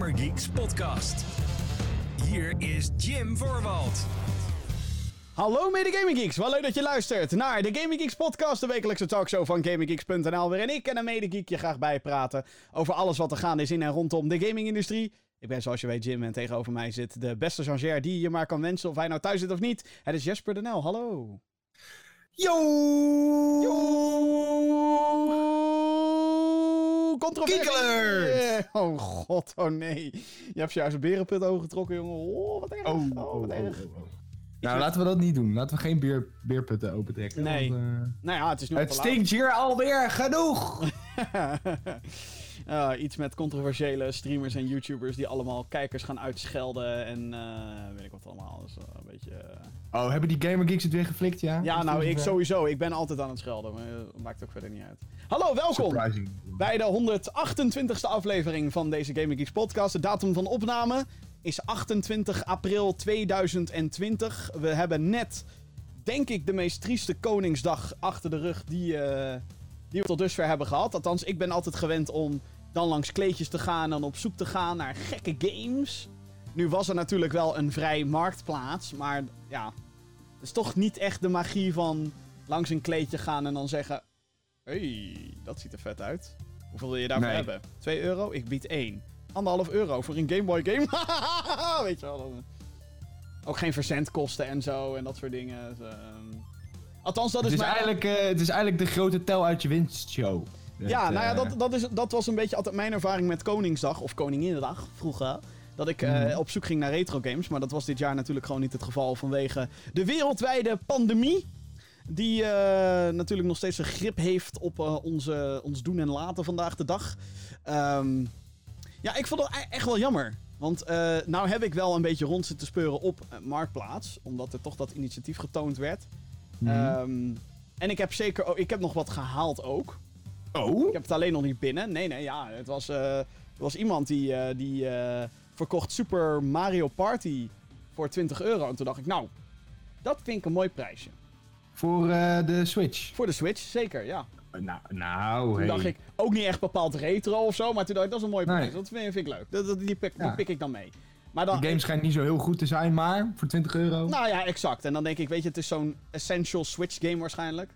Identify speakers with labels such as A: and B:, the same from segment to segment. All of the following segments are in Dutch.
A: Gamer Geeks podcast. Hier is Jim Voorwald.
B: Hallo mede Gaming Geeks, wel leuk dat je luistert naar de Gaming Geeks podcast, de wekelijkse talkshow van GamingGeeks.nl, waarin ik en een mede je graag bijpraten over alles wat er gaande is in en rondom de gamingindustrie. Ik ben zoals je weet Jim en tegenover mij zit de beste Jean die je maar kan wensen of hij nou thuis zit of niet. Het is Jesper de Nel, hallo.
C: Yo!
B: Controversie! Oh god, oh nee. Je hebt juist een berenput ogen jongen. Oh, wat erg.
C: Oh,
B: oh, wat
C: oh,
B: erg.
C: oh, oh. Nou, laten we dat niet doen. Laten we geen beer, beerputten opentrekken.
B: Nee.
C: Want, uh,
B: Nou ja, het is nu
C: het stinkt hier alweer genoeg!
B: Ja, iets met controversiële streamers en YouTubers die allemaal kijkers gaan uitschelden en eh, weet ik wat allemaal. Dus, eh, een beetje. eh.
C: Oh, hebben die Gamer Geeks het weer geflikt, ja?
B: Ja, nou, ik sowieso. Ik ben altijd aan het schelden, maar uh, maakt ook verder niet uit. Hallo, welkom
C: Surprising.
B: bij de 128ste aflevering van deze Gaming Geeks podcast. De datum van opname is 28 april 2020. We hebben net, denk ik, de meest trieste Koningsdag achter de rug die, eh, die we tot dusver hebben gehad. Althans, ik ben altijd gewend om dan langs kleedjes te gaan en op zoek te gaan naar gekke games. Nu was er natuurlijk wel een vrij marktplaats, maar ja, het is toch niet echt de magie van langs een kleedje gaan en dan zeggen... hey, dat ziet er vet uit. Hoeveel wil je daarvoor
C: Nee.
B: hebben? 2 euro? Ik bied 1. Anderhalf euro voor een Game Boy game? Weet je wel. dan- Ook geen verzendkosten en zo en dat soort dingen. Dus, ehm, Althans, dat
C: Het
B: is, mijn...
C: eigenlijk, eh, het is eigenlijk de grote tel uit je winst show.
B: Ja,
C: Het,
B: nou ja,
C: eh,
B: dat, dat, is, dat was een beetje altijd mijn ervaring met Koningsdag of Koninginnedag vroeger. Dat ik eh,
C: Mhm.
B: op zoek ging naar retro games. Maar dat was dit jaar natuurlijk gewoon niet het geval vanwege de wereldwijde pandemie. Die natuurlijk nog steeds een grip heeft op onze, ons doen en laten vandaag de dag. Ehm, ja, ik vond het e- echt wel jammer. Want nou heb ik wel een beetje rond zitten speuren op Marktplaats. Omdat er toch dat initiatief getoond werd.
C: Mhm.
B: Ehm, en ik heb zeker ook, ik heb nog wat gehaald ook.
C: oh?
B: Ik heb het alleen nog niet binnen. Nee, nee, ja. Het was, eh, er was iemand die, eh, die eh, verkocht Super Mario Party voor 20 euro. En toen dacht ik, nou, dat vind ik een mooi prijsje.
C: Voor de Switch.
B: Voor de Switch, zeker, ja.
C: Nou, nou
B: Toen
C: hey.
B: dacht ik, ook niet echt bepaald retro of zo, maar toen dacht ik, dat is een mooi
C: Nee.
B: prijs. Dat vind, vind ik leuk. Dat, dat- die, pik, die pik ik dan mee. Maar dan,
C: De game schijnt niet zo heel goed te zijn, maar voor 20 euro.
B: Nou ja, exact. En dan denk ik, weet je, het is zo'n essential Switch game waarschijnlijk.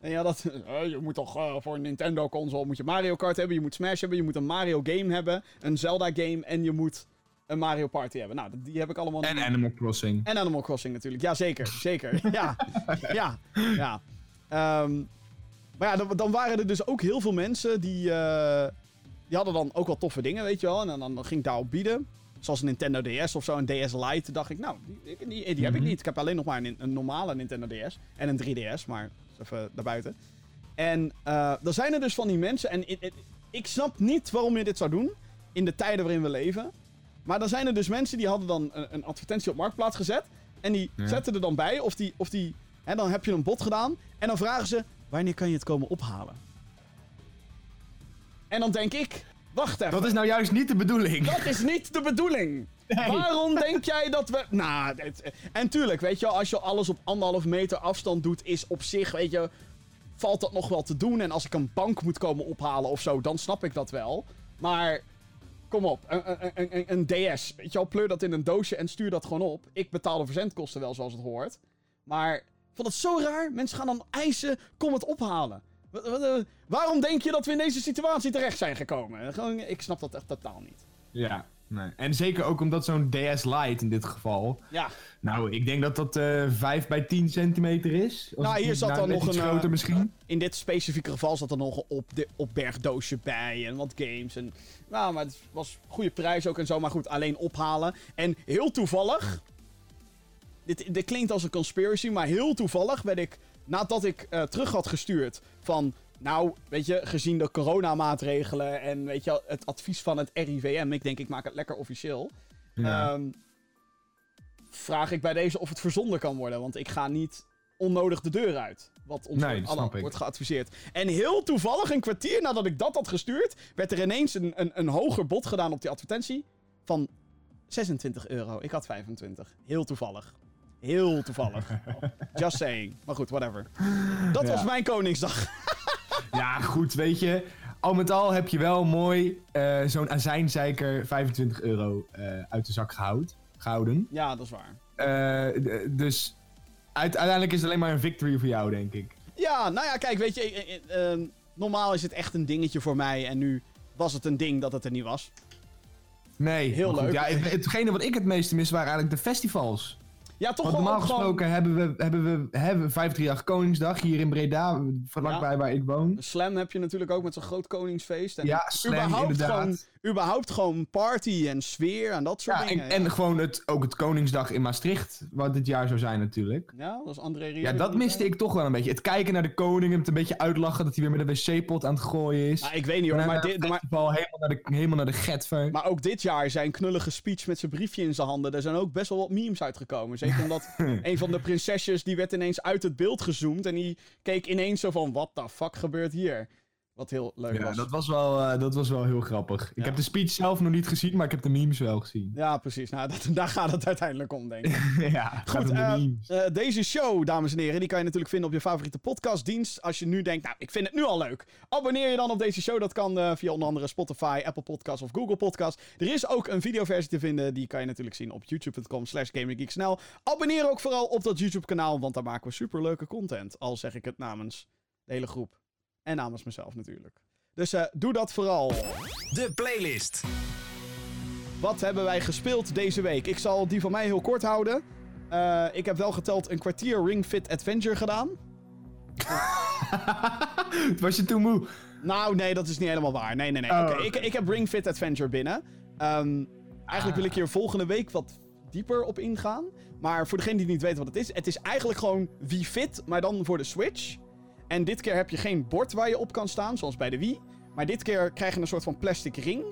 B: En ja, dat, eh, je moet toch eh, voor een Nintendo console moet je Mario Kart hebben, je moet Smash hebben, je moet een Mario game hebben, een Zelda game en je moet een Mario Party hebben. Nou, die heb ik allemaal
C: en. Animal Crossing.
B: En Animal Crossing natuurlijk. Ja, zeker. Zeker. ja. Ja. Ja. Ehm, maar ja, dan, dan waren er dus ook heel veel mensen die... eh, die hadden dan ook wel toffe dingen, weet je wel. En dan, dan ging ik daarop bieden. Zoals een Nintendo DS of zo, een DS Lite. dacht ik, nou, die, die, die, heb ik
C: Mhm.
B: niet. Ik heb alleen nog maar een, een normale Nintendo DS. En een 3DS, maar even daarbuiten. En eh dan zijn er dus van die mensen... En ik, snap niet waarom je dit zou doen. In de tijden waarin we leven. Maar dan zijn er dus mensen die hadden dan een, een advertentie op Marktplaats gezet. En die
C: Ja.
B: zetten er dan bij of die... Of die hè, dan heb je een bod gedaan. En dan vragen ze, wanneer kan je het komen ophalen? En dan denk ik, wacht even.
C: Dat is nou juist niet de bedoeling.
B: Dat is niet de bedoeling. Waarom denk jij dat we. Nou, dit- en tuurlijk, weet je, als je alles op anderhalf meter afstand doet, is op zich, weet je, valt dat nog wel te doen. En als ik een bank moet komen ophalen of zo, dan snap ik dat wel. Maar kom op, een, een, een, een- een DS, weet je wel, pleur dat in een doosje en stuur dat gewoon op. Ik betaal de verzendkosten wel zoals het hoort. Maar ik vond het zo raar. Mensen gaan dan eisen, kom het ophalen. Wa- Waarom denk je dat we in deze situatie terecht zijn gekomen? Gewoon, ik snap dat echt totaal niet.
C: Ja, nee. En zeker ook omdat zo'n DS Lite in dit geval.
B: Ja,
C: Nou, ik denk dat dat eh 5 bij 10 centimeter is. Als
B: Nou, hier zat dan
C: net
B: nog een, eh,
C: groter misschien.
B: in dit specifieke geval zat er nog een op, de, opbergdoosje bij en wat games. En, nou, maar het was goede prijs ook en zo, maar goed, alleen ophalen. En heel toevallig, dit, dit klinkt als een conspiracy, maar heel toevallig werd ik, nadat ik eh, terug had gestuurd van, nou, weet je, gezien de coronamaatregelen en weet je, het advies van het RIVM, ik denk ik maak het lekker officieel.
C: Ja.
B: Ehm, vraag ik bij deze of het verzonden kan worden. Want ik ga niet onnodig de deur uit. Wat ons
C: Nee,
B: wordt, wordt geadviseerd. En heel toevallig, een kwartier nadat ik dat had gestuurd, werd er ineens een, een, een hoger bod gedaan op die advertentie. Van 26 euro. Ik had 25. Heel toevallig. Heel toevallig. Just saying. Maar goed, whatever. Dat
C: Ja.
B: was mijn Koningsdag.
C: Ja, goed, weet je. al met al heb je wel mooi eh, zo'n azijnzeiker 25 euro eh, uit de zak gehoud, gehouden.
B: Ja, dat is waar.
C: Eh, dus uit- uiteindelijk is het alleen maar een victory voor jou, denk ik.
B: Ja, nou ja, kijk, weet je, eh, eh, eh, normaal is het echt een dingetje voor mij. En nu was het een ding dat het er niet was.
C: Nee,
B: Heel
C: goed,
B: leuk.
C: Ja, het- hetgene wat ik het meeste mis waren eigenlijk de festivals.
B: Ja, toch
C: Want normaal
B: gewoon
C: gesproken hebben we, hebben we hebben we 538 Koningsdag hier in Breda, vlakbij waar ik woon.
B: Slam heb je natuurlijk ook met zo'n groot koningsfeest. En
C: Ja, Slam
B: überhaupt
C: inderdaad.
B: Gewoon, überhaupt gewoon party en sfeer en dat soort
C: Ja, en,
B: dingen.
C: en gewoon het, ook het Koningsdag in Maastricht, wat dit jaar zou zijn natuurlijk.
B: ja, dat was André Rieu.
C: Ja, dat miste ik toch wel een beetje. Het kijken naar de koning, het een beetje uitlachen dat hij weer met een wc-pot aan het gooien is.
B: Nou, ik weet niet hoor,
C: En
B: maar, dit, maar,
C: helemaal naar de, helemaal naar de getver.
B: maar ook dit jaar zijn knullige speech met zijn briefje in zijn handen. Er zijn ook best wel wat memes uitgekomen. Zeker omdat een van de prinsesjes die werd ineens uit het beeld gezoomd. En die keek ineens zo van, wat the fuck gebeurt hier? Wat heel leuk
C: ja,
B: was.
C: dat was, wel, eh, dat was wel heel grappig. Ik heb de speech zelf nog niet gezien, maar ik heb de memes wel gezien.
B: Ja, precies. Nou, dat, daar gaat het uiteindelijk om, denk ik.
C: ja,
B: Goed, eh, eh, deze show, dames en heren, die kan je natuurlijk vinden op je favoriete podcastdienst. Als je nu denkt, nou, ik vind het nu al leuk. Abonneer je dan op deze show. Dat kan via onder andere Spotify, Apple Podcasts of Google Podcasts. Er is ook een videoversie te vinden. Die kan je natuurlijk zien op youtube.com slash gaminggeeksnel. Abonneer ook vooral op dat YouTube kanaal, want daar maken we superleuke content. Al zeg ik het namens de hele groep. En namens mezelf natuurlijk. Dus eh, doe dat vooral.
A: De playlist.
B: Wat hebben wij gespeeld deze week? Ik zal die van mij heel kort houden. Eh, ik heb wel geteld een kwartier Ring Fit Adventure gedaan.
C: Was je toen moe?
B: Nou, nee, dat is niet helemaal waar. Nee, nee, nee.
C: Oh,
B: Oké, ik, ik heb Ring Fit Adventure binnen. Ehm, eigenlijk wil ik hier volgende week wat dieper op ingaan. Maar voor degene die niet weet wat het is, het is eigenlijk gewoon Wii Fit, maar dan voor de Switch. En dit keer heb je geen bord waar je op kan staan, zoals bij de Wii. Maar dit keer krijg je een soort van plastic ring.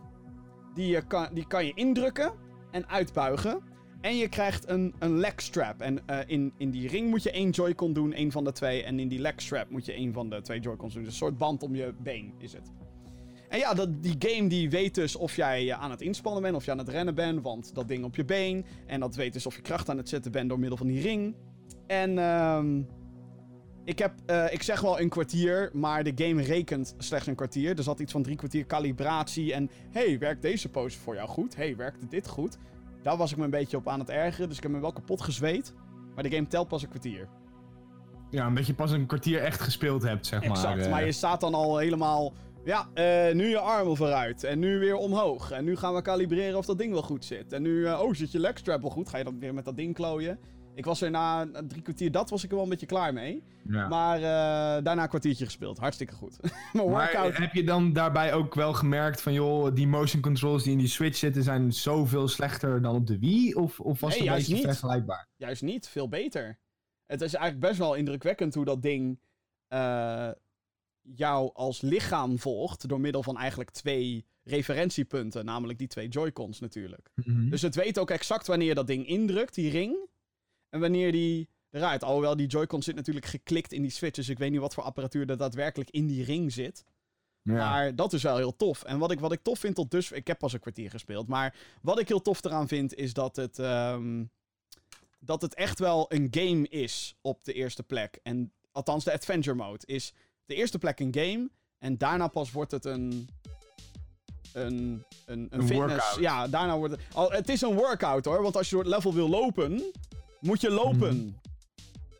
B: Die, je kan, die kan je indrukken en uitbuigen. En je krijgt een, een leg strap. En eh, in, in die ring moet je één Joy-Con doen, één van de twee. En in die leg strap moet je één van de twee Joy-Cons doen. Dus een soort band om je been is het. En ja, dat, die game die weet dus of jij eh, aan het inspannen bent, of je aan het rennen bent, want dat ding op je been. En dat weet dus of je kracht aan het zetten bent door middel van die ring. En ehm ik heb, eh, ik zeg wel een kwartier, maar de game rekent slechts een kwartier. Er zat iets van drie kwartier calibratie en, hey, werkt deze pose voor jou goed? Hey, werkte dit goed? Daar was ik me een beetje op aan het ergeren, dus ik heb me wel kapot gezweet. Maar de game telt pas een kwartier.
C: Ja, omdat je pas een kwartier echt gespeeld hebt, zeg maar.
B: Exact,
C: eh.
B: maar je staat dan al helemaal... Ja, eh, nu je armen vooruit. En nu weer omhoog. En nu gaan we kalibreren of dat ding wel goed zit. En nu, oh, zit je legstrap wel goed? Ga je dan weer met dat ding klooien? Ik was er na drie kwartier, dat was ik er wel een beetje klaar mee.
C: Ja.
B: Maar eh, daarna een kwartiertje gespeeld. Hartstikke goed.
C: Maar
B: workout...
C: heb je dan daarbij ook wel gemerkt van, joh, die motion controls die in die Switch zitten zijn zoveel slechter dan op de Wii? Of, of was
B: Nee,
C: het een beetje
B: niet.
C: vergelijkbaar?
B: Juist niet, veel beter. Het is eigenlijk best wel indrukwekkend hoe dat ding eh, jou als lichaam volgt. Door middel van eigenlijk twee referentiepunten. Namelijk die twee Joy-Cons natuurlijk.
C: Mhm.
B: Dus het weet ook exact wanneer dat ding indrukt, die ring. En wanneer die eruit. Alhoewel die Joy-Con zit natuurlijk geklikt in die Switch. Dus ik weet niet wat voor apparatuur er daadwerkelijk in die ring zit.
C: ja.
B: Maar dat is wel heel tof. En wat ik, wat ik tof vind tot dus... Ik heb pas een kwartier gespeeld. Maar wat ik heel tof eraan vind, is dat het... ehm, dat het echt wel een game is op de eerste plek. En althans, de adventure mode is de eerste plek een game. En daarna pas wordt het een... Een, een, een,
C: Een
B: fitness.
C: workout.
B: Ja, daarna wordt het... Al, het is een workout hoor. Want als je door het level wil lopen, moet je lopen.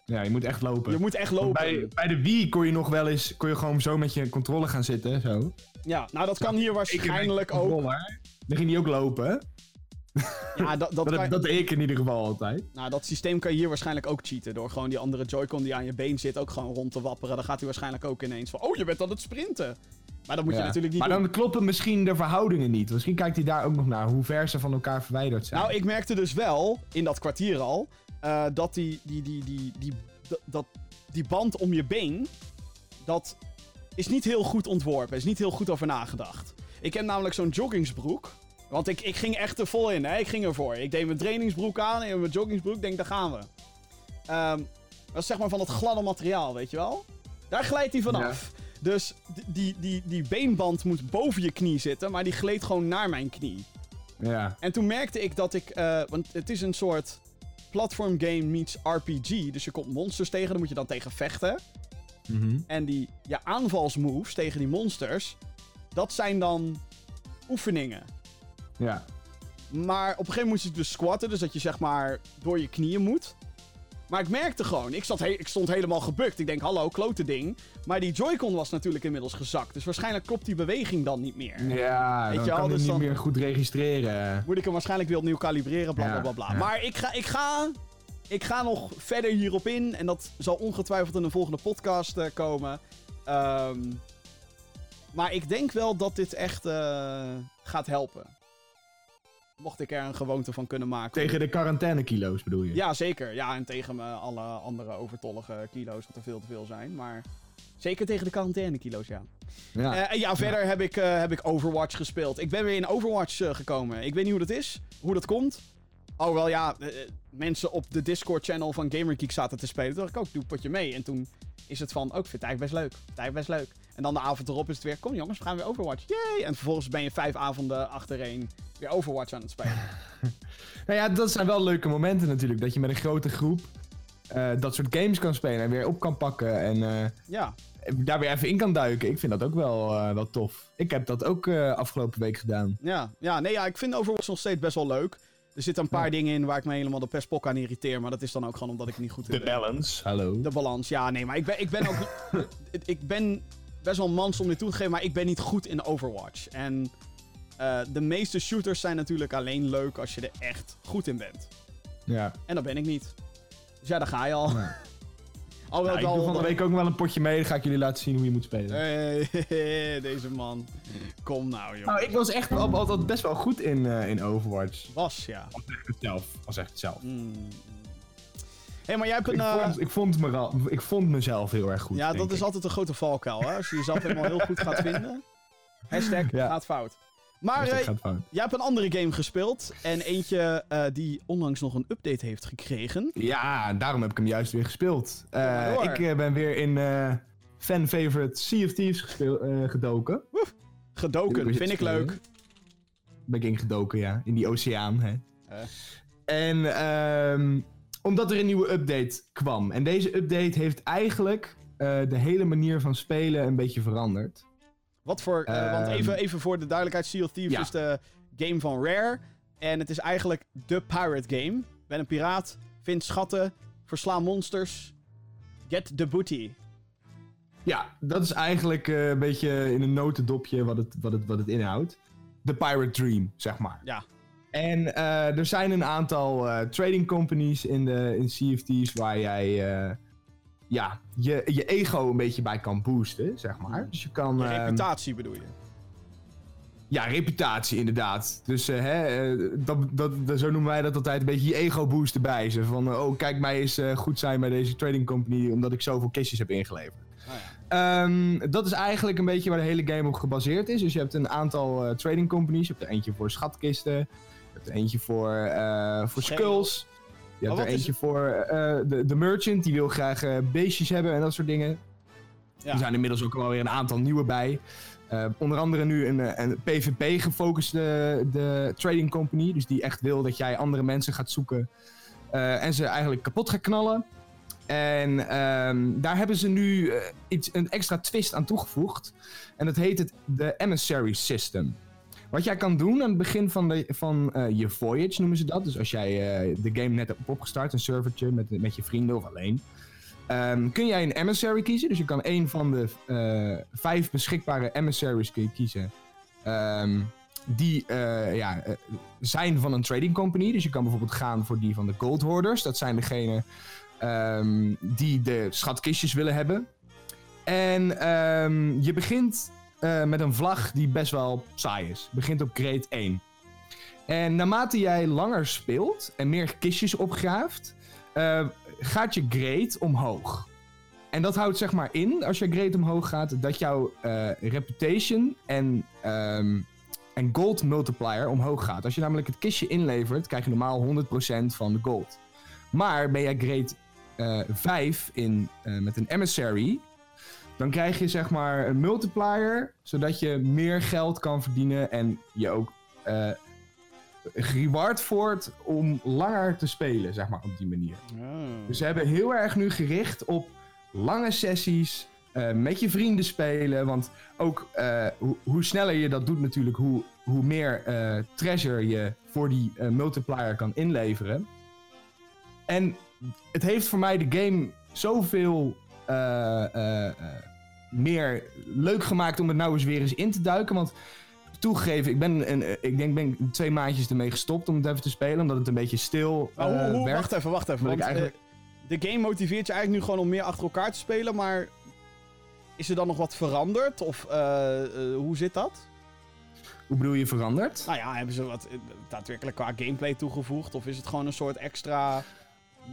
C: ja, je moet echt lopen.
B: Je moet echt lopen.
C: Bij, bij de Wii kon je nog wel eens, kon je gewoon zo met je controle gaan zitten, zo.
B: Ja, nou dat kan hier waarschijnlijk ook.
C: Dan ging die ook lopen.
B: Ja, dat, dat
C: Dat,
B: kan-
C: dat deed ik in ieder geval altijd.
B: Nou, dat systeem kan je hier waarschijnlijk ook cheaten. Door gewoon die andere Joy-Con die aan je been zit ook gewoon rond te wapperen. Dan gaat hij waarschijnlijk ook ineens van... Oh, je bent aan het sprinten. Maar dat moet je natuurlijk niet
C: maar
B: doen.
C: dan kloppen misschien de verhoudingen niet. Misschien kijkt hij daar ook nog naar, hoe ver ze van elkaar verwijderd zijn.
B: Nou, ik merkte dus wel, in dat kwartier al... eh, dat die, die, die, die, die, dat- die band om je been... Dat is niet heel goed ontworpen. is niet heel goed over nagedacht. Ik heb namelijk zo'n joggingsbroek. Want ik, ik ging echt er vol in, hè. Ik ging ervoor. Ik deed mijn trainingsbroek aan en mijn joggingsbroek. denk, daar gaan we. Ehm, dat is zeg maar van dat gladde materiaal, weet je wel? Daar glijdt hij vanaf. Dus d- die, die, die beenband moet boven je knie zitten, maar die gleed gewoon naar mijn knie.
C: Ja.
B: En toen merkte ik dat ik... eh, want het is een soort platform game meets RPG. Dus je komt monsters tegen, daar moet je dan tegen vechten.
C: Mhm.
B: En die ja, aanvalsmoves tegen die monsters... dat zijn dan oefeningen.
C: Ja.
B: Maar op een gegeven moment moest je dus squatten, dus dat je zeg maar door je knieën moet. Maar ik merkte gewoon, ik, zat ik stond helemaal gebukt. Ik denk, hallo, klote ding. Maar die Joy-Con was natuurlijk inmiddels gezakt. Dus waarschijnlijk klopt die beweging dan niet meer.
C: Ja,
B: Weet
C: dan
B: je
C: kan
B: dus
C: niet
B: dan-
C: meer goed registreren.
B: Moet ik hem waarschijnlijk weer opnieuw kalibreren, bla bla bla. bla.
C: ja.
B: Maar ik ga, ik, ga, ik ga nog verder hierop in. En dat zal ongetwijfeld in een volgende podcast eh, komen. Ehm, maar ik denk wel dat dit echt eh, gaat helpen. Mocht ik er een gewoonte van kunnen maken.
C: Tegen de quarantainekilo's bedoel je?
B: Ja, zeker. Ja, en tegen me alle andere overtollige kilo's, wat er veel te veel zijn. Maar zeker tegen de quarantainekilo's, ja.
C: Ja.
B: En ja, verder heb, ik, eh, heb ik Overwatch gespeeld. Ik ben weer in Overwatch eh, gekomen. Ik weet niet hoe dat is, hoe dat komt. Oh, wel ja, mensen op de Discord-channel van GamerGeek zaten te spelen. Toen dacht ik ook, doe een potje mee. En toen is het van, ook ik vind het eigenlijk best leuk. Het eigenlijk best leuk. En dan de avond erop is het weer, kom jongens, we gaan weer Overwatch. Yay! En vervolgens ben je vijf avonden achtereen weer Overwatch aan het spelen.
C: Nou ja, dat zijn wel leuke momenten natuurlijk. Dat je met een grote groep eh, dat soort games kan spelen en weer op kan pakken. En eh,
B: Ja,
C: daar weer even in kan duiken. Ik vind dat ook wel, eh, wel tof. Ik heb dat ook eh, afgelopen week gedaan.
B: ja, ja, nee, ja, ik vind Overwatch nog steeds best wel leuk. Er zitten een paar
C: Ja.
B: dingen in waar ik me helemaal de pestpok aan irriteer. Maar dat is dan ook gewoon omdat ik niet goed in ben.
C: balance. Hallo.
B: De balans, ja, nee, maar ik ben, ik ben ook. ik ben best wel mans om dit toe te geven, maar ik ben niet goed in Overwatch. En eh, de meeste shooters zijn natuurlijk alleen leuk als je er echt goed in bent.
C: Ja.
B: En dat ben ik niet. Dus ja, daar ga je al.
C: Ja.
B: Alhoewel
C: Ja,
B: ik
C: doe
B: wel.
C: van de week ook wel een potje mee. Dan ga ik jullie laten zien hoe je moet spelen.
B: Hey, deze man. Kom nou, joh.
C: Nou, ik was echt wel, altijd best wel goed in, eh, in Overwatch.
B: Was, ja.
C: Als echt het zelf. Als echt zelf.
B: Mm. Hé, maar jij hebt een.
C: Ik,
B: eh,
C: vond, ik, vond me ik vond mezelf heel erg goed.
B: ja, dat is altijd een grote valkuil, hè? Als je jezelf helemaal heel goed gaat vinden. Hashtag
C: Ja.
B: gaat fout. Maar eh. Jij hebt een andere game gespeeld. En eentje eh, die onlangs nog een update heeft gekregen.
C: Ja, daarom heb ik hem juist weer gespeeld. Ik ben weer in fan-favorite Sea of Thieves gedoken.
B: Gedoken,
C: Hoe
B: vind ik leuk.
C: Ben ik ingedoken, ja. In die oceaan, hè. En ehm, omdat er een nieuwe update kwam. En deze update heeft eigenlijk eh, de hele manier van spelen een beetje veranderd.
B: Wat voor. eh, want
C: Ehm.
B: even, even voor de duidelijkheid: Sea of Thieves
C: Ja.
B: is de game van Rare. En het is eigenlijk de pirate game. Ben een piraat, vind schatten, versla monsters, get the booty.
C: Ja, dat is eigenlijk eh, een beetje in een notendopje wat het, wat het, wat het inhoudt. De Pirate Dream, zeg maar.
B: Ja.
C: En eh, er zijn een aantal eh, trading companies in de in Thieves waar jij eh, ja, je, je ego een beetje bij kan boosten, zeg maar. Dus je kan... Ehm,
B: reputatie bedoel je.
C: ja, reputatie inderdaad. Dus hè, dat, dat, dat- zo noemen wij dat altijd een beetje je ego boosten bij ze. Van, oh, kijk mij eens goed zijn bij deze trading company omdat ik zoveel kistjes heb ingeleverd.
B: Oh, ja.
C: Ehm, dat is eigenlijk een beetje waar de hele game op gebaseerd is. Dus je hebt een aantal trading companies. Je hebt er eentje voor schatkisten. Hebt er eentje voor, eh, voor skulls. Je hebt
B: Oh,
C: er eentje voor eh, de, de merchant. Die wil graag eh, beestjes hebben en dat soort dingen.
B: Ja.
C: Er zijn inmiddels ook wel weer een aantal nieuwe bij. Onder andere nu een, een PvP-gefocuste de trading company. Dus die echt wil dat jij andere mensen gaat zoeken. en ze eigenlijk kapot gaat knallen. En ehm, daar hebben ze nu iets, een extra twist aan toegevoegd. En dat heet het de Emissary System. Wat jij kan doen aan het begin van, de, van eh, je voyage, noemen ze dat. Dus als jij eh, de game net hebt opgestart, een servertje met, met je vrienden of alleen. ehm, kun jij een emissary kiezen. Dus je kan een van de eh, vijf beschikbare emissaries kiezen. Ehm, die ja, zijn van een trading company. Dus je kan bijvoorbeeld gaan voor die van de gold hoarders. Dat zijn degenen ehm, die de schatkistjes willen hebben. En je begint eh, met een vlag die best wel saai is. Begint op grade 1. En naarmate jij langer speelt en meer kistjes opgraaft, eh, gaat je grade omhoog. En dat houdt zeg maar in, als je grade omhoog gaat, dat jouw eh, reputation en, ehm, en gold multiplier omhoog gaat. Als je namelijk het kistje inlevert, krijg je normaal 100% van de gold. Maar ben jij grade eh 5 in, met een emissary, dan krijg je zeg maar een multiplier, zodat je meer geld kan verdienen en je ook eh reward wordt om langer te spelen, zeg maar, op die manier.
B: Oh.
C: Dus ze hebben heel erg nu gericht op lange sessies, eh, met je vrienden spelen. Want ook eh, hoe, hoe sneller je dat doet natuurlijk, hoe, hoe meer treasure je voor die multiplier kan inleveren. En het heeft voor mij de game zoveel meer leuk gemaakt om het nou eens weer eens in te duiken. Want toegegeven, ik ben, een, ik denk ben twee maandjes ermee gestopt om het even te spelen. Omdat het een beetje stil eh, werkt.
B: wacht even, wacht even. Want,
C: eigenlijk-
B: eh, de game motiveert je eigenlijk nu gewoon om meer achter elkaar te spelen, maar is er dan nog wat veranderd? Of eh, eh, hoe zit dat?
C: Hoe bedoel je veranderd?
B: Nou ja, hebben ze wat eh, daadwerkelijk qua gameplay toegevoegd? Of is het gewoon een soort extra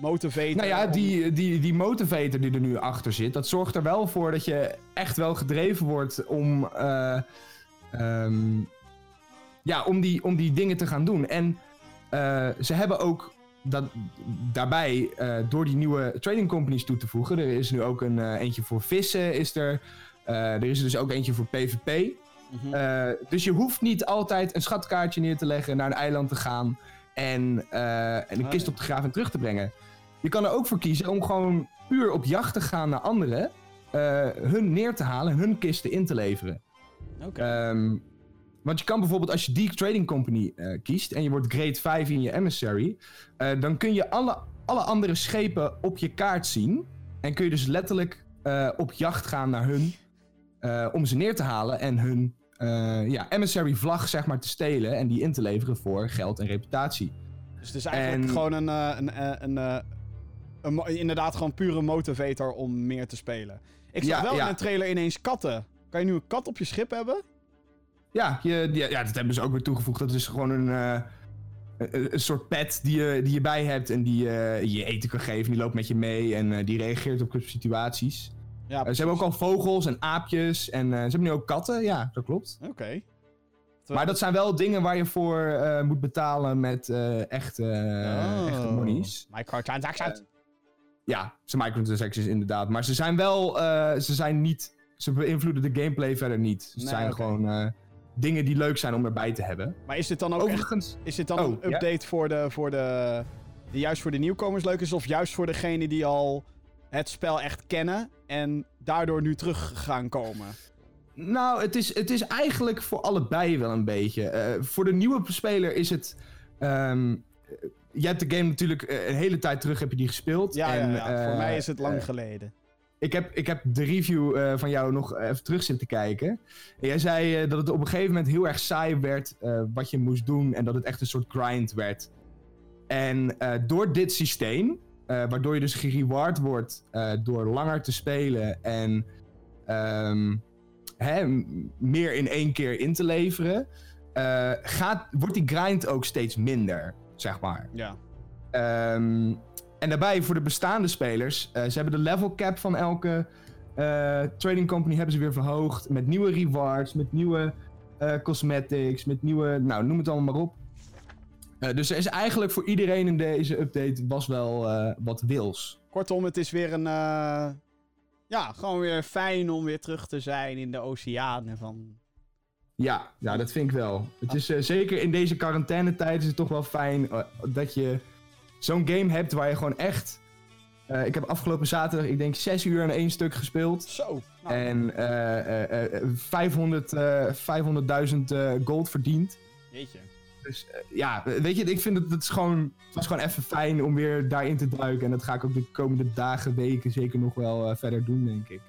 B: motivator?
C: Nou ja, die, die, die motivator die er nu achter zit, dat zorgt er wel voor dat je echt wel gedreven wordt om, eh, ehm, ja, om, die, om die dingen te gaan doen. En eh, ze hebben ook dat, daarbij, eh, door die nieuwe trading companies toe te voegen, er is nu ook een eentje voor vissen, is er. Er is er dus ook eentje voor PvP.
B: Mhm.
C: Dus je hoeft niet altijd een schatkaartje neer te leggen, naar een eiland te gaan en, en een
B: Ah,
C: kist op te graven en terug te brengen. Je kan er ook voor kiezen om gewoon puur op jacht te gaan naar anderen, eh, hun neer te halen en hun kisten in te leveren.
B: Oké.
C: Ehm, want je kan bijvoorbeeld, als je die trading company eh, kiest en je wordt grade 5 in je emissary, eh, dan kun je alle, alle andere schepen op je kaart zien. En kun je dus letterlijk op jacht gaan naar hun om ze neer te halen en hun ja, emissary vlag zeg maar te stelen en die in te leveren voor geld en reputatie.
B: dus het is eigenlijk
C: en-
B: gewoon een, een, een, een inderdaad gewoon pure motivator om meer te spelen. Ik zag
C: Ja,
B: wel in de trailer ineens katten. Kan je nu een kat op je schip hebben?
C: Ja, je, ja, dat hebben ze ook weer toegevoegd. Dat is gewoon een, eh, een, een soort pet die je, die je bij hebt en die eh, je eten kan geven. Die loopt met je mee en eh, die reageert op situaties.
B: Ja,
C: ze hebben ook al vogels en aapjes en ze hebben nu ook katten. Ja, dat klopt.
B: Oké.
C: Maar dat zijn wel dingen waar je voor moet betalen met echte,
B: Oh.
C: echte monies.
B: Microtransactions.
C: Ja, ze microtransactions inderdaad. Maar ze zijn wel, eh, ze zijn niet, ze beïnvloeden de gameplay verder niet. Het
B: Nee,
C: zijn gewoon eh, dingen die leuk zijn om erbij te hebben.
B: maar is dit dan ook echt
C: Overigens,
B: Is dit dan
C: Oh,
B: een update voor de, voor de. die juist voor de nieuwkomers leuk is? Of juist voor degenen die al het spel echt kennen en daardoor nu terug gaan komen?
C: Nou, het is, het is eigenlijk voor allebei wel een beetje. Eh, voor de nieuwe speler is het. ehm je hebt de game natuurlijk eh, een hele tijd terug heb je die gespeeld.
B: Ja,
C: en,
B: ja, ja. voor
C: eh,
B: mij is het lang
C: eh,
B: geleden.
C: ik, heb, ik heb de review van jou nog even terug zitten kijken. En jij zei dat het op een gegeven moment heel erg saai werd wat je moest doen. En dat het echt een soort grind werd. En door dit systeem, waardoor je dus gereward wordt door langer te spelen en ehm, hè, meer in één keer in te leveren, gaat, wordt die grind ook steeds minder, zeg maar.
B: Ja.
C: Ehm, en daarbij voor de bestaande spelers, eh, ze hebben de level cap van elke eh, trading company hebben ze weer verhoogd. Met nieuwe rewards, met nieuwe eh, cosmetics, met nieuwe, nou noem het allemaal maar op. Dus er is eigenlijk voor iedereen in deze update was wel wat wils.
B: Kortom, het is weer een. ja, gewoon weer fijn om weer terug te zijn in de oceanen van.
C: Ja, ja, dat vind ik wel. Het is eh, zeker in deze quarantainetijd is het toch wel fijn eh, dat je zo'n game hebt waar je gewoon echt. eh, ik heb afgelopen zaterdag, ik denk, zes uur aan één stuk gespeeld.
B: Zo. Nou,
C: En eh, eh, eh, 500, eh, 500.000 eh, gold verdiend.
B: jeetje.
C: Dus ja, weet je, ik vind het, het, is gewoon, het was gewoon even fijn om weer daarin te duiken. En dat ga ik ook de komende dagen, weken zeker nog wel verder doen, denk ik.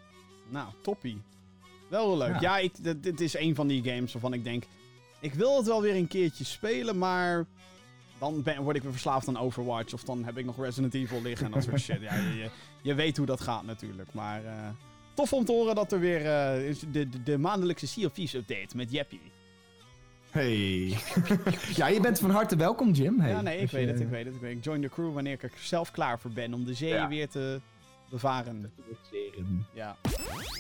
B: Nou, toppie. Wel heel leuk. Ja,
C: Ja.
B: ik, dit, dit is een van die games waarvan ik denk... Ik wil het wel weer een keertje spelen, maar... Dan ben, word ik weer verslaafd aan Overwatch. Of dan heb ik nog Resident Evil liggen en dat soort shit. Ja, je, je, je weet hoe dat gaat natuurlijk. Maar eh, tof om te horen dat er weer eh, de, de, de maandelijkse Sea of Thieves update met Jeppy.
C: Hey. ja, je bent van harte welkom, Jim. Hey,
B: ja, nee, ik
C: je-
B: weet het, ik weet het, ik weet het. Ik join de crew wanneer ik er zelf klaar voor ben om de zee
C: Ja.
B: weer te bevaren. Ja.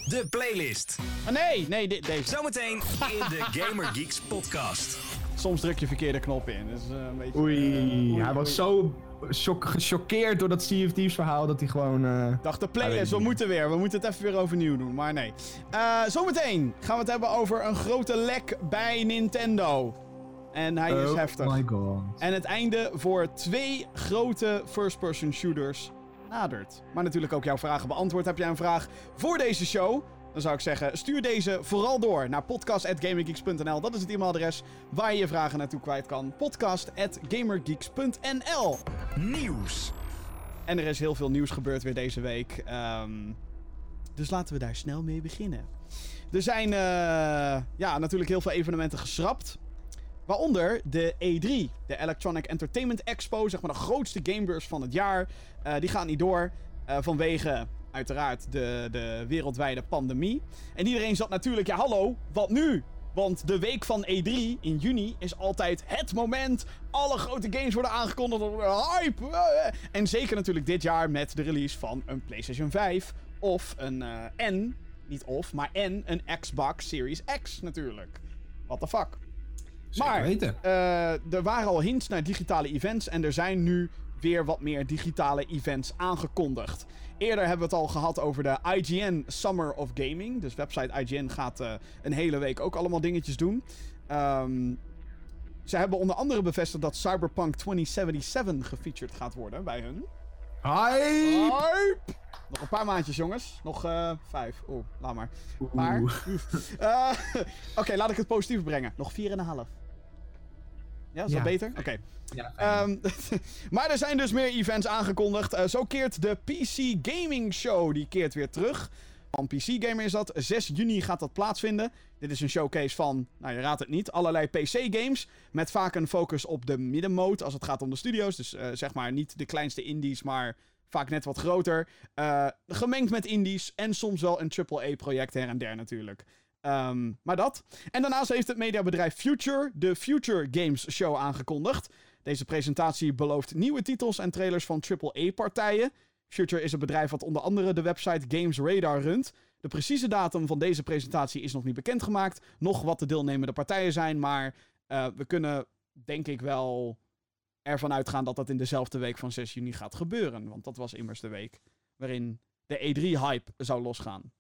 A: De playlist.
B: Oh nee, nee, dit, deze.
A: Zometeen in de Gamer Geeks podcast.
B: Soms druk je verkeerde knop in. Dus, eh, een beetje,
C: Oei,
B: eh,
C: hij was zo gechoqueerd door dat Sea of Thieves verhaal dat hij gewoon... eh,
B: Ik dacht, de
C: Ah,
B: playlist, we moeten weer. We moeten het even weer overnieuw doen, maar nee. Eh, zometeen gaan we het hebben over een grote lek bij Nintendo. En hij is
C: oh
B: heftig.
C: my god.
B: En het einde voor twee grote first-person shooters nadert. Maar natuurlijk ook jouw vragen beantwoord. Heb jij een vraag voor deze show? Dan zou ik zeggen, stuur deze vooral door naar podcast.gamergeeks.nl. Dat is het e-mailadres waar je je vragen naartoe kwijt kan. podcast.gamergeeks.nl
A: Nieuws.
B: En er is heel veel nieuws gebeurd weer deze week. Ehm, dus laten we daar snel mee beginnen. Er zijn eh, ja, natuurlijk heel veel evenementen geschrapt. Waaronder de E3, de Electronic Entertainment Expo, zeg maar de grootste gamebeurs van het jaar. Eh, die gaat niet door eh, vanwege uiteraard de, de wereldwijde pandemie. En iedereen zat natuurlijk, ja hallo, wat nu? Want de week van E3 in juni is altijd het moment. Alle grote games worden aangekondigd. Hype! eh. En zeker natuurlijk dit jaar met de release van een PlayStation 5. Of een eh, N, niet of, maar en een Xbox Series X natuurlijk. What the fuck? Maar-. Eh, er waren al hints naar digitale events en er zijn nu weer wat meer digitale events aangekondigd. Eerder hebben we het al gehad over de IGN Summer of Gaming. Dus website IGN gaat eh, een hele week ook allemaal dingetjes doen. Ehm, ze hebben onder andere bevestigd dat Cyberpunk 2077 gefeatured gaat worden bij hun.
C: Hi!
B: Hype! Nog een paar maandjes, jongens. Nog eh, vijf. Oeh, laat maar. Maar-. Eh, Oké, laat ik het positief brengen. Nog 4,5. Ja, is dat
C: Ja.
B: beter? Oké.
C: Ja.
B: Ehm, maar er zijn dus meer events aangekondigd. Eh, zo keert de PC Gaming Show die keert weer terug. Van PC Gamer is dat. 6 juni gaat dat plaatsvinden. Dit is een showcase van, nou je raadt het niet, allerlei PC-games. Met vaak een focus op de middenmoot als het gaat om de studio's. Dus zeg maar niet de kleinste indies, maar vaak net wat groter. Eh, gemengd met indies en soms wel een AAA-project her en der natuurlijk. Ehm, maar dat. En daarnaast heeft het mediabedrijf Future de Future Games Show aangekondigd. Deze presentatie belooft nieuwe titels en trailers van AAA-partijen. Future is een bedrijf wat onder andere de website Games Radar runt. De precieze datum van deze presentatie is nog niet bekendgemaakt. Nog wat de deelnemende partijen zijn, maar eh, we kunnen denk ik wel ervan uitgaan dat dat in dezelfde week van 6 juni gaat gebeuren. Want dat was immers de week waarin de E3-hype zou losgaan.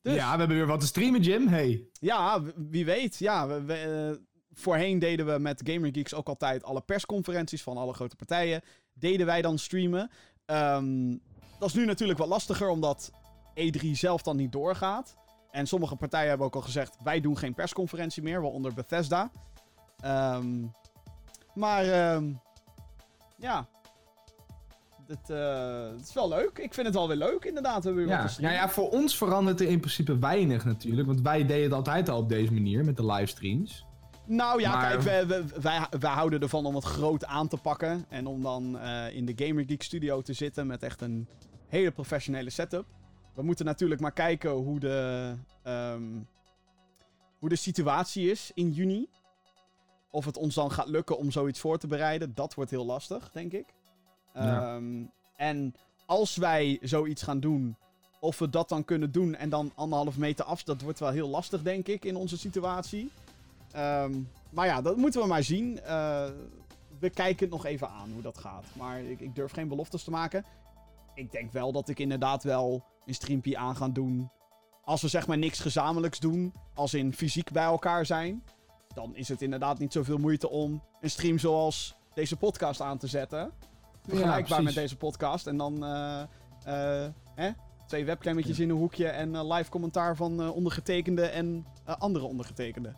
B: Dus,
C: Ja, we hebben weer wat te streamen, Jim. Hey.
B: ja, wie weet. Ja, we, we, eh, voorheen deden we met Gamer Geeks ook altijd alle persconferenties van alle grote partijen. Deden wij dan streamen. Ehm, dat is nu natuurlijk wat lastiger, omdat E3 zelf dan niet doorgaat. En sommige partijen hebben ook al gezegd: wij doen geen persconferentie meer, waaronder Bethesda. Ehm, maar ehm, ja. Het, eh, het is wel leuk. Ik vind het wel weer leuk, inderdaad. We hebben weer wat
C: Ja.
B: streamen.
C: Ja, ja, voor ons verandert er in principe weinig natuurlijk. Want wij deden het altijd al op deze manier met de livestreams.
B: Nou ja,
C: Maar-
B: kijk, wij, wij, wij, wij houden ervan om het groot aan te pakken. En om dan eh, in de Gamer Geek studio te zitten met echt een hele professionele setup. We moeten natuurlijk maar kijken hoe de, ehm, hoe de situatie is in juni. Of het ons dan gaat lukken om zoiets voor te bereiden. Dat wordt heel lastig, denk ik.
C: Ja.
B: Ehm, en als wij zoiets gaan doen, of we dat dan kunnen doen en dan anderhalf meter af, dat wordt wel heel lastig, denk ik, in onze situatie. Ehm, maar ja, dat moeten we maar zien. Eh, we kijken het nog even aan hoe dat gaat. Maar ik, ik durf geen beloftes te maken. Ik denk wel dat ik inderdaad wel een streampje aan ga doen. Als we zeg maar niks gezamenlijks doen, als in fysiek bij elkaar zijn, dan is het inderdaad niet zoveel moeite om een stream zoals deze podcast aan te zetten. Vergelijkbaar met deze podcast. En dan eh, eh, hè? twee webcammetjes in een hoekje en eh, live commentaar van ondergetekende en andere ondergetekende.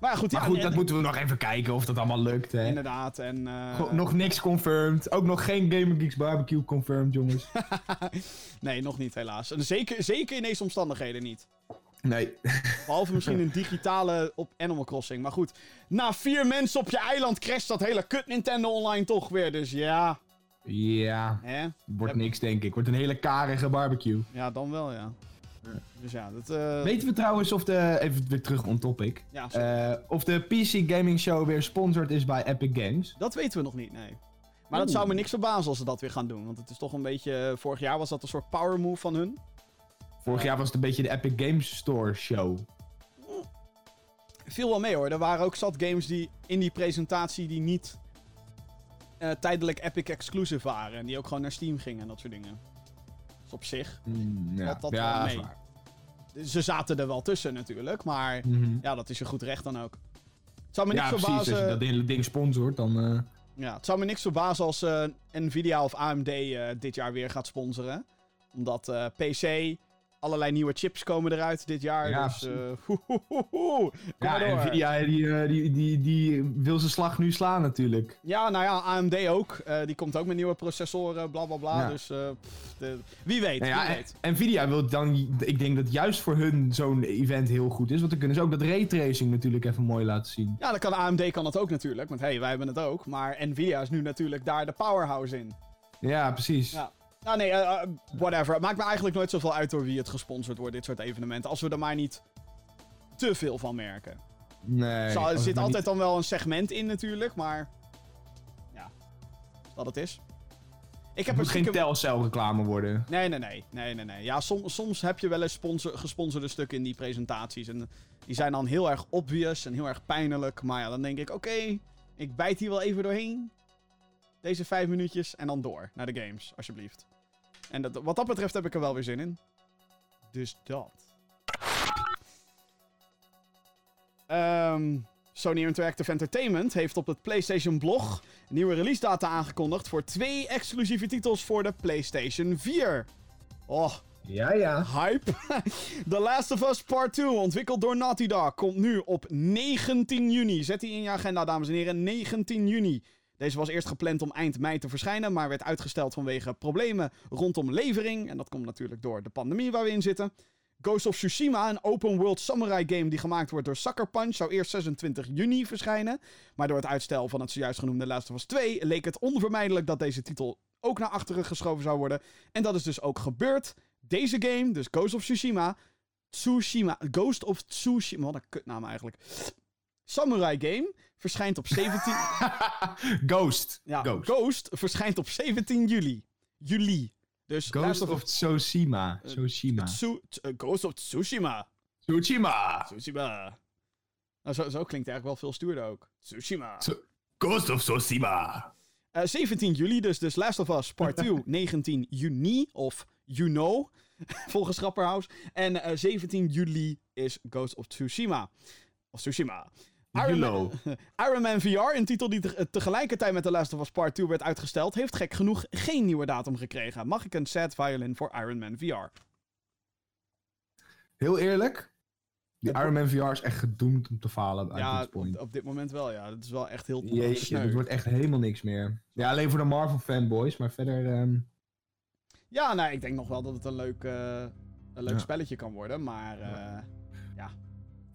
B: Maar ja, goed,
C: Maar
B: ja,
C: goed,
B: en-
C: dat moeten we nog even kijken of dat allemaal lukt. Hè.
B: Inderdaad, en...
C: nog niks confirmed. Ook nog geen Gamer Geeks barbecue confirmed, jongens.
B: nee, nog niet helaas. En zeker, zeker in deze omstandigheden niet.
C: Nee.
B: Behalve misschien een digitale op Animal Crossing. Maar goed, na vier mensen op je eiland crasht dat hele kut Nintendo Online toch weer. Dus ja,
C: Ja,
B: hè?
C: wordt niks denk ik. Wordt een hele karige barbecue.
B: Ja, dan wel, ja. Dus ja, dat... eh,
C: Weten we trouwens of de... Even weer terug on topic.
B: ja.
C: Eh, of de PC Gaming Show weer sponsored is bij Epic Games.
B: dat weten we nog niet, nee. Maar dat zou me niks verbazen als ze dat weer gaan doen. Want het is toch een beetje... Vorig jaar was dat een soort power move van hun.
C: Vorig jaar was het een beetje de Epic Games Store show.
B: Viel wel mee hoor. Er waren ook zat games die in die presentatie die niet eh, tijdelijk Epic exclusive waren. En die ook gewoon naar Steam gingen en dat soort dingen. Dus op zich.
C: Mm, ja,
B: dat wel
C: ja,
B: mee.
C: is waar.
B: Ze zaten er wel tussen natuurlijk. Maar
C: Mhm.
B: ja, dat is je goed recht dan ook. Het zou me
C: Ja,
B: niks
C: precies. Als je
B: verbazen.
C: dat hele ding sponsort, dan... eh,
B: Ja, het zou me niks verbazen als eh, Nvidia of AMD dit jaar weer gaat sponsoren. Omdat PC, allerlei nieuwe chips komen eruit dit jaar.
C: Ja,
B: dus eh. Kom
C: Ja. Nvidia die, eh, die, die, die wil zijn slag nu slaan natuurlijk.
B: Ja, nou ja, AMD ook. Eh, die komt ook met nieuwe processoren, bla bla bla.
C: Ja.
B: Dus eh, pff, de- wie weet,
C: Nou ja,
B: wie weet.
C: en- Nvidia wil dan, ik denk dat juist voor hun zo'n event heel goed is. Want dan kunnen ze ook dat raytracing natuurlijk even mooi laten zien.
B: Ja, dan kan AMD kan dat ook natuurlijk. Want hey, wij hebben het ook. Maar Nvidia is nu natuurlijk daar de powerhouse in.
C: Ja, precies.
B: Ja. Nou nee, eh, eh, whatever. Het maakt me eigenlijk nooit zoveel uit door wie het gesponsord wordt, dit soort evenementen. Als we er maar niet te veel van merken.
C: Nee.
B: Zo, er zit altijd dan wel een segment in natuurlijk, maar... Ja, dat het is. Ik heb
C: Het moet geen
B: stiekem...
C: telcel reclame worden.
B: Nee, nee, nee. nee, nee, nee. Ja, soms, soms heb je wel eens sponsor, gesponsorde stukken in die presentaties. En die zijn dan heel erg obvious en heel erg pijnlijk. Maar ja, dan denk ik, oké, ik bijt hier wel even doorheen. Deze vijf minuutjes en dan door naar de games, alsjeblieft. En dat, wat dat betreft heb ik er wel weer zin in. Dus dat. Ehm, Sony Interactive Entertainment heeft op het PlayStation blog nieuwe release data aangekondigd voor twee exclusieve titels voor de PlayStation 4. Oh,
C: Ja, ja.
B: hype. The Last of Us Part 2, ontwikkeld door Naughty Dog, komt nu op 19 juni. Zet die in je agenda, dames en heren. 19 juni. Deze was eerst gepland om eind mei te verschijnen, maar werd uitgesteld vanwege problemen rondom levering. En dat komt natuurlijk door de pandemie waar we in zitten. Ghost of Tsushima, een open world samurai game die gemaakt wordt door Sucker Punch, zou eerst 26 juni verschijnen. Maar door het uitstel van het zojuist genoemde Last of Us 2 leek het onvermijdelijk dat deze titel ook naar achteren geschoven zou worden. En dat is dus ook gebeurd. Deze game, dus Ghost of Tsushima, Tsushima, Ghost of Tsushima, wat een kutnaam eigenlijk. Samurai game verschijnt op 17...
C: Ghost.
B: ja,
C: Ghost.
B: Ghost verschijnt op 17 juli. Juli. Dus
C: Ghost of Tsushima.
B: Eh,
C: Tsushima.
B: Tsu- eh, Ghost of Tsushima.
C: Tsushima.
B: Tsushima. Nou, zo, zo klinkt eigenlijk wel veel stoerder ook. Tsushima.
C: Tsu- Ghost of Tsushima.
B: Eh, 17 juli dus, dus Last of Us Part 2, 19 juni, of you know, volgens Grapperhaus. En eh, 17 juli is Ghost of Tsushima. Of Tsushima. Iron Man, Iron Man VR, een titel die te- tegelijkertijd met The Last of Us Part 2 werd uitgesteld, heeft gek genoeg geen nieuwe datum gekregen. Mag ik een sad violin voor Iron Man VR?
C: Heel eerlijk. Die Iron Man VR is echt gedoemd om te falen
B: Ja,
C: dit point.
B: op, op dit moment wel, ja. Dat is wel echt heel
C: Jeetje, het wordt echt helemaal niks meer. Ja, alleen voor de Marvel fanboys, maar verder... ehm,
B: Ja, nou, ik denk nog wel dat het een leuk, eh, een leuk
C: Ja.
B: spelletje kan worden, maar... eh,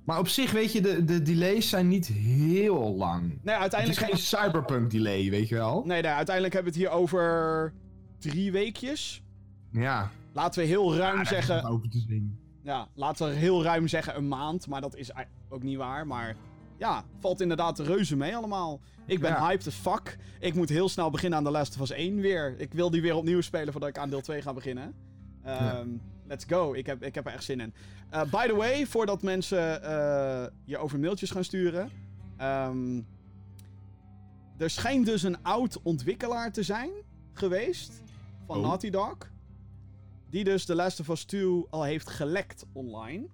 C: Maar op zich, weet je, de, de delays zijn niet heel lang.
B: Nee,
C: Het is
B: uiteindelijk...
C: geen cyberpunk delay, weet je wel?
B: Nee, nee, uiteindelijk hebben we het hier over drie weekjes.
C: Ja.
B: Laten we heel ruim zeggen...
C: te zien.
B: Ja, laten we heel ruim zeggen een maand. Maar dat is ook niet waar. Maar ja, valt inderdaad reuze mee allemaal. Ik ben
C: Ja.
B: hyped as fuck. Ik moet heel snel beginnen aan The Last of Us 1 weer. Ik wil die weer opnieuw spelen voordat ik aan deel 2 ga beginnen. Ehm, Let's go. Ik heb, ik heb er echt zin in. Eh, by the way, voordat mensen eh, je over mailtjes gaan sturen. ehm, er schijnt dus een oud ontwikkelaar te zijn geweest. Van
C: Oh.
B: Naughty Dog. Die dus The Last of Us 2 al heeft gelekt online.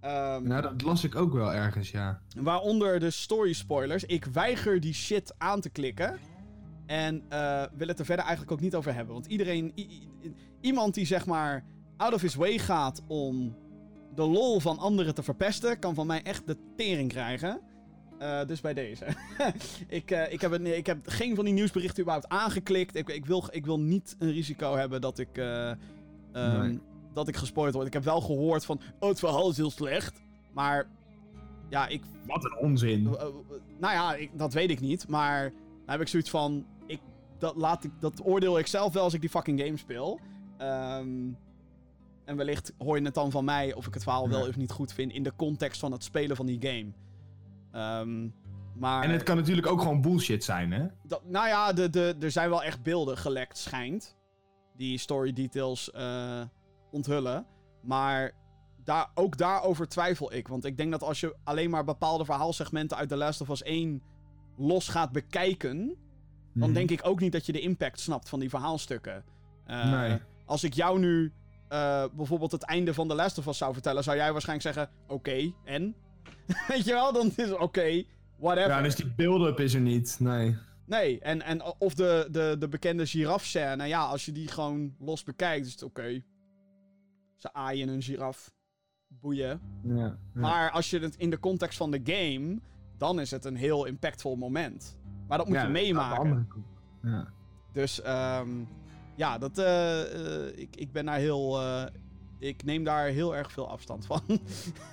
B: Ehm,
C: Nou, dat las ik ook wel ergens, ja.
B: Waaronder de story spoilers. Ik weiger die shit aan te klikken. En eh, wil het er verder eigenlijk ook niet over hebben. Want iedereen. Iemand die zeg maar. out of his way gaat om. de lol van anderen te verpesten. kan van mij echt de tering krijgen. Eh, dus bij deze. ik, eh, ik, heb het, nee, ik heb geen van die nieuwsberichten überhaupt aangeklikt. Ik, ik, wil, ik wil niet een risico hebben dat ik.
C: Nee.
B: Dat ik gespoord word. Ik heb wel gehoord van. Oh, het verhaal is heel slecht. Maar. Ja, ik
C: Wat een onzin.
B: uh, uh, nou ja, ik, dat weet ik niet. Maar dan heb ik zoiets van. Ik, dat, laat ik, dat oordeel ik zelf wel als ik die fucking game speel. Ehm, en wellicht hoor je het dan van mij of ik het verhaal wel of niet goed vind. in de context van het spelen van die game. Ehm, maar.
C: En het kan natuurlijk ook gewoon bullshit zijn, hè?
B: dat, nou ja, de, de, er zijn wel echt beelden gelekt, schijnt. Die story details eh, onthullen. Maar daar, ook daarover twijfel ik. Want ik denk dat als je alleen maar bepaalde verhaalsegmenten uit The Last of Us 1 los gaat bekijken. dan
C: Mhm.
B: denk ik ook niet dat je de impact snapt van die verhaalstukken. Eh,
C: Nee.
B: Als ik jou nu eh, bijvoorbeeld het einde van The Last of Us zou vertellen, zou jij waarschijnlijk zeggen: Oké, en? Weet je wel, dan is het oké, whatever.
C: Ja, dus die build-up is er niet. Nee.
B: Nee, en, en of de, de, de bekende giraf-scène. Ja, als je die gewoon los bekijkt, is het oké. Ze aaien een giraf. Boeien.
C: Ja, ja.
B: Maar als je het in de context van de game, dan is het een heel impactvol moment. Maar dat moet
C: Ja,
B: je meemaken. Dus ehm, ja, dat, eh, eh, ik, ik ben daar heel. eh, ik neem daar heel erg veel afstand van.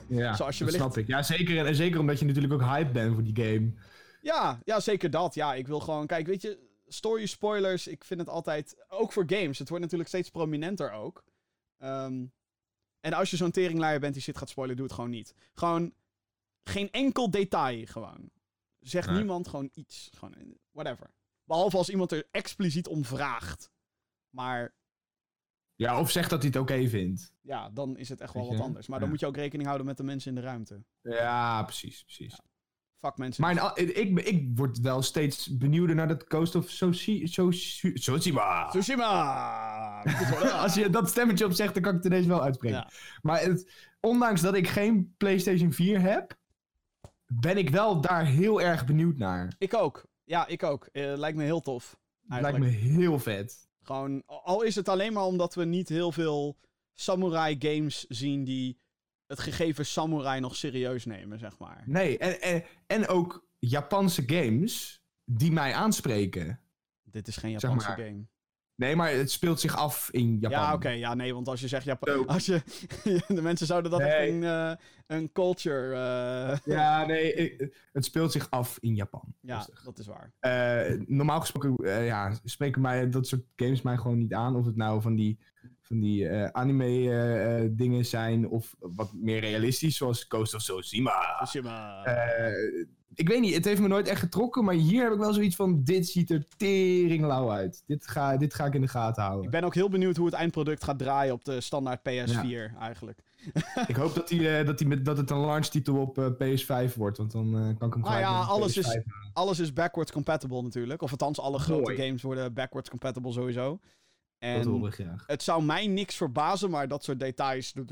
C: Ja,
B: Zoals je
C: dat
B: wellicht-
C: snap ik. Ja, zeker, en zeker omdat je natuurlijk ook hype bent voor die game.
B: ja, ja, zeker dat. Ja, ik wil gewoon. Kijk, weet je, story spoilers. Ik vind het altijd. Ook voor games. Het wordt natuurlijk steeds prominenter ook. Ehm, en als je zo'n teringleier bent die shit gaat spoilen, doe het gewoon niet. Gewoon geen enkel detail. Gewoon. Zeg
C: Nee.
B: niemand gewoon iets. Gewoon whatever. Behalve als iemand er expliciet om vraagt. Maar
C: Ja, of zeg dat hij het oké vindt.
B: ja, dan is het echt wel wat anders. Maar dan
C: Ja.
B: moet je ook rekening houden met de mensen in de ruimte.
C: Ja, precies, precies.
B: Fuck mensen.
C: Maar in ik, ik word wel steeds benieuwder naar dat Coast of Soshi- Soshi- Tsushima.
B: Hoor.
C: Als je dat stemmetje op zegt, dan kan ik het ineens wel uitspreken.
B: Ja.
C: Maar het, ondanks dat ik geen PlayStation 4 heb, ben ik wel daar heel erg benieuwd naar.
B: Ik ook. Ja, ik ook. Eh, lijkt me heel tof.
C: Het lijkt
B: Eigenlijk.
C: me heel vet.
B: Gewoon, al is het alleen maar omdat we niet heel veel samurai games zien die het gegeven samurai nog serieus nemen, zeg maar.
C: Nee, en, en, en ook Japanse games die mij aanspreken.
B: Dit is geen
C: Zeg
B: Japanse
C: maar.
B: game.
C: Nee, maar het speelt zich af in Japan.
B: Ja, oké. ja, nee, want als je zegt Japan... Als je, de mensen zouden dat
C: Nee.
B: echt een, eh, een culture... eh,
C: Ja, nee, het speelt zich af in Japan.
B: ja,
C: Rustig.
B: dat is waar.
C: Eh, normaal gesproken ja, spreken mij dat soort games mij gewoon niet aan. Of het nou van die, van die anime dingen zijn of wat meer realistisch, zoals Coast of Tsushima.
B: Tsushima.
C: Ik weet niet, het heeft me nooit echt getrokken, maar hier heb ik wel zoiets van, dit ziet er teringlauw uit. Dit ga, dit ga ik in de gaten
B: ik
C: houden.
B: ben ook heel benieuwd hoe het eindproduct gaat draaien op de standaard PS4, eigenlijk.
C: Ik hoop dat, die, eh, dat, die met, dat het een launchtitel op eh, PS5 wordt, want dan eh, kan ik hem
B: Nou
C: gelijk
B: ja,
C: op
B: alles
C: PS5
B: is, alles is backwards compatible natuurlijk. Of althans, alle grote
C: Mooi.
B: games worden backwards compatible sowieso.
C: Dat
B: En
C: hoor ik graag.
B: het zou mij niks verbazen, maar dat soort details dat-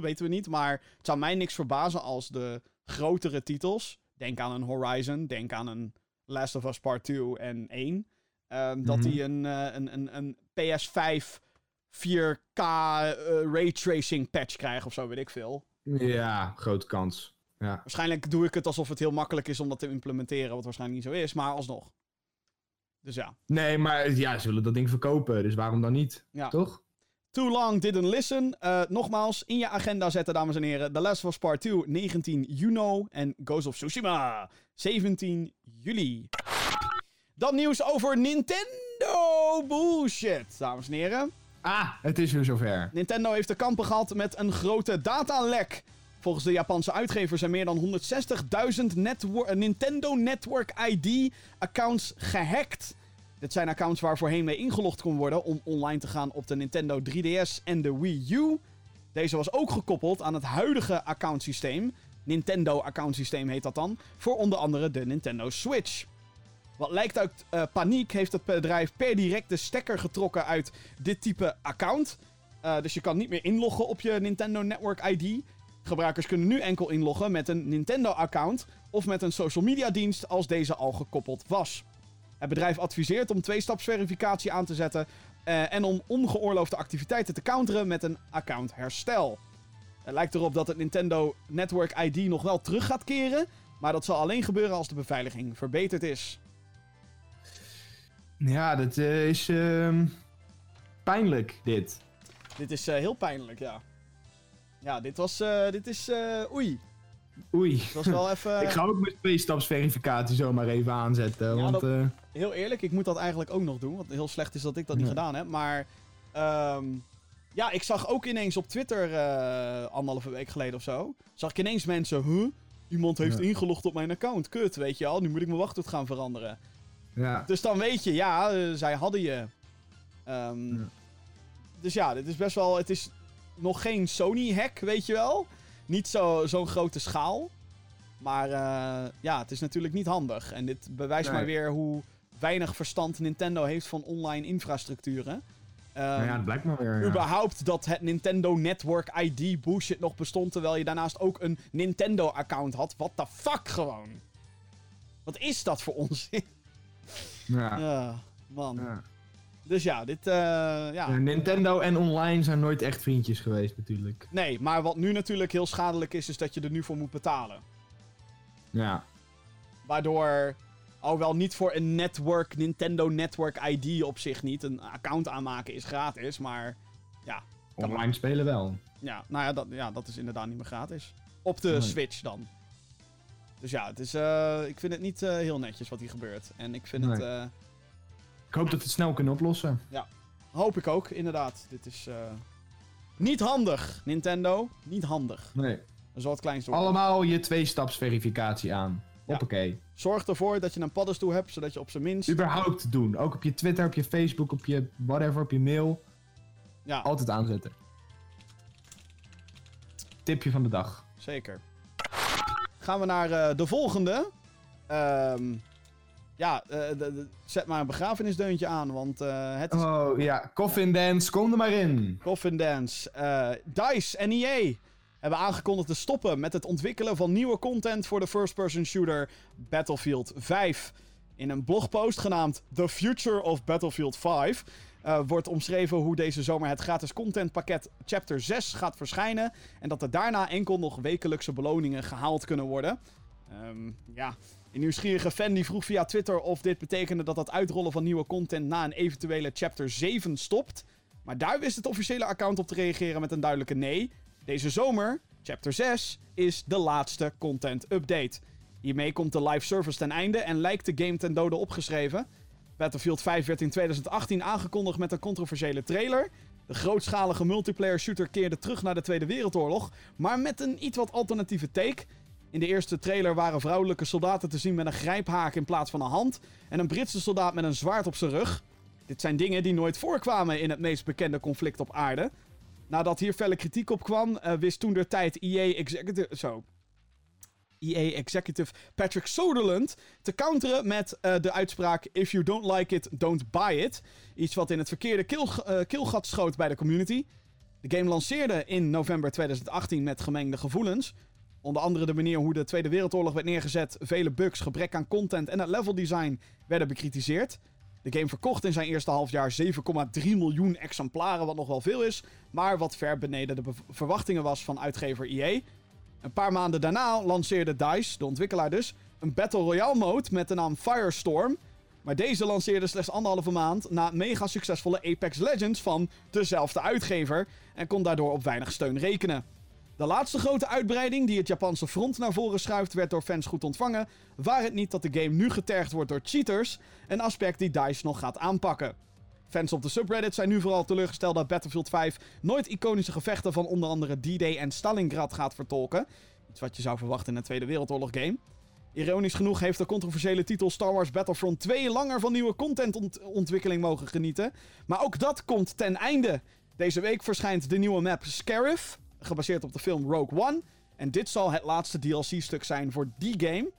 B: weten we niet. Maar het zou mij niks verbazen als de grotere titels, denk aan een Horizon, denk aan een Last of Us Part 2 en 1, ehm, dat
C: Mhm.
B: die een, eh, een, een, een PS5 4K eh, raytracing patch krijgen of zo, weet ik veel.
C: Ja, grote kans. Ja.
B: Waarschijnlijk doe ik het alsof het heel makkelijk is om dat te implementeren, wat waarschijnlijk niet zo is, maar alsnog. Dus ja.
C: Nee, maar ja, ze willen dat ding verkopen, dus waarom dan niet?
B: Ja.
C: Toch?
B: Too long didn't listen. Eh, nogmaals, in je agenda zetten, dames en heren. The Last of Us Part 2, 19 juni. En Ghost of Tsushima, 17 juli. Dan nieuws over Nintendo bullshit, dames en heren.
C: Ah, het is weer zover.
B: Nintendo heeft te kampen gehad met een grote datalek. Volgens de Japanse uitgever zijn meer dan 160.000 netwo- eh, Nintendo Network ID-accounts gehackt. Dit zijn accounts waar voorheen mee ingelogd kon worden om online te gaan op de Nintendo 3DS en de Wii U. Deze was ook gekoppeld aan het huidige accountsysteem. Nintendo accountsysteem heet dat dan. Voor onder andere de Nintendo Switch. Wat lijkt uit eh, paniek heeft het bedrijf per direct de stekker getrokken uit dit type account. Eh, dus je kan niet meer inloggen op je Nintendo Network ID. Gebruikers kunnen nu enkel inloggen met een Nintendo-account of met een social media dienst als deze al gekoppeld was. Het bedrijf adviseert om tweestapsverificatie aan te zetten eh, en om ongeoorloofde activiteiten te counteren met een accountherstel. Het lijkt erop dat het Nintendo Network ID nog wel terug gaat keren, maar dat zal alleen gebeuren als de beveiliging verbeterd is.
C: Ja, dat eh, is ehm, pijnlijk, dit.
B: Dit is eh, heel pijnlijk, ja. Ja, dit was. dit is. oei.
C: Oei.
B: Was wel even.
C: ik ga ook mijn tweestapsverificatie zomaar even aanzetten,
B: Ja,
C: want...
B: dat-
C: eh,
B: Heel eerlijk, ik moet dat eigenlijk ook nog doen. Want heel slecht is dat ik dat niet
C: Ja.
B: gedaan heb. Maar. ehm, ja, ik zag ook ineens op Twitter. eh, anderhalve week geleden of zo. Zag ik ineens mensen. Huh? Iemand heeft
C: Ja.
B: ingelogd op mijn account. Kut, weet je al. Nu moet ik mijn wachtwoord gaan veranderen.
C: ja.
B: Dus dan weet je, ja, eh, zij hadden je.
C: Ja.
B: Dus ja, dit is best wel. Het is nog geen Sony-hack, weet je wel. Niet zo- zo'n grote schaal. Maar eh, ja, het is natuurlijk niet handig. En dit bewijst
C: Nee.
B: maar weer hoe weinig verstand Nintendo heeft van online infrastructuren. Ehm,
C: Nou ja, dat blijkt maar weer. ja.
B: überhaupt dat het Nintendo Network ID bullshit nog bestond. Terwijl je daarnaast ook een Nintendo-account had. What the fuck gewoon? Wat is dat voor onzin?
C: Ja.
B: Ja, man.
C: Ja.
B: Dus ja, dit... eh, ja.
C: Ja, Nintendo en online zijn nooit echt vriendjes geweest, natuurlijk.
B: Nee, maar wat nu natuurlijk heel schadelijk is, is dat je er nu voor moet betalen.
C: Ja.
B: Waardoor, alhoewel niet voor een network, Nintendo Network ID op zich niet, een account aanmaken is gratis, maar
C: Online spelen wel.
B: ja, nou ja, dat, ja, dat is inderdaad niet meer gratis. Op de
C: Nee.
B: Switch dan. Dus ja, het is, eh, ik vind het niet eh, heel netjes wat hier gebeurt. En ik vind het,
C: Nee. Ik hoop dat we het snel kunnen oplossen.
B: hoop ik ook, inderdaad. Dit is eh, niet handig, Nintendo. Niet handig.
C: Nee.
B: Dat is kleinste woord.
C: Allemaal je twee-staps-verificatie aan. Hoppakee.
B: Zorg ervoor dat je een paddenstoel hebt, zodat je op zijn minst...
C: Überhaupt doen. Ook op je Twitter, op je Facebook, op je whatever, op je mail.
B: Ja,
C: Altijd aanzetten. Tipje van de dag.
B: zeker. Gaan we naar eh, de volgende. Ehm, ja, eh, de- de- zet maar een begrafenisdeuntje aan, want eh, het is
C: Oh ja, Coffin Dance, kom er maar in.
B: Coffin Dance. Eh, DICE en EA hebben aangekondigd te stoppen met het ontwikkelen van nieuwe content voor de first-person shooter Battlefield 5. In een blogpost genaamd The Future of Battlefield 5 eh, wordt omschreven hoe deze zomer het gratis contentpakket Chapter 6 gaat verschijnen. En dat er daarna enkel nog wekelijkse beloningen gehaald kunnen worden. Ehm, ja, een nieuwsgierige fan die vroeg via Twitter of dit betekende dat het uitrollen van nieuwe content na een eventuele Chapter 7 stopt. Maar daar wist het officiële account op te reageren met een duidelijke nee. Deze zomer, Chapter 6, is de laatste content update. Hiermee komt de live service ten einde en lijkt de game ten dode opgeschreven. Battlefield 5 werd in 2018 aangekondigd met een controversiële trailer. De grootschalige multiplayer shooter keerde terug naar de Tweede Wereldoorlog, maar met een iets wat alternatieve take. In de eerste trailer waren vrouwelijke soldaten te zien met een grijphaak in plaats van een hand en een Britse soldaat met een zwaard op zijn rug. Dit zijn dingen die nooit voorkwamen in het meest bekende conflict op aarde. Nadat hier felle kritiek op kwam, eh, wist toen de tijd EA Executive... Zo. EA Executive Patrick Soderlund te counteren met eh, de uitspraak... If you don't like it, don't buy it. Iets wat in het verkeerde keel, eh, keelgat schoot bij de community. De game lanceerde in november 2018 met gemengde gevoelens. Onder andere de manier hoe de Tweede Wereldoorlog werd neergezet, vele bugs, gebrek aan content en het level design werden bekritiseerd. De game verkocht in zijn eerste halfjaar 7,3 miljoen exemplaren, wat nog wel veel is, maar wat ver beneden de verwachtingen was van uitgever EA. Een paar maanden daarna lanceerde DICE, de ontwikkelaar dus, een Battle Royale mode met de naam Firestorm. Maar deze lanceerde slechts anderhalve maand na mega succesvolle Apex Legends van dezelfde uitgever en kon daardoor op weinig steun rekenen. De laatste grote uitbreiding die het Japanse front naar voren schuift, werd door fans goed ontvangen, waar het niet dat de game nu getergd wordt door cheaters, een aspect die DICE nog gaat aanpakken. Fans op de subreddit zijn nu vooral teleurgesteld dat Battlefield 5 nooit iconische gevechten van onder andere D-Day en Stalingrad gaat vertolken. Iets wat je zou verwachten in een Tweede Wereldoorlog game. Ironisch genoeg heeft de controversiële titel Star Wars Battlefront 2 langer van nieuwe contentontwikkeling mogen genieten. Maar ook dat komt ten einde. Deze week verschijnt de nieuwe map Scarif, gebaseerd op de film Rogue One. En dit zal het laatste DLC-stuk zijn voor die game.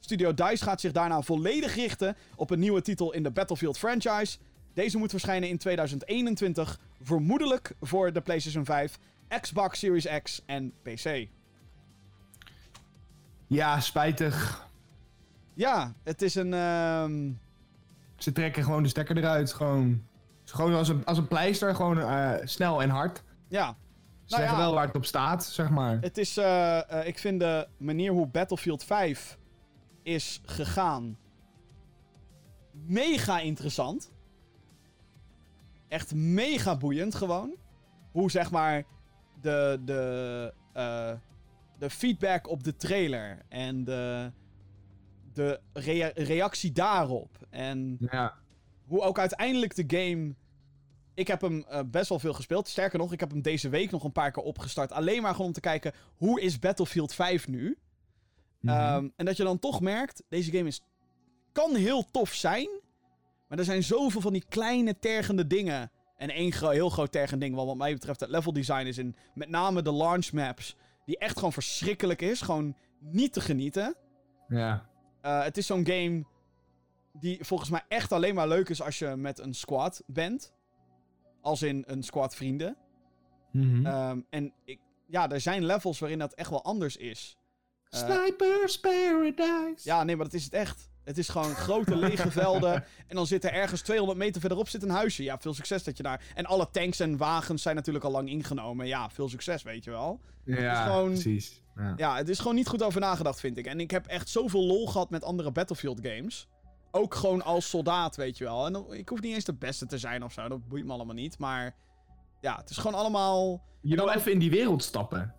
B: Studio DICE gaat zich daarna volledig richten op een nieuwe titel in de Battlefield franchise. Deze moet verschijnen in 2021, vermoedelijk voor de PlayStation 5, Xbox Series X en PC.
C: Ja, spijtig.
B: Ja, het is een. ehm,
C: Ze trekken gewoon de stekker eruit. Gewoon, gewoon als, een, als een pleister, gewoon eh, snel en hard.
B: ja, Nou
C: zeggen
B: ja.
C: wel waar het op staat, zeg maar.
B: het is. eh, eh, ik vind de manier hoe Battlefield 5 is gegaan. mega interessant. Echt mega boeiend gewoon. Hoe zeg maar. De. de eh, de feedback op de trailer. En de. De rea- reactie daarop. En
C: Ja.
B: hoe ook uiteindelijk de game. Ik heb hem eh, best wel veel gespeeld. Sterker nog, ik heb hem deze week nog een paar keer opgestart. Alleen maar gewoon om te kijken hoe is Battlefield 5 nu. Ehm, en dat je dan toch merkt, deze game is, kan heel tof zijn. Maar er zijn zoveel van die kleine tergende dingen. En één heel groot tergend ding, wat wat mij betreft het level design is in met name de launch maps. Die echt gewoon verschrikkelijk is. Gewoon niet te genieten.
C: ja.
B: Eh, het is zo'n game die volgens mij echt alleen maar leuk is als je met een squad bent. Als in een squad vrienden.
C: Mhm.
B: Ehm, en ik, ja, er zijn levels waarin dat echt wel anders is. Eh,
C: Snipers Paradise.
B: ja, nee, maar dat is het echt. Het is gewoon grote lege velden. En dan zit er ergens 200 meter verderop zit een huisje. Ja, veel succes dat je daar... En alle tanks en wagens zijn natuurlijk al lang ingenomen. Ja, veel succes, weet je wel.
C: Ja,
B: gewoon-
C: precies. Ja.
B: Ja, het is gewoon niet goed over nagedacht, vind ik. En ik heb echt zoveel lol gehad met andere Battlefield games. Ook gewoon als soldaat, weet je wel. En ik hoef niet eens de beste te zijn of zo. Dat boeit me allemaal niet. Maar ja, het is gewoon allemaal...
C: Je wil even in die wereld stappen.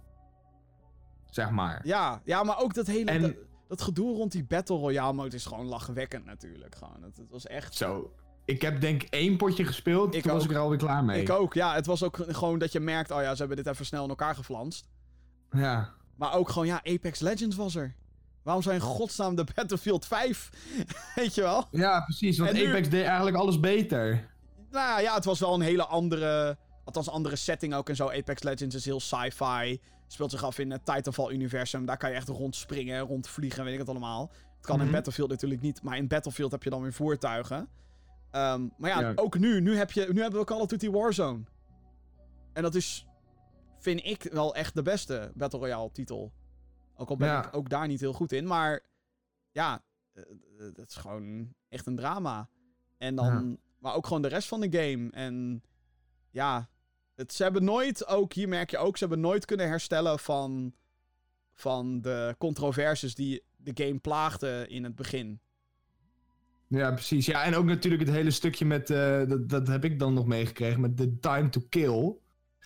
C: Zeg maar.
B: Ja, ja maar ook dat hele...
C: En-
B: Dat, dat gedoe rond die Battle Royale mode is gewoon lachwekkend natuurlijk. Gewoon. Het, het was echt...
C: Zo. Ik heb denk ik één potje gespeeld.
B: Ik
C: toen was ik er alweer klaar mee.
B: Ik ook, ja. Het was ook gewoon dat je merkt... Oh ja, ze hebben dit even snel in elkaar geflanst.
C: Ja.
B: Maar ook gewoon, ja, Apex Legends was er. Waarom zijn in godsnaam de Battlefield 5? weet je wel?
C: ja, precies. Want
B: nu-
C: Apex deed eigenlijk alles beter.
B: Nou ja, het was wel een hele andere... Althans, andere setting ook en zo. Apex Legends is heel sci-fi. Speelt zich af in het Titanfall-universum. Daar kan je echt rondspringen, rondvliegen, weet ik het allemaal. Het kan in
C: Mhm.
B: Battlefield natuurlijk niet. Maar in Battlefield heb je dan weer voertuigen. Ehm, maar ja,
C: Ja.
B: ook nu. Nu, heb je, nu hebben we Call of Duty Warzone. En dat is, vind ik, wel echt de beste Battle Royale titel. Ook al ben
C: Ja.
B: ik ook daar niet heel goed in. Maar ja, eh, eh, het is gewoon echt een drama. En dan, maar ook gewoon de rest van de game. En ja, het, ze hebben nooit, ook hier merk je ook, ze hebben nooit kunnen herstellen van, van de controversies die de game plaagden in het begin.
C: Ja, precies. Ja, en ook natuurlijk het hele stukje met, eh, dat, dat heb ik dan nog meegekregen, met de time to kill.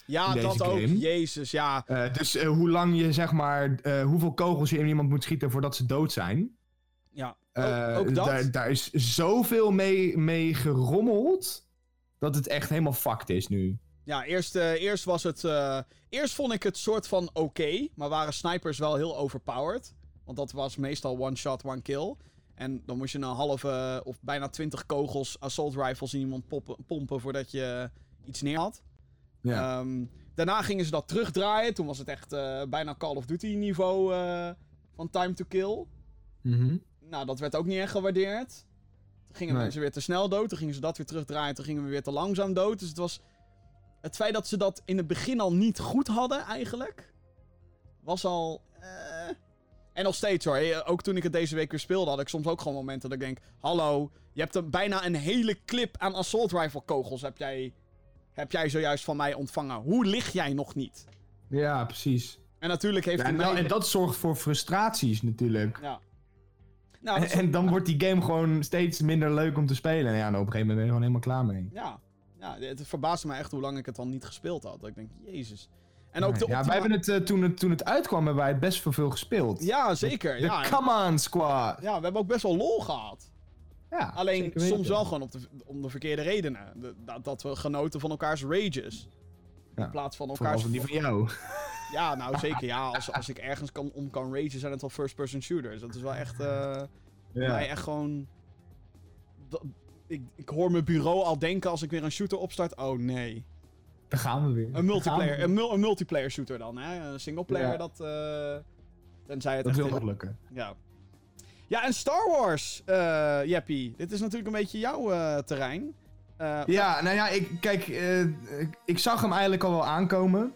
B: Ja, dat ook. Jezus, ja.
C: Eh, dus eh, hoe lang je, zeg maar, eh, hoeveel kogels je in iemand moet schieten voordat ze dood zijn.
B: Ja, ook, ook dat.
C: Daar, daar is zoveel mee, mee gerommeld, dat het echt helemaal fucked is nu.
B: Ja, eerst, eerst was het. eerst vond ik het soort van oké, maar waren snipers wel heel overpowered. Want dat was meestal one shot, one kill. En dan moest je een halve of bijna twintig kogels assault rifles in iemand pompen voordat je iets neer had.
C: Ja.
B: Ehm, daarna gingen ze dat terugdraaien. Toen was het echt eh, bijna Call of Duty niveau eh, van time to kill.
C: Mhm.
B: Nou, dat werd ook niet echt gewaardeerd. Toen gingen
C: Nee.
B: mensen weer te snel dood. Toen gingen ze dat weer terugdraaien. Toen gingen we weer te langzaam dood. Dus het was... Het feit dat ze dat in het begin al niet goed hadden, eigenlijk... Was al... eh, En nog steeds hoor. Ook toen ik het deze week weer speelde, had ik soms ook gewoon momenten dat ik denk... Hallo, je hebt een, bijna een hele clip aan assault rifle kogels heb jij, heb jij zojuist van mij ontvangen. Hoe lig jij nog niet?
C: Ja, precies.
B: En natuurlijk heeft
C: Ja, en,
B: mij...
C: dan- en dat zorgt voor frustraties natuurlijk.
B: Ja. Nou,
C: En, dan wordt die game gewoon steeds minder leuk om te spelen. En ja, en op een gegeven moment ben je gewoon helemaal klaar mee.
B: Ja, ja, het verbaasde me echt hoe lang ik het dan niet gespeeld had. Dat ik denk, jezus. En ook de
C: ja, wij hebben het, eh, toen het toen het uitkwam, hebben wij het best veel, veel gespeeld.
B: Ja, zeker.
C: De
B: ja.
C: Come On Squad.
B: ja, we hebben ook best wel lol gehad.
C: Ja,
B: Alleen soms wel gewoon op de, om de verkeerde redenen. De- dat, dat we genoten van elkaars rages.
C: Ja,
B: In plaats van
C: Vooral
B: elkaars...
C: van die van jou.
B: Ja, nou zeker. Ja, als, als ik ergens kan, om kan ragen, zijn het wel first-person shooters. Dat is wel echt... eh bij mij echt gewoon... dat- ik, ik hoor mijn bureau al denken als ik weer een shooter opstart. Oh nee.
C: Daar gaan we weer.
B: Een multiplayer, een, mul- een multiplayer shooter dan, hè? Een singleplayer,
C: Ja.
B: dat... eh tenzij het
C: Dat
B: echt
C: wil nog lukken.
B: Ja. Ja, en Star Wars, Jeppie. Dit is natuurlijk een beetje jouw eh, terrein. Eh,
C: Ja, nou ja, ik, kijk, ik, ik zag hem eigenlijk al wel aankomen.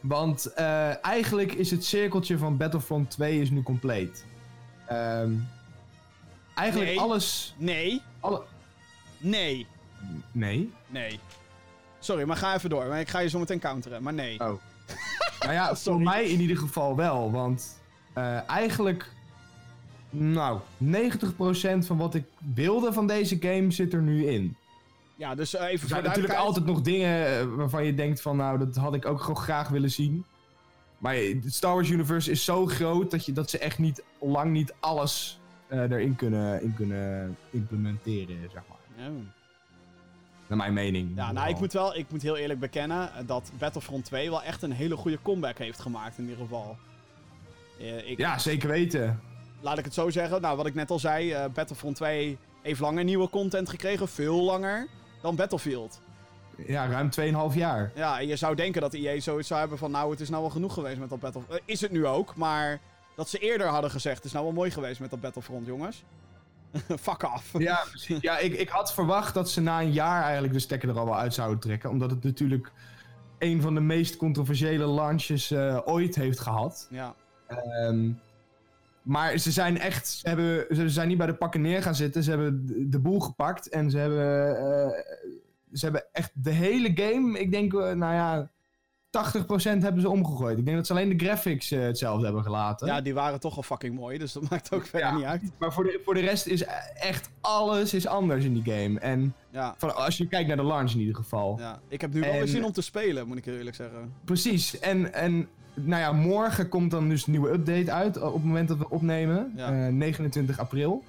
C: Want eigenlijk is het cirkeltje van Battlefront 2 is nu compleet. Ehm, eigenlijk
B: Nee.
C: alles...
B: Nee,
C: Alle...
B: nee,
C: Nee?
B: nee. Sorry, maar ga even door. Maar ik ga je zo meteen counteren, maar nee.
C: Oh. nou ja, voor mij in ieder geval wel. Want eigenlijk... Nou, 90% van wat ik wilde van deze game zit er nu in.
B: Ja, dus eh, even
C: Er zijn natuurlijk altijd nog dingen eh, waarvan je denkt van... Nou, dat had ik ook gewoon graag willen zien. Maar het Star Wars Universe is zo groot dat, je, dat ze echt niet, lang niet alles eh, erin kunnen, in kunnen implementeren, zeg maar. Naar mijn mening.
B: Ja, nou, ik moet wel, ik moet heel eerlijk bekennen eh, dat Battlefront 2 wel echt een hele goede comeback heeft gemaakt in ieder geval. Eh, ik,
C: Ja, zeker weten.
B: Laat ik het zo zeggen. Nou, wat ik net al zei, eh, Battlefront 2 heeft langer nieuwe content gekregen. Veel langer dan Battlefield.
C: Ja, ruim 2,5 jaar.
B: Ja, en je zou denken dat EA zoiets zou hebben van... Nou, het is nou wel genoeg geweest met dat Battlefront. is het nu ook, maar dat ze eerder hadden gezegd... Het is nou wel mooi geweest met dat Battlefront, jongens. Fuck af.
C: Ja, precies. Ja, ik, ik had verwacht dat ze na een jaar eigenlijk de stekker er al wel uit zouden trekken. Omdat het natuurlijk een van de meest controversiële launches eh, ooit heeft gehad.
B: Ja.
C: Ehm, maar ze zijn echt, ze, hebben, ze zijn niet bij de pakken neer gaan zitten. Ze hebben de, boel gepakt en ze hebben, eh, ze hebben echt de hele game, ik denk, eh, nou ja, 80% hebben ze omgegooid. Ik denk dat ze alleen de graphics eh, hetzelfde hebben gelaten.
B: Ja, die waren toch al fucking mooi, dus dat maakt ook verder
C: Ja.
B: niet uit.
C: Maar voor de, voor de rest is echt alles is anders in die game. En
B: Ja,
C: van, als je kijkt naar de launch in ieder geval.
B: ja. ik heb nu wel weer zin om te spelen, moet ik eerlijk zeggen.
C: Precies. En, en nou ja, morgen komt dan dus een nieuwe update uit op het moment dat we opnemen.
B: Ja.
C: Eh, 29 april.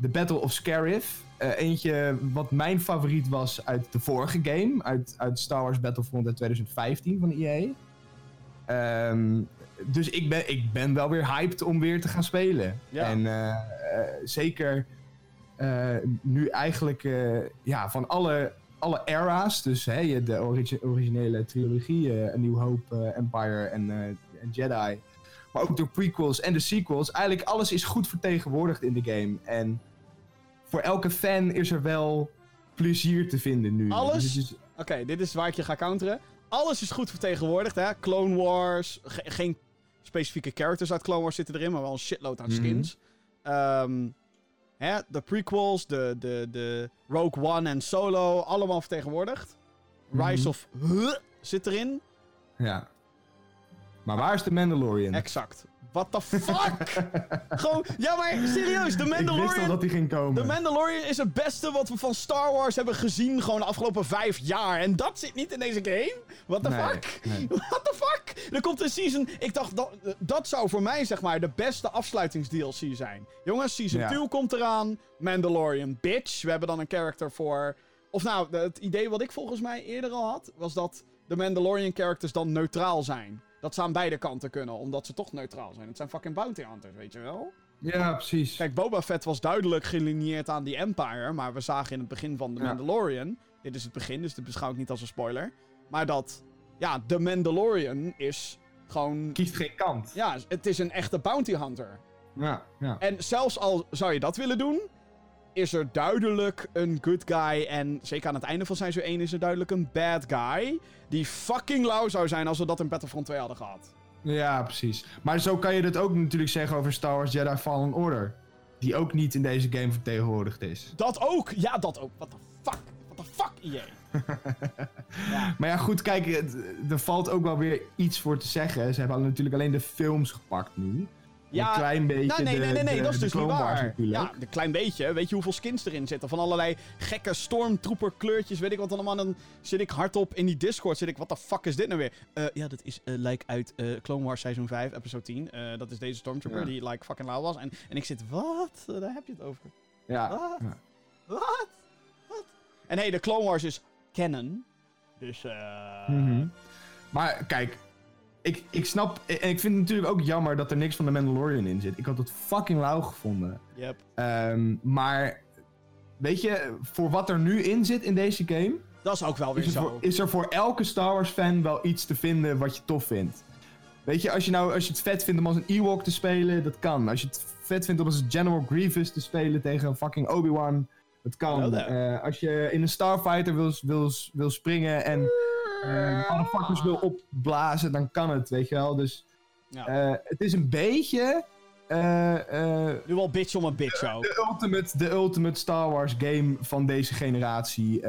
C: The Battle of Scarif. Eh, eentje wat mijn favoriet was uit de vorige game. Uit, uit Star Wars Battlefront uit 2015 van de EA. Ehm, dus ik ben, ik ben wel weer hyped om weer te gaan spelen.
B: Ja.
C: En eh, eh, zeker eh, nu eigenlijk eh, ja, van alle, alle era's. Dus hè, je- de origi- originele trilogie, eh A New Hope, eh, Empire en, eh, en Jedi. Maar ook de prequels en de sequels. Eigenlijk alles is goed vertegenwoordigd in de game. En voor elke fan is er wel plezier te vinden nu.
B: Alles?
C: Dus is-
B: Oké, dit is waar ik je ga counteren. Alles is goed vertegenwoordigd, hè. Clone Wars, ge- geen specifieke characters uit Clone Wars zitten erin, maar wel een shitload aan
C: Mhm.
B: skins. Ehm, hè, de prequels, de, de, de Rogue One en Solo, allemaal vertegenwoordigd. Rise
C: Mhm.
B: of Huh zit erin.
C: ja. Maar waar is de Mandalorian?
B: Exact. What the fuck? Gewoon, ja maar serieus, de
C: Ik wist al
B: Mandalorian...
C: dat die ging komen.
B: De Mandalorian is het beste wat we van Star Wars hebben gezien gewoon de afgelopen vijf jaar. En dat zit niet in deze game? What the
C: Nee,
B: fuck?
C: nee.
B: What the fuck? Er komt een season... Ik dacht, dat, dat zou voor mij zeg maar de beste afsluitings-DLC zijn. Jongens, season
C: Ja.
B: 2 komt eraan. Mandalorian, bitch. We hebben dan een character voor... Of nou, het idee wat ik volgens mij eerder al had... was dat de Mandalorian characters dan neutraal zijn. Dat ze aan beide kanten kunnen, omdat ze toch neutraal zijn. Het zijn fucking bounty hunters, weet je wel?
C: Ja, precies.
B: Kijk, Boba Fett was duidelijk gelineerd aan die Empire. Maar we zagen in het begin van The
C: Ja.
B: Mandalorian. Dit is het begin, dus dit beschouw ik niet als een spoiler. Maar dat, ja, The Mandalorian is gewoon.
C: Kiest geen kant.
B: Ja, het is een echte bounty hunter.
C: Ja, ja.
B: En zelfs al zou je dat willen doen. Is er duidelijk een good guy. En zeker aan het einde van seizoen 1 is er duidelijk een bad guy. Die fucking lauw zou zijn als we dat in Battlefront 2 hadden gehad.
C: Ja, precies. Maar zo kan je dat ook natuurlijk zeggen over Star Wars Jedi Fallen Order. Die ook niet in deze game vertegenwoordigd is.
B: Dat ook! Ja, dat ook. What the fuck? What the fuck, EA? ja.
C: Maar ja, goed, kijk, er valt ook wel weer iets voor te zeggen. Ze hebben natuurlijk alleen de films gepakt nu.
B: Ja,
C: een klein beetje
B: Nou, nee, nee, nee, nee,
C: de-
B: dat is dus niet waar.
C: natuurlijk.
B: Ja, een klein beetje. Weet je hoeveel skins erin zitten? Van allerlei gekke stormtrooper kleurtjes, weet ik wat allemaal. Dan zit ik hardop in die Discord, zit ik, wat de fuck is dit nou weer? Eh, ja, dat is eh like uit eh, Clone Wars seizoen 5, episode 10. Eh, dat is deze stormtrooper
C: Ja.
B: die like fucking lauw was. En, en ik zit, wat? Daar heb je het over.
C: Ja,
B: Wat?
C: ja.
B: Wat? Wat? En hey, de Clone Wars is canon. Dus, eh...
C: Mhm. Maar kijk, ik, ik snap... En ik vind het natuurlijk ook jammer dat er niks van de Mandalorian in zit. Ik had het fucking lauw gevonden.
B: Yep.
C: Ehm, maar, weet je, voor wat er nu in zit in deze game...
B: Dat is ook wel weer
C: Is er,
B: zo.
C: voor, is er voor elke Star Wars fan wel iets te vinden wat je tof vindt? Weet je, als je, nou, als je het vet vindt om als een Ewok te spelen, dat kan. Als je het vet vindt om als General Grievous te spelen tegen fucking Obi-Wan, dat kan. Eh, als je in een Starfighter wil, wil, wil springen en eh motherfuckers wil opblazen, dan kan het, weet je wel. Dus
B: Ja.
C: eh, het is een beetje eh,
B: Nu wel bitch om een bitch ook.
C: de, ultimate, de ultimate Star Wars game van deze generatie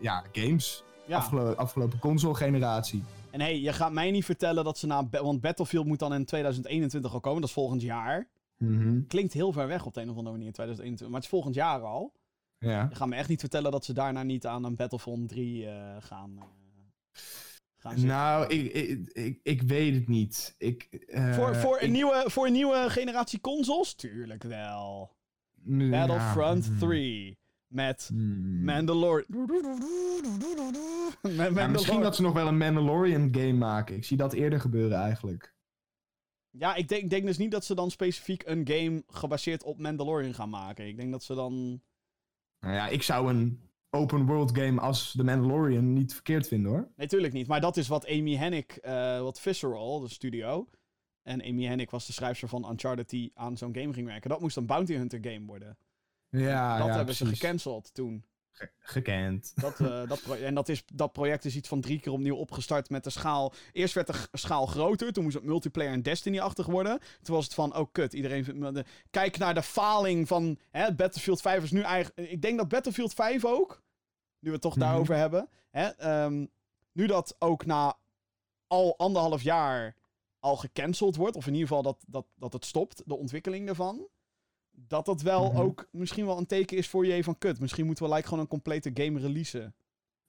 C: ja, games.
B: Ja.
C: Afgelo- afgelopen console generatie.
B: En hey, je gaat mij niet vertellen dat ze na... Want Battlefield moet dan in 2021 al komen, dat is volgend jaar.
C: Mhm.
B: Klinkt heel ver weg op de een of andere manier, 2021. Maar het is volgend jaar al.
C: Ja.
B: Je gaat me echt niet vertellen dat ze daarna niet aan een Battlefront 3 eh, gaan, eh, gaan.
C: Nou, ik, ik, ik, ik weet het niet. Ik, eh,
B: voor, voor, een nieuwe, voor een nieuwe generatie consoles? Tuurlijk wel.
C: ja,
B: Battlefront
C: mhm.
B: 3. Met
C: Mhm.
B: Mandalorian. Met
C: Ja, misschien dat ze nog wel een Mandalorian game maken. Ik zie dat eerder gebeuren eigenlijk.
B: Ja, ik denk, ik denk dus niet dat ze dan specifiek een game gebaseerd op Mandalorian gaan maken. Ik denk dat ze dan...
C: Nou ja, ik zou een open world game als The Mandalorian niet verkeerd vinden hoor.
B: Nee, tuurlijk niet. Maar dat is wat Amy Hennig, eh, wat Visceral, de studio. En Amy Hennig was de schrijfster van Uncharted die aan zo'n game ging werken. Dat moest een Bounty Hunter game worden.
C: Ja,
B: dat
C: ja,
B: hebben ze gecanceld toen.
C: Ge- gekend.
B: Dat, eh, dat en dat, is, dat project is iets van drie keer opnieuw opgestart met de schaal. Eerst werd de schaal groter, toen moest het multiplayer en Destiny-achtig worden. Toen was het van, oh kut, iedereen de... Kijk naar de faling van hè, Battlefield 5 is nu eigenlijk... Ik denk dat Battlefield 5 ook, nu we het toch
C: Mhm.
B: daarover hebben, hè, ehm, nu dat ook na al anderhalf jaar al gecanceld wordt, of in ieder geval dat, dat, dat het stopt, de ontwikkeling ervan, dat dat wel
C: Mhm.
B: ook misschien wel een teken is voor je van kut. Misschien moeten we like gewoon een complete game releasen.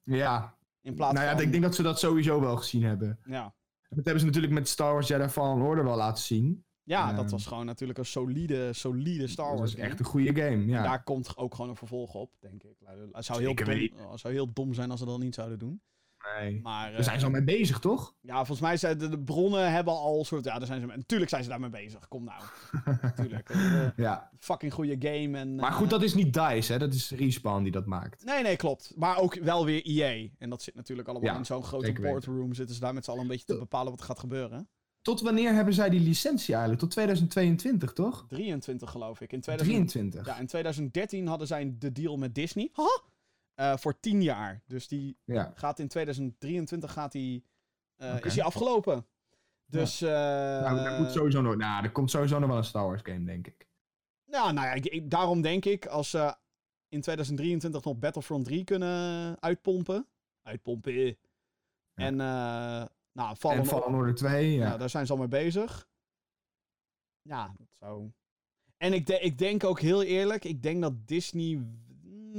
C: Ja,
B: In plaats
C: nou ja,
B: van...
C: ik denk dat ze dat sowieso wel gezien hebben.
B: Ja,
C: Dat hebben ze natuurlijk met Star Wars Jedi Fallen Order wel laten zien.
B: ja
C: Ehm,
B: dat was gewoon natuurlijk een solide, solide Star
C: dat
B: Wars
C: was
B: game.
C: echt een goede game, ja.
B: Daar komt ook gewoon een vervolg op, denk ik. Het zou heel, dom, zou heel dom zijn als ze dat niet zouden doen.
C: Nee.
B: Maar
C: Daar zijn ze
B: eh,
C: al mee bezig, toch?
B: ja, volgens mij zijn de, de bronnen hebben al een soort... Ja, daar zijn ze, natuurlijk zijn ze daarmee bezig. Kom nou. Natuurlijk. Eh,
C: Ja.
B: fucking goede game. En,
C: Maar
B: eh,
C: goed, dat is niet DICE, hè? Dat is Respawn die dat maakt.
B: Nee, nee, klopt. Maar ook wel weer EA. En dat zit natuurlijk allemaal
C: Ja,
B: in zo'n grote boardroom. Zitten ze daar met z'n allen een beetje te bepalen wat er gaat gebeuren.
C: Tot wanneer hebben zij die licentie eigenlijk? Tot 2022, toch?
B: 23 geloof ik. In 2000,
C: 23.
B: ja, in 2013 hadden zij de deal met Disney. Haha! Eh, voor 10 jaar. Dus die
C: Ja.
B: gaat in 2023 gaat die, eh, is die afgelopen. Dus, eh
C: Nou, moet sowieso nog, nou, er komt sowieso nog wel een Star Wars game, denk ik.
B: ja, nou ja, ik- ik- daarom denk ik, als ze in 2023 nog Battlefront 3 kunnen uitpompen. Uitpompen. En, nou, Fallen,
C: en Fallen Order 2, ja.
B: Daar zijn ze al mee bezig. Ja, dat zou. En ik, de- ik denk ook heel eerlijk, ik denk dat Disney. mm,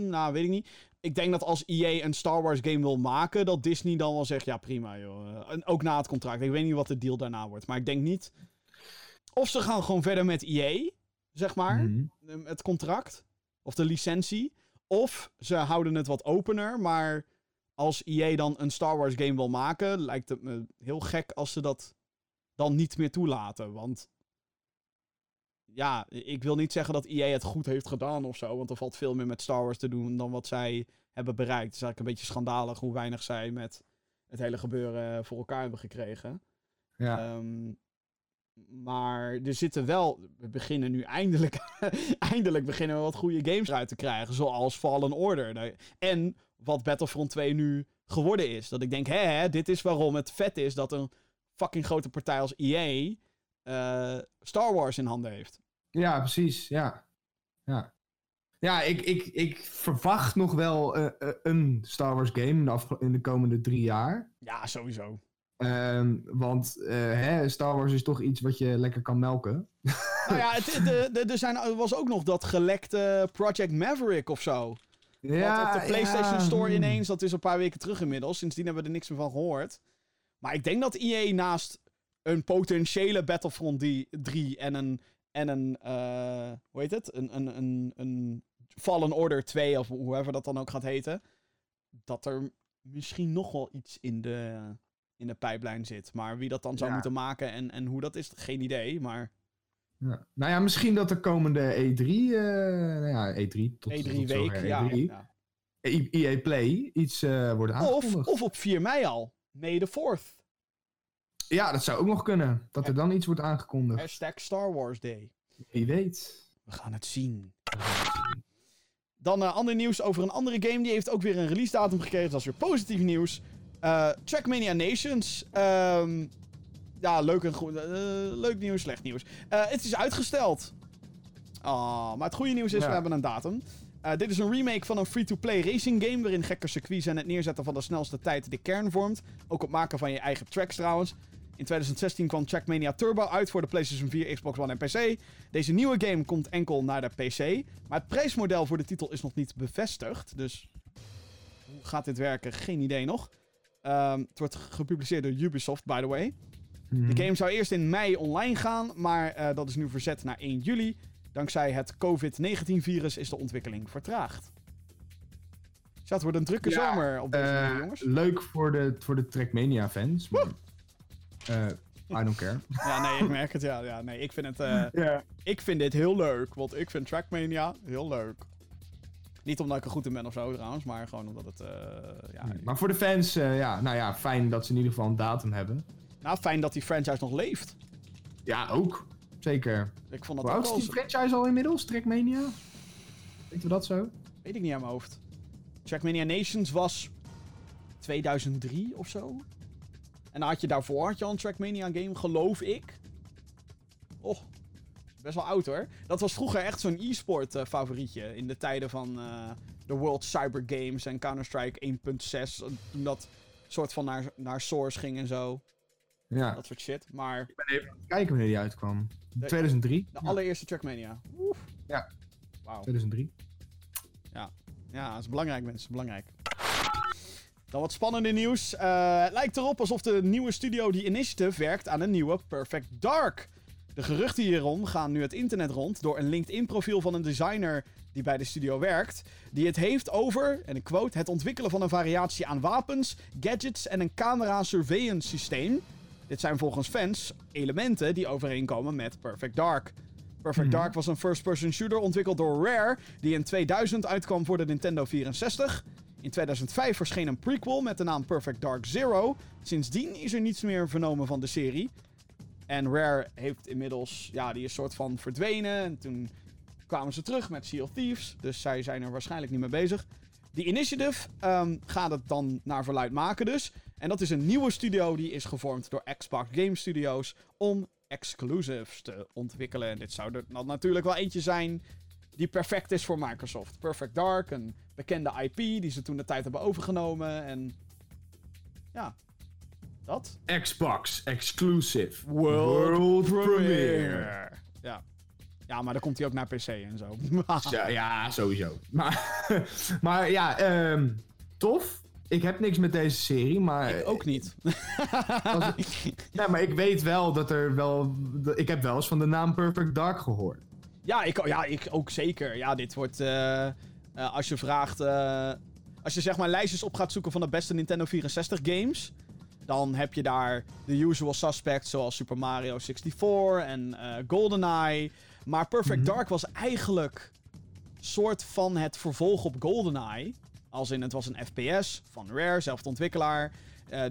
B: Nou, weet ik niet. Ik denk dat als EA een Star Wars game wil maken, dat Disney dan wel zegt: ja, prima joh. En ook na het contract. Ik weet niet wat de deal daarna wordt. Maar ik denk niet. Of ze gaan gewoon verder met EA, zeg maar.
C: Mhm.
B: eh, Het contract. Of de licentie. Of ze houden het wat opener, maar als EA dan een Star Wars game wil maken, lijkt het me heel gek als ze dat dan niet meer toelaten. Want ja, ik wil niet zeggen dat EA het goed heeft gedaan of zo, want er valt veel meer met Star Wars te doen dan wat zij hebben bereikt. Het is eigenlijk een beetje schandalig hoe weinig zij met het hele gebeuren voor elkaar hebben gekregen.
C: Ja.
B: Ehm, maar er zitten wel. We beginnen nu eindelijk. eindelijk beginnen we wat goede games uit te krijgen. Zoals Fallen Order. En wat Battlefront 2 nu geworden is. Dat ik denk, hè, hè, dit is waarom het vet is dat een fucking grote partij als EA. eh, Star Wars in handen heeft.
C: Ja, precies. Ja. Ja, ja ik, ik, ik verwacht nog wel eh, eh, een Star Wars game in de, afge- in de komende drie jaar.
B: Ja, sowieso.
C: Ehm, want eh, hè, Star Wars is toch iets wat je lekker kan melken.
B: nou ja, het, de, de, er zijn, er was ook nog dat gelekte Project Maverick of zo.
C: Ja,
B: Wat op de PlayStation
C: ja,
B: Store ineens, dat is een paar weken terug inmiddels. Sindsdien hebben we er niks meer van gehoord. Maar ik denk dat EA naast een potentiële Battlefront die- 3 en een, en een eh, hoe heet het? Een, een, een, een Fallen Order 2 of hoever dat dan ook gaat heten. Dat er misschien nog wel iets in de, in de pijplijn zit. Maar wie dat dan zou
C: Ja.
B: moeten maken en, en hoe dat is, geen idee. Maar
C: Ja. Nou ja, misschien dat de komende E3, eh nou ja, E3 tot,
B: E3
C: tot
B: week,
C: zover
B: ja,
C: E3,
B: ja.
C: E- EA Play iets eh wordt
B: Of,
C: aangekondigd.
B: of op 4 mei al. May the 4th.
C: Ja, dat zou ook nog kunnen. Dat er dan iets wordt aangekondigd.
B: Hashtag Star Wars Day.
C: Wie weet.
B: We gaan het zien. Dan eh, ander nieuws over een andere game. Die heeft ook weer een release datum gekregen. Dat is weer positief nieuws. Eh, Trackmania Nations. Ehm, ja, leuk en goed. eh, leuk nieuws, slecht nieuws. Het is uitgesteld. Ah, maar het goede nieuws is,
C: Ja.
B: we hebben een datum. Dit is een remake van een free-to-play racing game... waarin gekke circuits en het neerzetten van de snelste tijd de kern vormt. Ook het maken van je eigen tracks trouwens. In 2016 kwam Trackmania Turbo uit voor de PlayStation 4, Xbox One en PC. Deze nieuwe game komt enkel naar de PC. Maar het prijsmodel voor de titel is nog niet bevestigd. Dus hoe gaat dit werken? Geen idee nog. Ehm, het wordt gepubliceerd door Ubisoft, by the way.
C: Mhm.
B: De game zou eerst in mei online gaan, maar eh, dat is nu verzet naar 1 juli. Dankzij het COVID-19-virus is de ontwikkeling vertraagd. Dus ja, het wordt een drukke
C: Ja,
B: zomer op deze manier, jongens.
C: leuk voor de, voor de Trackmania fans. Maar, eh, I don't care.
B: Ja, nee, ik merk het. Ja, ja nee, ik vind het... eh,
C: Ja.
B: ik vind dit heel leuk, want ik vind Trackmania heel leuk. Niet omdat ik er goed in ben of zo trouwens, maar gewoon omdat het... eh, ja,
C: Maar voor de fans, eh, ja, nou ja, fijn dat ze in ieder geval een datum hebben.
B: Nou, fijn dat die franchise nog leeft.
C: Ja, ook. Zeker.
B: Ik vond dat
C: Hoe oud is die franchise al inmiddels? Trackmania? Weten we dat zo?
B: Weet ik niet aan mijn hoofd. Trackmania Nations was 2003 of zo. En dan had je daarvoor had je al een Trackmania game, geloof ik. Oh, best wel oud hoor. Dat was vroeger echt zo'n e-sport eh, favorietje. In de tijden van eh, de World Cyber Games en Counter-Strike 1.6. Toen dat soort van naar, naar Source ging en zo.
C: Ja.
B: Dat soort shit. Maar
C: Ik ben even aan het kijken wanneer die uitkwam.
B: De-
C: 2003.
B: de allereerste Trackmania. Oef.
C: Ja.
B: Wauw.
C: 2003.
B: Ja, dat is belangrijk, mensen. Belangrijk. Dan wat spannende nieuws. Eh, het lijkt erop alsof de nieuwe studio die Initiative werkt aan een nieuwe Perfect Dark. De geruchten hierom gaan nu het internet rond door een LinkedIn-profiel van een designer die bij de studio werkt. Die het heeft over, en ik quote, het ontwikkelen van een variatie aan wapens, gadgets en een camera-surveillance systeem. Dit zijn volgens fans elementen die overeenkomen met Perfect Dark. Perfect
C: Mhm.
B: Dark was een first-person shooter ontwikkeld door Rare, die in 2000 uitkwam voor de Nintendo 64. In 2005 verscheen een prequel met de naam Perfect Dark Zero. Sindsdien is er niets meer vernomen van de serie. En Rare heeft inmiddels, ja, die is soort van verdwenen. En toen kwamen ze terug met Sea of Thieves. Dus zij zijn er waarschijnlijk niet mee bezig. Die Initiative ehm, gaat het dan naar verluid maken dus. En dat is een nieuwe studio die is gevormd door Xbox Game Studios om exclusives te ontwikkelen. En dit zou er natuurlijk wel eentje zijn die perfect is voor Microsoft. Perfect Dark, een bekende IP die ze toen de tijd hebben overgenomen. En ja, dat.
C: Xbox exclusive.
B: World
C: premiere.
B: Ja. Ja, maar dan komt hij ook naar PC en zo.
C: Ja, ja, sowieso. Maar, maar ja, ehm, tof. Ik heb niks met deze serie, maar...
B: ook niet.
C: Als Ja, maar ik weet wel dat er wel... Ik heb wel eens van de naam Perfect Dark gehoord.
B: Ja, ik, ja, ik ook zeker. Ja, dit wordt. eh, eh, als je vraagt. eh, als je zeg maar lijstjes op gaat zoeken van de beste Nintendo 64 games. Dan heb je daar de usual suspects zoals Super Mario 64 en GoldenEye. Maar Perfect
C: Mhm.
B: Dark was eigenlijk soort van het vervolg op GoldenEye. Als in het was een FPS van Rare, zelfde ontwikkelaar.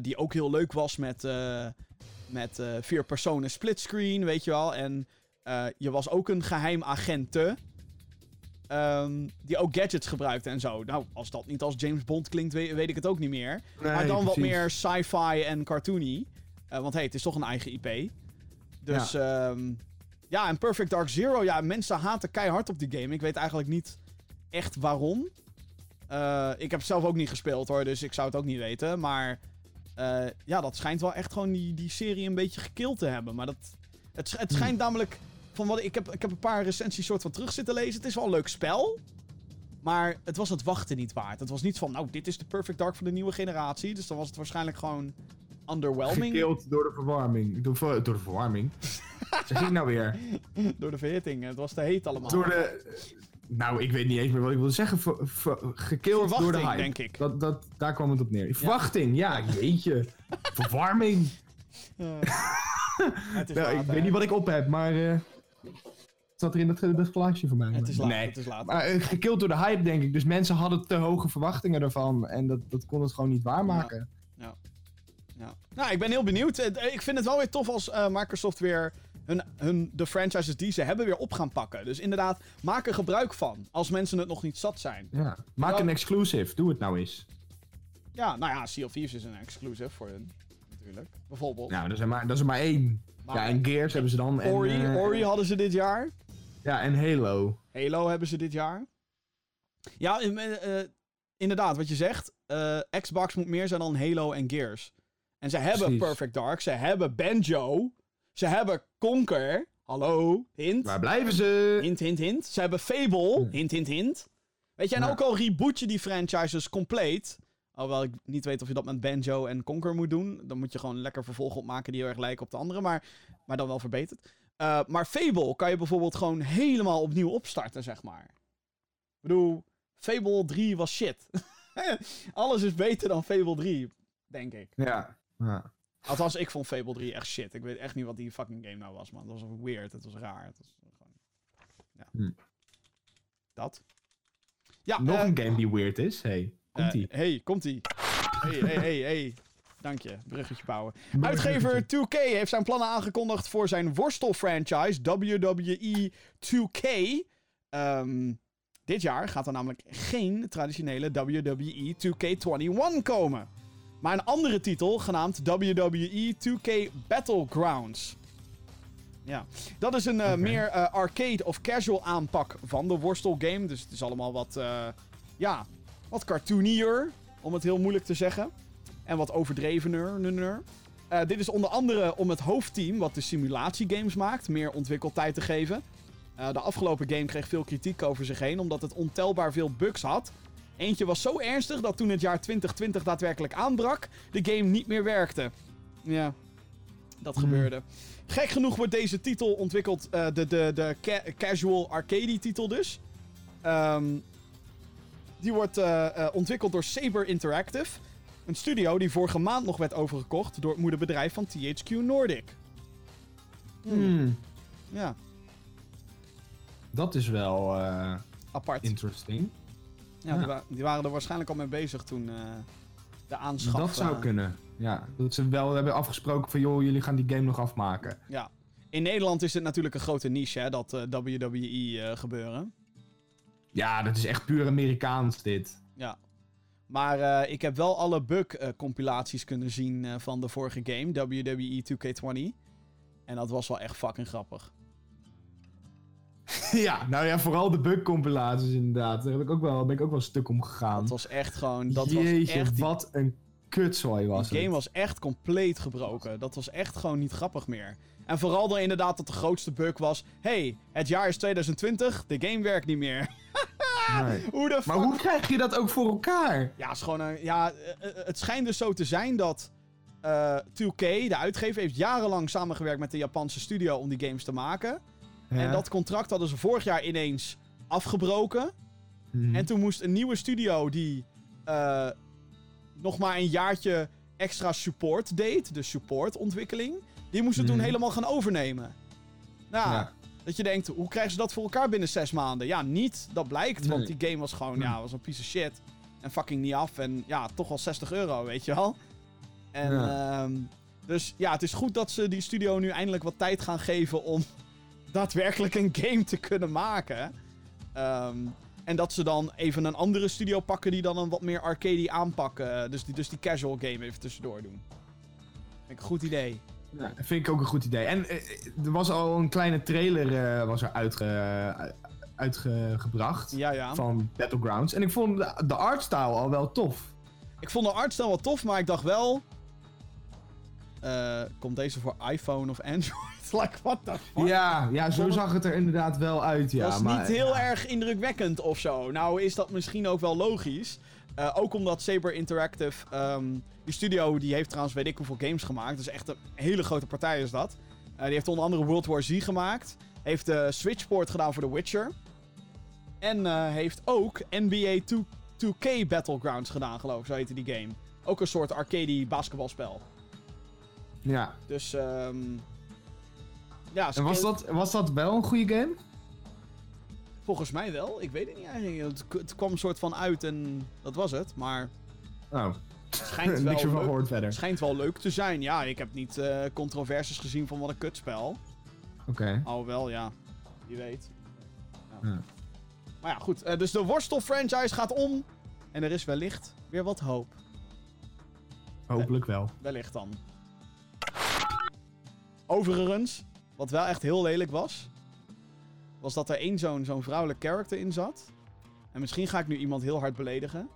B: die ook heel leuk was met, met vier personen splitscreen, weet je wel. En eh, je was ook een geheim agente. ehm, die ook gadgets gebruikte en zo. Nou, als dat niet als James Bond klinkt, weet, weet ik het ook niet meer. maar dan wat meer sci-fi en cartoony. Eh, want hey, het is toch een eigen IP. Dus ja. ja, en Perfect Dark Zero. Ja, mensen haten keihard op die game. Ik weet eigenlijk niet echt waarom. Eh, ik heb het zelf ook niet gespeeld hoor, dus ik zou het ook niet weten. Maar ja, dat schijnt wel echt gewoon die, die serie een beetje gekild te hebben. Maar dat, het, het schijnt namelijk... Van wat, ik, heb, ik heb een paar recensies soort van terug zitten lezen. Het is wel een leuk spel. Maar het was het wachten niet waard. Het was niet van, nou, dit is de Perfect Dark van de nieuwe generatie. Dus dan was het waarschijnlijk gewoon underwhelming.
C: Gekild door de verwarming. Door, door de verwarming? zeg ik nou weer?
B: Door de verhitting. Het was te heet allemaal.
C: Door de... Nou, ik weet niet eens meer wat ik wilde zeggen. Ver, door de hype.
B: denk ik.
C: Dat, dat, daar kwam het op neer. Verwachting, ja, jeetje. Verwarming. Nou,
B: laat,
C: ik
B: hè.
C: weet niet wat ik op heb, maar... eh, zat er in dat, dat glaasje voor mij.
B: Het is laat,
C: nee.
B: het is laat.
C: Maar eh, gekild door de hype, denk ik. Dus mensen hadden te hoge verwachtingen ervan. En dat, dat kon het gewoon niet waarmaken.
B: Ja. Nou, ik ben heel benieuwd. Eh, Ik vind het wel weer tof als eh, Microsoft weer hun, hun, de franchises die ze hebben weer op gaan pakken. Dus inderdaad, maak er gebruik van. Als mensen het nog niet zat zijn.
C: Ja. Maak
B: Ja.
C: een exclusive. Doe het nou eens.
B: Ja, nou ja, Sea of Thieves is een exclusive voor hun. Natuurlijk. Bijvoorbeeld.
C: Nou, dat is er maar, dat is er maar één. Ja, en Gears hebben ze dan. En,
B: Ori,
C: eh,
B: Ori hadden ze dit jaar.
C: Ja, en Halo.
B: Halo hebben ze dit jaar. Ja, eh, eh, inderdaad, wat je zegt. Xbox moet meer zijn dan Halo en Gears. En ze hebben
C: Precies.
B: Perfect Dark. Ze hebben Banjo. Ze hebben Conker. Hallo, hint.
C: Waar blijven ze?
B: Hint, hint, hint. Ze hebben Fable. Hint, hint, hint. Weet je, en
C: Ja.
B: ook al reboot je die franchises compleet. Alhoewel ik niet weet of je dat met Banjo en Conker moet doen. Dan moet je gewoon lekker vervolgen opmaken die heel erg lijken op de andere. Maar, maar dan wel verbeterd. Eh, maar Fable kan je bijvoorbeeld gewoon helemaal opnieuw opstarten, zeg maar. Ik bedoel, Fable 3 was shit. Alles is beter dan Fable 3, denk ik.
C: Ja. ja.
B: Althans, ik vond Fable 3 echt shit. Ik weet echt niet wat die fucking game nou was, man. Het was weird, het was raar. Het was gewoon... Ja.
C: Hm.
B: Dat. Ja,
C: Nog
B: eh,
C: een game die weird is. Hey, komt ie.
B: eh, hey, komt-ie. Hey, hey, hey, hey. Dank je, bruggetje bouwen. Uitgever 2K heeft zijn plannen aangekondigd voor zijn worstelfranchise WWE 2K. Ehm, Dit jaar gaat er namelijk geen traditionele E WWE 2K21 komen. Maar een andere titel genaamd WWE 2K Battlegrounds. Ja, dat is een eh, meer eh, arcade of casual aanpak van de worstelgame. Dus het is allemaal wat, ja, wat cartoonier, om het heel moeilijk te zeggen. En wat overdrevener. Eh, dit is onder andere om het hoofdteam, wat de simulatiegames maakt, meer ontwikkeltijd te geven. Eh, de afgelopen game kreeg veel kritiek over zich heen, omdat het ontelbaar veel bugs had. Eentje was zo ernstig dat toen het jaar 2020 daadwerkelijk aanbrak, de game niet meer werkte. Ja, dat
C: Hmm.
B: gebeurde. Gek genoeg wordt deze titel ontwikkeld, eh, de, de, de ca- casual arcade titel dus. Ehm, die wordt eh, eh, ontwikkeld door Saber Interactive. Een studio die vorige maand nog werd overgekocht door het moederbedrijf van THQ Nordic. Hmm,
C: Hmm,
B: Ja,
C: dat is wel eh,
B: apart.
C: interesting.
B: Ja, Die, wa- die waren er waarschijnlijk al mee bezig toen de aanschaf...
C: dat zou kunnen. Ja, dat ze wel hebben afgesproken van joh, jullie gaan die game nog afmaken.
B: Ja. In Nederland is het natuurlijk een grote niche, hè, dat WWE gebeuren.
C: Ja, dat is echt puur Amerikaans dit.
B: Ja. Maar eh, ik heb wel alle bug-compilaties kunnen zien eh, van de vorige game, WWE 2K20. En dat was wel echt fucking grappig.
C: ja, nou ja, vooral de bug compilaties inderdaad. Daar heb ik ook wel, ben ik ook wel een stuk om gegaan.
B: Dat was echt gewoon... Dat
C: Jeetje,
B: was echt, die,
C: wat een kutzooi was
B: die game
C: het.
B: was echt compleet gebroken. Dat was echt gewoon niet grappig meer. En vooral dan inderdaad dat de grootste bug was... hey, het jaar is 2020, de game werkt niet meer.
C: Nee.
B: Hoe de fuck...
C: Maar hoe krijg je dat ook voor elkaar?
B: Ja, het, is gewoon een, ja, eh, eh, het schijnt dus zo te zijn dat eh 2K, de uitgever, heeft jarenlang samengewerkt met de Japanse studio om die games te maken. En dat contract hadden ze vorig jaar ineens afgebroken.
C: Mhm.
B: En toen moest een nieuwe studio die eh, nog maar een jaartje extra support deed, de supportontwikkeling, die moesten toen
C: Mhm.
B: helemaal gaan overnemen. Nou,
C: Ja.
B: dat je denkt, hoe krijgen ze dat voor elkaar binnen zes maanden? Ja, niet, dat blijkt, want
C: Nee.
B: die game was gewoon, ja, was een piece of shit. En fucking niet af en ja, toch wel 60 euro, weet je wel. En,
C: Ja.
B: ehm, dus ja, het is goed dat ze die studio nu eindelijk wat tijd gaan geven om daadwerkelijk een game te kunnen maken. Ehm, en dat ze dan even een andere studio pakken die dan een wat meer arcade aanpakken. Dus die, dus die casual game even tussendoor doen. Vind ik een goed idee.
C: Ja, vind ik ook een goed idee. En eh, er was al een kleine trailer eh, was er uitge, uitgebracht
B: Ja, ja.
C: van Battlegrounds. En ik vond de, de artstyle al wel tof.
B: Ik vond de artstyle wel tof, maar ik dacht wel... eh, komt deze voor iPhone of Android? like, what the fuck?
C: Ja, ja, zo zag het er inderdaad wel uit. Ja,
B: dat is
C: maar,
B: niet heel
C: ja.
B: erg indrukwekkend of zo. Nou is dat misschien ook wel logisch. Eh, ook omdat Saber Interactive, ehm, die studio, die heeft trouwens weet ik hoeveel games gemaakt. Dus echt een hele grote partij is dat. Eh, die heeft onder andere World War Z gemaakt. Heeft de Switchport gedaan voor The Witcher. En eh, heeft ook NBA 2, 2K Battlegrounds gedaan, geloof ik. Zo heette die game. Ook een soort arcade basketbalspel.
C: Ja.
B: Dus, ehm ja,
C: En was dat, was dat wel een goede game?
B: volgens mij wel. Ik weet het niet eigenlijk. Het, het kwam een soort van uit en dat was het. Maar
C: Oh,
B: schijnt wel,
C: niks ervan
B: leuk,
C: gehoord verder.
B: schijnt wel leuk te zijn. Ja, ik heb niet eh controversies gezien van wat een kutspel.
C: Oké.
B: Alhoewel, ja. Wie weet. Ja.
C: Ja.
B: Maar ja, goed. eh, dus de worstel-franchise gaat om. En er is wellicht weer wat hoop.
C: Hopelijk wel.
B: Wellicht dan. Overigens, wat wel echt heel lelijk was, was dat er één zo'n zo'n vrouwelijk character in zat. En misschien ga ik nu iemand heel hard beledigen.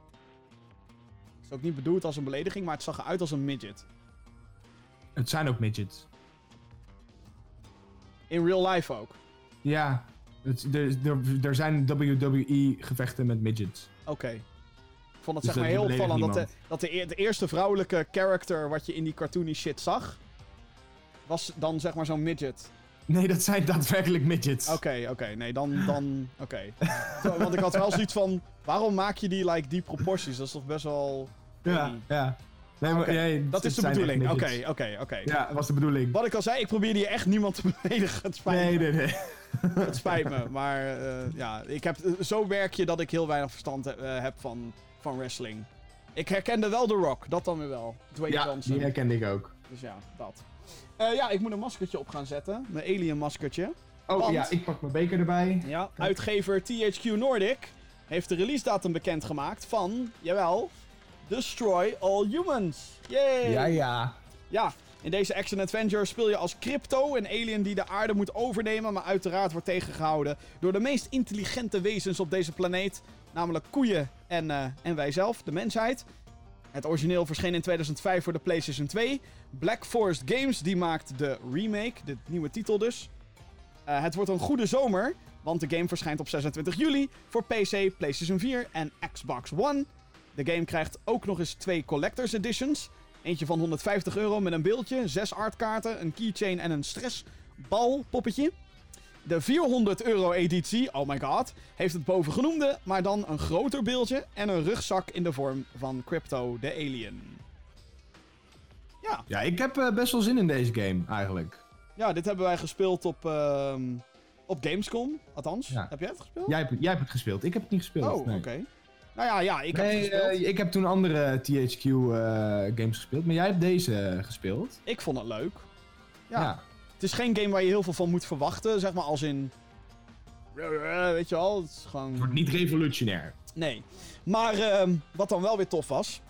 B: Het is ook niet bedoeld als een belediging, maar het zag eruit als een midget.
C: Het zijn ook midgets.
B: In real life ook.
C: Ja, het, er, er, er zijn WWE-gevechten met midgets.
B: Oké. Ik vond het
C: Dus
B: zeg maar heel opvallend dat, de, dat de, eer- de eerste vrouwelijke character wat je in die cartoony shit zag, was dan zeg maar zo'n midget.
C: Nee, dat zijn daadwerkelijk midgets.
B: Oké, oké. Nee, dan... dan oké. Want ik had wel zoiets van... Waarom maak je die, like, die proporties? Dat is toch best wel...
C: Ja,
B: Nee.
C: ja. Nee, maar, nee,
B: Dat is de bedoeling. Oké, oké, oké.
C: Ja, dat was de bedoeling.
B: Wat ik al zei, ik probeerde hier echt niemand te beledigen. Het spijt
C: Nee,
B: me.
C: nee, nee.
B: Het spijt me. Maar eh, ja, ik heb, zo werk je dat ik heel weinig verstand eh, heb van, van wrestling. Ik herkende wel The Rock. Dat dan weer wel. Dwayne
C: Ja,
B: Johnson.
C: die herkende ik ook.
B: Dus ja, dat. Eh, ja, ik moet een maskertje op gaan zetten. Mijn alien maskertje.
C: Oh
B: Want-
C: ja, ik pak mijn beker erbij.
B: Ja, uitgever THQ Nordic heeft de release datum bekendgemaakt van, jawel, Destroy All Humans. Yay!
C: Ja, ja.
B: Ja, in deze action-adventure speel je als Crypto, een alien die de aarde moet overnemen, maar uiteraard wordt tegengehouden door de meest intelligente wezens op deze planeet, namelijk koeien en, eh, en wij zelf, de mensheid. Het origineel verscheen in 2005 voor de PlayStation 2. Black Forest Games die maakt de remake, de nieuwe titel dus. Eh, het wordt een goede zomer, want de game verschijnt op 26 juli voor PC, PlayStation 4 en Xbox One. De game krijgt ook nog eens twee Collector's Editions. Eentje van 150 euro met een beeldje, zes artkaarten, een keychain en een stressbalpoppetje. De 400 euro editie, oh my god, heeft het bovengenoemde, maar dan een groter beeldje en een rugzak in de vorm van Crypto the Alien. Ja,
C: Ja, ik heb eh, best wel zin in deze game, eigenlijk.
B: Ja dit hebben wij gespeeld op, ehm, op Gamescom, althans.
C: Ja.
B: Heb jij het gespeeld?
C: Jij, hebt- jij hebt het gespeeld, ik heb het niet gespeeld.
B: oh,
C: nee.
B: oké. Nou ja, ja, ik heb het gespeeld.
C: eh, ik heb toen andere THQ eh, games gespeeld, maar jij hebt deze gespeeld.
B: Ik vond het leuk. Ja.
C: ja.
B: Het is geen game waar je heel veel van moet verwachten, zeg maar als in... Weet je wel, het is gewoon...
C: Het wordt niet revolutionair.
B: Nee. Maar ehm, wat dan wel weer tof was,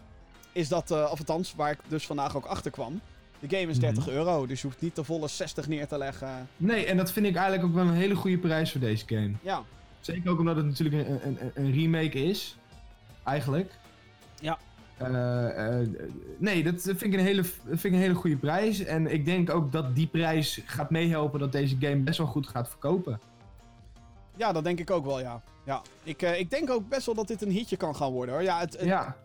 B: is dat, eh of althans, waar ik dus vandaag ook achter kwam. De game is 30
C: Mhm.
B: euro, dus je hoeft niet de volle 60 neer te leggen.
C: Nee, en dat vind ik eigenlijk ook wel een hele goede prijs voor deze game.
B: Ja,
C: Zeker ook omdat het natuurlijk een, een, een- remake is. Eigenlijk.
B: Ja.
C: Eh, eh, nee, dat vind ik, een hele, vind ik een hele goede prijs. En ik denk ook dat die prijs gaat meehelpen dat deze game best wel goed gaat verkopen.
B: ja dat denk ik ook wel, ja. ja. Ik, eh, ik denk ook best wel dat dit een hitje kan gaan worden hoor. Ja, het, het-
C: ja.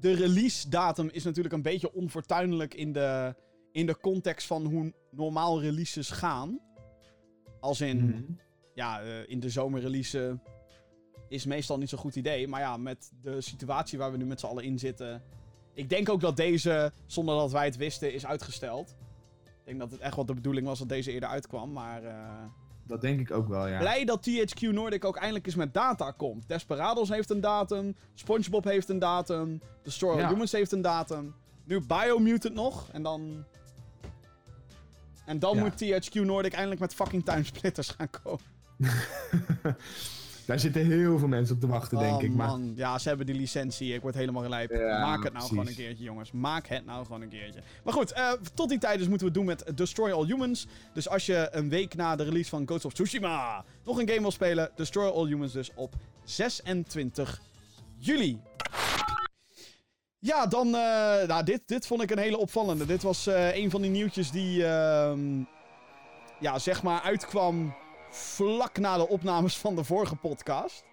B: de release datum is natuurlijk een beetje onfortuinlijk in de, in de context van hoe normaal releases gaan. Als in,
C: Mhm.
B: ja, eh, in de zomerrelease is meestal niet zo'n goed idee. Maar ja, met de situatie waar we nu met z'n allen in zitten. Ik denk ook dat deze, zonder dat wij het wisten, is uitgesteld. Ik denk dat het echt wel de bedoeling was dat deze eerder uitkwam. Maar eh,
C: Dat denk ik ook wel, ja.
B: blij dat THQ Nordic ook eindelijk eens met data komt. Desperados heeft een datum. SpongeBob heeft een datum. Destroy All
C: Ja.
B: Humans heeft een datum. Nu Biomutant nog. En dan... En dan
C: Ja.
B: moet THQ Nordic eindelijk met fucking timesplitters gaan komen.
C: Daar zitten heel veel mensen op te wachten, denk
B: oh,
C: ik. Maar.
B: Ja, ze hebben die licentie. Ik word helemaal gelijp.
C: Ja,
B: Maak het nou
C: precies.
B: gewoon een keertje, jongens. Maak het nou gewoon een keertje. Maar goed, eh, tot die tijd dus moeten we het doen met Destroy All Humans. Dus als je een week na de release van Ghost of Tsushima nog een game wil spelen, Destroy All Humans dus op 26 juli. Ja, dan... eh, nou, dit, dit vond ik een hele opvallende. Dit was eh, een van die nieuwtjes die... ehm, ja, zeg maar uitkwam vlak na de opnames van de vorige podcast.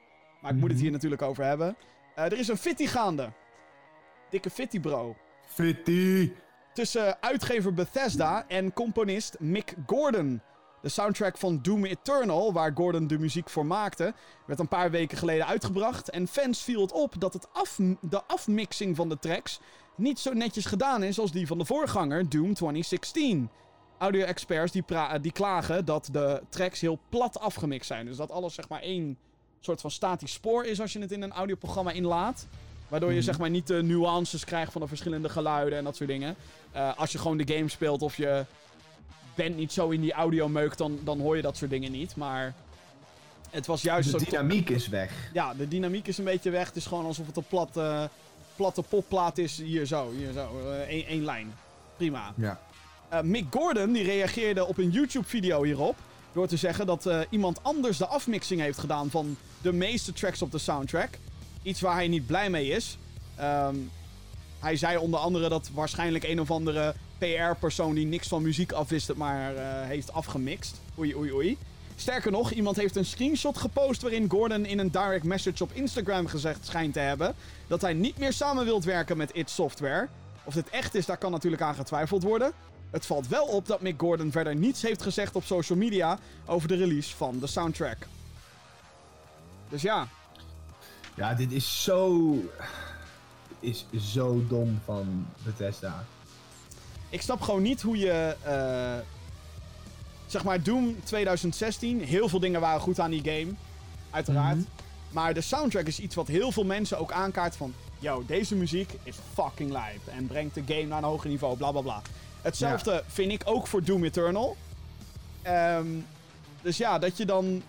B: Maar ik moet het
C: Mhm.
B: hier natuurlijk over hebben. Eh, er is een fitty gaande. Dikke fitty bro.
C: Fitty!
B: Tussen uitgever Bethesda en componist Mick Gordon. De soundtrack van Doom Eternal, waar Gordon de muziek voor maakte, werd een paar weken geleden uitgebracht. En fans viel het op dat het af, de afmixing van de tracks niet zo netjes gedaan is als die van de voorganger Doom 2016. Audio-experts die, pra- die klagen dat de tracks heel plat afgemixt zijn. Dus dat alles zeg maar één soort van statisch spoor is als je het in een audioprogramma inlaat. Waardoor je
C: Mhm.
B: zeg maar niet de nuances krijgt van de verschillende geluiden en dat soort dingen. Eh, als je gewoon de game speelt of je bent niet zo in die audiomeuk, dan, dan hoor je dat soort dingen niet. Maar het was juist
C: De dynamiek is weg.
B: Ja, de dynamiek is een beetje weg. Het is gewoon alsof het een platte, platte popplaat is. Hier zo, hier zo. eh, één één lijn. Prima.
C: Ja.
B: Eh, Mick Gordon die reageerde op een YouTube-video hierop. Door te zeggen dat eh, iemand anders de afmixing heeft gedaan van de meeste tracks op de soundtrack. Iets waar hij niet blij mee is. Ehm, hij zei onder andere dat waarschijnlijk een of andere PR-persoon die niks van muziek afwist het maar eh, heeft afgemixt. Oei, oei, oei. Sterker nog, iemand heeft een screenshot gepost waarin Gordon in een direct message op Instagram gezegd schijnt te hebben dat hij niet meer samen wilt werken met id Software. Of dit echt is, daar kan natuurlijk aan getwijfeld worden. Het valt wel op dat Mick Gordon verder niets heeft gezegd op social media over de release van de soundtrack. Dus ja,
C: Ja, dit is zo... Is zo dom van Bethesda.
B: Ik snap gewoon niet hoe je. eh, zeg maar, Doom 2016. Heel veel dingen waren goed aan die game. Uiteraard.
C: Mhm.
B: Maar de soundtrack is iets wat heel veel mensen ook aankaart van. Yo, deze muziek is fucking lijp. En brengt de game naar een hoger niveau. Bla bla bla. Hetzelfde vind ik ook voor Doom Eternal. Ehm, dus ja, dat je dan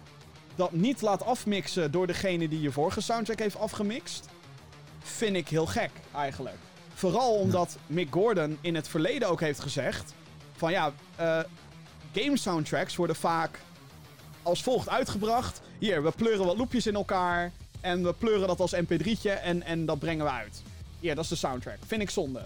B: dat niet laat afmixen door degene die je vorige soundtrack heeft afgemixt, vind ik heel gek eigenlijk. Vooral omdat Mick Gordon in het verleden ook heeft gezegd: van ja, eh, game soundtracks worden vaak als volgt uitgebracht. Hier, we pleuren wat loopjes in elkaar. En we pleuren dat als mp3'tje en, en dat brengen we uit. Hier, dat is de soundtrack. Vind ik zonde.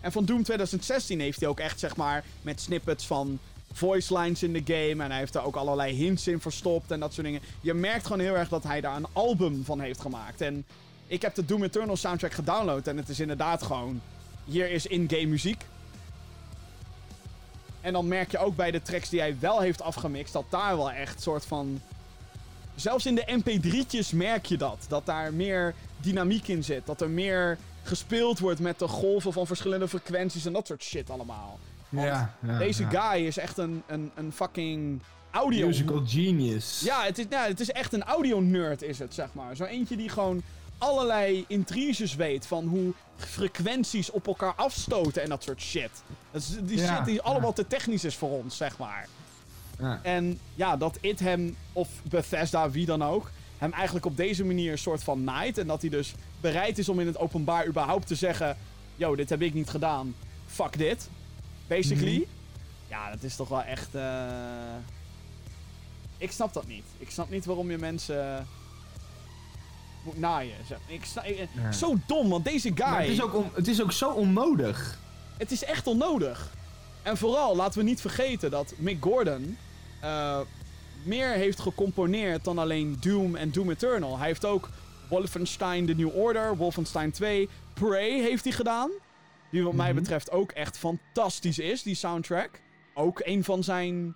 B: En van Doom 2016 heeft hij ook echt, zeg maar, met snippets van voice lines in de game. En hij heeft daar ook allerlei hints in verstopt en dat soort dingen. Je merkt gewoon heel erg dat hij daar een album van heeft gemaakt. En ik heb de Doom Eternal soundtrack gedownload. En het is inderdaad gewoon. Hier is in-game muziek. En dan merk je ook bij de tracks die hij wel heeft afgemixt. dat daar wel echt soort van. Zelfs in de MP3'tjes merk je dat. Dat daar meer dynamiek in zit. Dat er meer gespeeld wordt met de golven van verschillende frequenties en dat soort shit allemaal. Want
C: Ja, ja,
B: Deze
C: ja.
B: guy is echt een, een, een fucking audio.
C: Musical genius.
B: Ja, het is, nou, het is echt een audio-nerd, is het, zeg maar. Zo eentje die gewoon allerlei intriges weet van hoe frequenties op elkaar afstoten en dat soort shit. Dat is die
C: Ja,
B: shit die
C: ja.
B: allemaal te technisch is voor ons, zeg maar.
C: Ja.
B: En ja, dat It hem, of Bethesda, wie dan ook, hem eigenlijk op deze manier een soort van naait. En dat hij dus bereid is om in het openbaar überhaupt te zeggen: Yo, dit heb ik niet gedaan. Fuck dit. Basically.
C: Mhm.
B: Ja, dat is toch wel echt. eh Ik snap dat niet. Ik snap niet waarom je mensen. Moet naaien. zeg. Ik snap, ik-
C: Ja.
B: Zo dom, want deze guy.
C: Maar het, is ook on- het is ook zo onnodig.
B: Het is echt onnodig. En vooral, laten we niet vergeten dat Mick Gordon eh, meer heeft gecomponeerd dan alleen Doom en Doom Eternal. Hij heeft ook Wolfenstein The New Order, Wolfenstein 2, Prey heeft hij gedaan. Die wat mij
C: Mhm.
B: betreft ook echt fantastisch is, die soundtrack. Ook een van zijn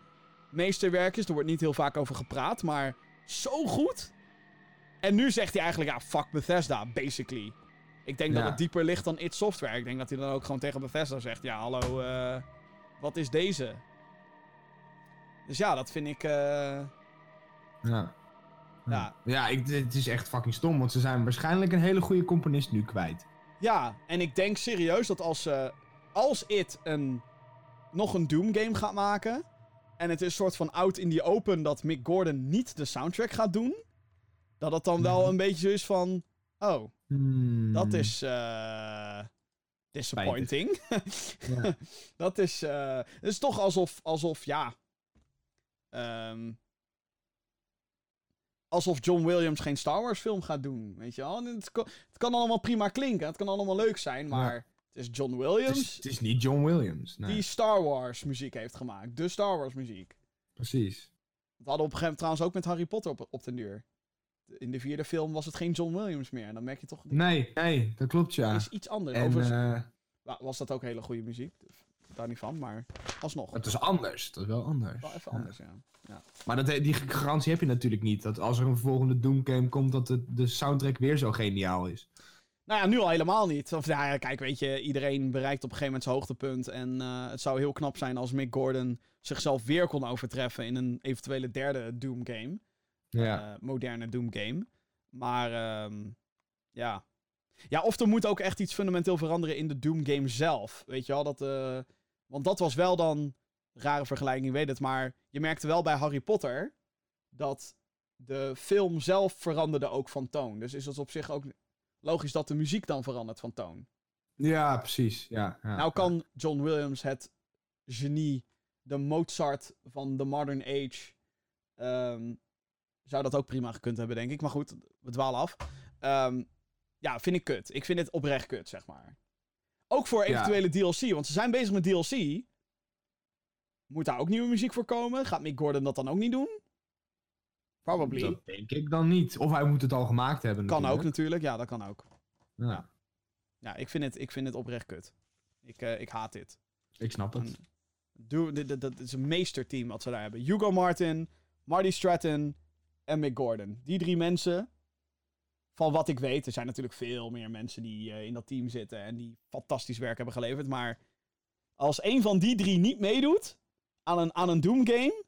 B: meesterwerkjes. Er wordt niet heel vaak over gepraat, maar zo goed. En nu zegt hij eigenlijk, ja, fuck Bethesda, basically. Ik denk dat het dieper ligt dan id Software. Ik denk dat hij dan ook gewoon tegen Bethesda zegt, ja, hallo, eh, wat is deze? Dus ja, dat vind ik, eh,
C: Ja.
B: ja.
C: Ja, ik, het is echt fucking stom, want ze zijn waarschijnlijk een hele goede componist nu kwijt.
B: Ja, en ik denk serieus dat als, eh als it een, nog een Doom game gaat maken... en het is een soort van out in the open dat Mick Gordon niet de soundtrack gaat doen... dat het dan wel
C: Mhm.
B: een beetje zo is van... Oh,
C: Hmm.
B: dat is... eh disappointing.
C: Ja.
B: dat is... eh het is toch alsof, alsof ja... ehm, alsof John Williams geen Star Wars film gaat doen, weet je wel? Het kan, het kan allemaal prima klinken, het kan allemaal leuk zijn, maar het is John
C: Het,
B: Williams
C: is, het is niet John Williams. Nee,
B: die Star Wars muziek heeft gemaakt. De Star Wars muziek.
C: precies.
B: We hadden op een gegeven moment trouwens ook met Harry Potter op, op den duur. In de vierde film was het geen John Williams meer. En dan merk je toch,
C: Nee, nee, dat klopt ja.
B: is iets anders.
C: En
B: Overigens
C: eh,
B: wa- was dat ook hele goede muziek. Daar niet van, maar alsnog.
C: het is anders. Het is wel anders.
B: Wel even
C: Ja.
B: anders, ja.
C: Maar dat, die garantie heb je natuurlijk niet. Dat als er een volgende Doom game komt, dat de, de soundtrack weer zo geniaal is.
B: Nou ja, nu al helemaal niet. Of nou ja, kijk, weet je, iedereen bereikt op een gegeven moment zijn hoogtepunt. En eh, het zou heel knap zijn als Mick Gordon zichzelf weer kon overtreffen in een eventuele derde Doom game.
C: Ja.
B: eh, moderne Doom game. Maar ehm, ja. Ja, of er moet ook echt iets fundamenteel veranderen in de Doom game zelf. Weet je wel, dat... eh, want dat was wel dan... Rare vergelijking, weet het. Maar je merkte wel bij Harry Potter... dat de film zelf veranderde ook van toon. Dus is het op zich ook logisch dat de muziek dan verandert van toon.
C: ja, precies. Ja, ja,
B: nou kan John Williams het genie, de Mozart van de modern age, ehm, zou dat ook prima gekund hebben, denk ik. Maar goed, we dwalen af. Ehm, ja, vind ik kut. Ik vind het oprecht kut, zeg maar. Ook voor
C: Ja.
B: eventuele DLC, want ze zijn bezig met DLC. Moet daar ook nieuwe muziek voor komen? Gaat Mick Gordon dat dan ook niet doen? Probably.
C: Dat denk ik dan niet. Of hij moet het al gemaakt hebben.
B: kan ook
C: natuurlijk.
B: ja, dat kan ook.
C: Ja,
B: Ja, ik vind het, ik vind het oprecht kut. Ik, eh, ik haat dit.
C: ik snap het.
B: Dit, dit is een meesterteam wat ze daar hebben. Hugo Martin, Marty Stratton en Mick Gordon. Die drie mensen, van wat ik weet, er zijn natuurlijk veel meer mensen die eh, in dat team zitten en die fantastisch werk hebben geleverd. Maar als een van die drie niet meedoet aan een, aan een Doom game,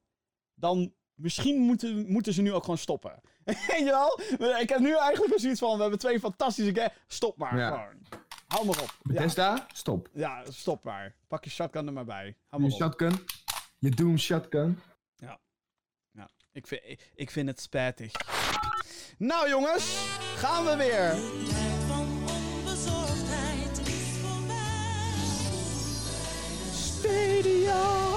B: dan misschien moeten, moeten ze nu ook gewoon stoppen. Weet je wel? Ik heb nu eigenlijk zoiets van, we hebben twee fantastische games. Stop maar
C: Ja.
B: gewoon. Hou maar op. Ja,
C: Bethesda, stop.
B: ja, stop maar. Pak je shotgun er maar bij. Hou
C: Je
B: maar op.
C: shotgun. Je Doom shotgun.
B: Ik vind, ik- ik vind het spijtig. Nou jongens, gaan we weer.
D: De tijd van onbezorgdheid is voorbij.
B: Stadia.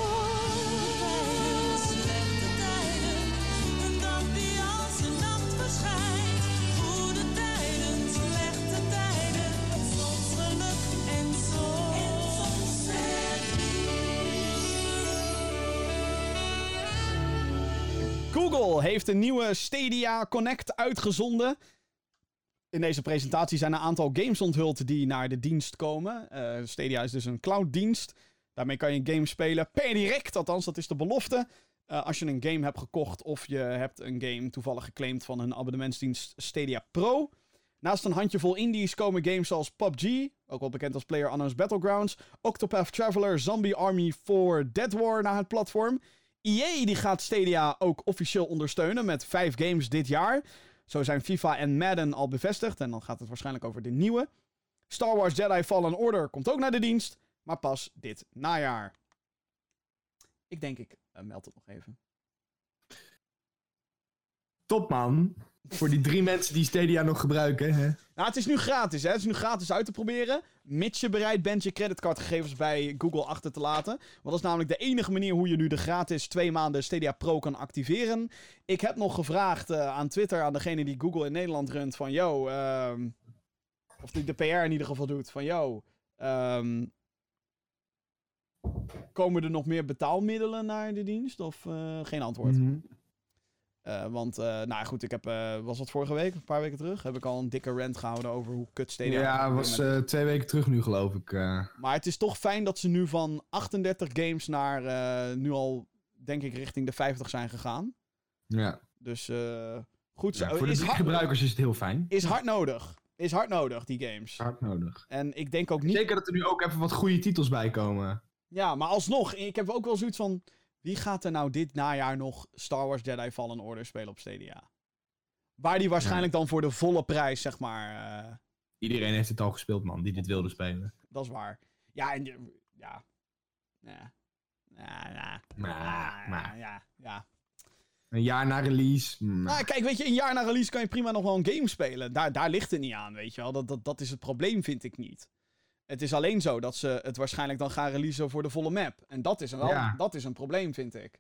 B: Google heeft een nieuwe Stadia Connect uitgezonden. In deze presentatie zijn een aantal games onthuld die naar de dienst komen. Eh, Stadia is dus een clouddienst. Daarmee kan je een game spelen per direct, althans dat is de belofte. Eh, als je een game hebt gekocht of je hebt een game toevallig geclaimd van een abonnementsdienst Stadia Pro. Naast een handjevol indies komen games zoals PUBG, ook wel bekend als PlayerUnknown's Battlegrounds, Octopath Traveler, Zombie Army 4, Dead War naar het platform. EA die gaat Stadia ook officieel ondersteunen met vijf games dit jaar. Zo zijn FIFA en Madden al bevestigd en dan gaat het waarschijnlijk over de nieuwe. Star Wars Jedi Fallen Order komt ook naar de dienst, maar pas dit najaar. Ik denk ik eh, meld het nog even.
C: Top man. Voor die drie mensen die Stadia nog gebruiken. Hè?
B: Nou, het is nu gratis, hè. Het is nu gratis uit te proberen. Mits je bereid bent je creditcardgegevens bij Google achter te laten. Want dat is namelijk de enige manier hoe je nu de gratis twee maanden Stadia Pro kan activeren. Ik heb nog gevraagd eh, aan Twitter, aan degene die Google in Nederland runt, van yo, ehm, of die de PR in ieder geval doet, van yo, ehm, komen er nog meer betaalmiddelen naar de dienst? Of eh, geen antwoord?
C: Mhm.
B: Eh, want, eh, nou goed, ik heb, eh, was dat vorige week, een paar weken terug, heb ik al een dikke rant gehouden over hoe kut Stadia...
C: Ja, was twee weken terug nu geloof ik.
B: Maar het is toch fijn dat ze nu van 38 games naar nu al, denk ik, richting de 50 zijn gegaan.
C: ja.
B: Dus goed zo.
C: Ja, voor de
B: hard,
C: gebruikers is het heel fijn.
B: is hard nodig. Is hard nodig, die games.
C: Hard nodig.
B: En ik denk ook niet...
C: Zeker dat er nu ook even wat goede titels bij komen.
B: Ja, maar alsnog, ik heb ook wel zoiets van... Wie gaat er nou dit najaar nog Star Wars Jedi Fallen Order spelen op Stadia? Waar die waarschijnlijk dan voor de volle prijs, zeg maar... eh,
C: Iedereen heeft het al gespeeld, man, die dit wilde spelen.
B: dat is waar. Ja, en... je- Ja. Ja. Ja, ja.
C: Maar,
B: Ja,
C: maar.
B: ja, ja.
C: Een jaar na release.
B: Nou, kijk, weet je, een jaar na release kan je prima nog wel een game spelen. Daar, daar ligt het niet aan, weet je wel. Dat, dat, dat is het probleem, vind ik niet. Het is alleen zo dat ze het waarschijnlijk dan gaan releasen voor de volle map. En dat is een, wel,
C: Ja.
B: dat is een probleem, vind ik.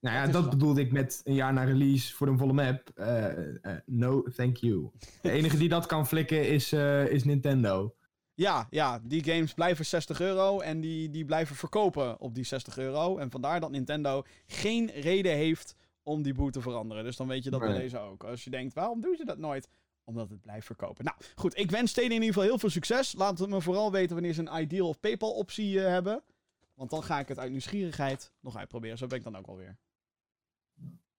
C: nou ja,
B: dat
C: bedoelde ik met een jaar na release voor een volle map. Eh, eh, no, thank you. De enige die dat kan flikken is, eh, is Nintendo.
B: Ja, ja, die games blijven 60 euro en die, die blijven verkopen op die 60 euro. En vandaar dat Nintendo geen reden heeft om die boel te veranderen. Dus dan weet je dat bij deze ook. Als je denkt, waarom doen ze dat nooit? Omdat het blijft verkopen. Nou, goed. Ik wens Stadia in ieder geval heel veel succes. Laat het me vooral weten wanneer ze een Ideal of PayPal optie eh, hebben. Want dan ga ik het uit nieuwsgierigheid nog uitproberen. Zo ben ik dan ook alweer.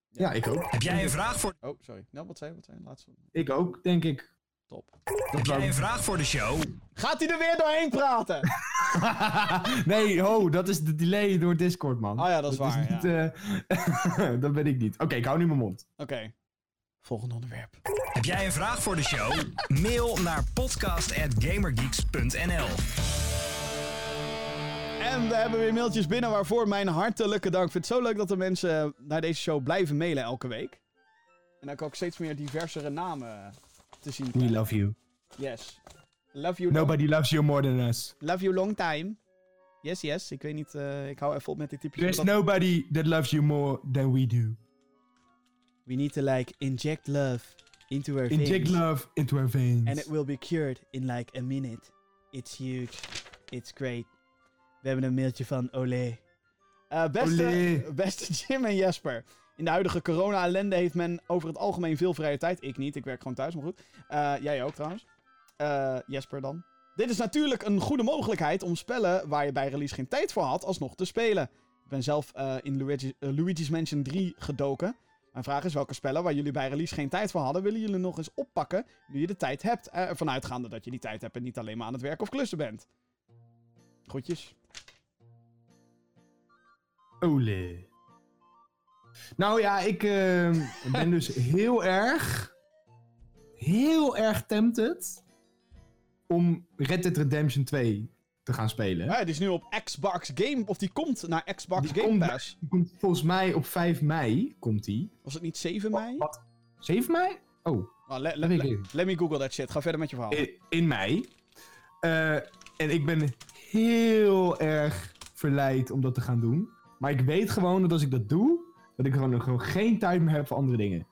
C: Ja, ik ook.
A: Heb jij een vraag voor,
B: Oh, sorry. Nou, wat zei je? Wat zei je? Laatste.
C: Ik ook, denk ik.
B: Top.
C: Dat
A: heb jij een vraag voor de show?
B: Gaat hij er weer doorheen praten?
C: nee, ho, dat is de delay door Discord, man.
B: Oh ja, dat is waar,
C: niet, eh, dat ben ik niet. Oké, ik hou nu mijn mond.
B: Oké. Volgende onderwerp.
A: Heb jij een vraag voor de show? Mail naar podcast.gamergeeks.nl
B: En we hebben weer mailtjes binnen waarvoor mijn hartelijke dank. Ik vind het zo leuk dat de mensen naar deze show blijven mailen elke week. En ook ook steeds meer diversere namen te zien.
C: We love you.
B: Yes. Love you,
C: Nobody loves you more than us.
B: love you long time. Yes, yes. Ik weet niet, eh, ik hou even op met dit type.
C: There's nobody that loves you more than we do.
B: We need to like inject love into our
C: Inject
B: veins.
C: love into our veins.
B: And it will be cured in like a minute. It's huge. It's great. We hebben een mailtje van Olé. Eh, beste,
C: Olé.
B: beste Jim en Jesper. In de huidige corona-ellende heeft men over het algemeen veel vrije tijd. Ik niet, ik werk gewoon thuis, maar goed. Eh, jij ook trouwens. Eh, Jesper dan. Dit is natuurlijk een goede mogelijkheid om spellen waar je bij release geen tijd voor had, alsnog te spelen. Ik ben zelf in Luigi, Luigi's Mansion 3 gedoken. Mijn vraag is welke spellen waar jullie bij release geen tijd voor hadden, willen jullie nog eens oppakken nu je de tijd hebt. Eh, ervan uitgaande dat je die tijd hebt en niet alleen maar aan het werk of klussen bent. Groetjes.
C: Ole. Nou ja, ik eh, ben dus heel erg, heel erg tempted om Red Dead Redemption 2 te gaan spelen.
B: Ja, die is nu op Xbox Game... Of die komt naar Xbox
C: Die
B: Game
C: komt-
B: Pass.
C: Die komt volgens mij op 5 mei, komt die.
B: Was het niet 7 mei?
C: Wat? 7 mei? Oh,
B: Nou, le-
C: dat
B: let me google that shit. Ga verder met je verhaal.
C: In, in mei. Eh, en ik ben heel erg verleid om dat te gaan doen. Maar ik weet gewoon dat als ik dat doe, dat ik gewoon, gewoon geen tijd meer heb voor andere dingen.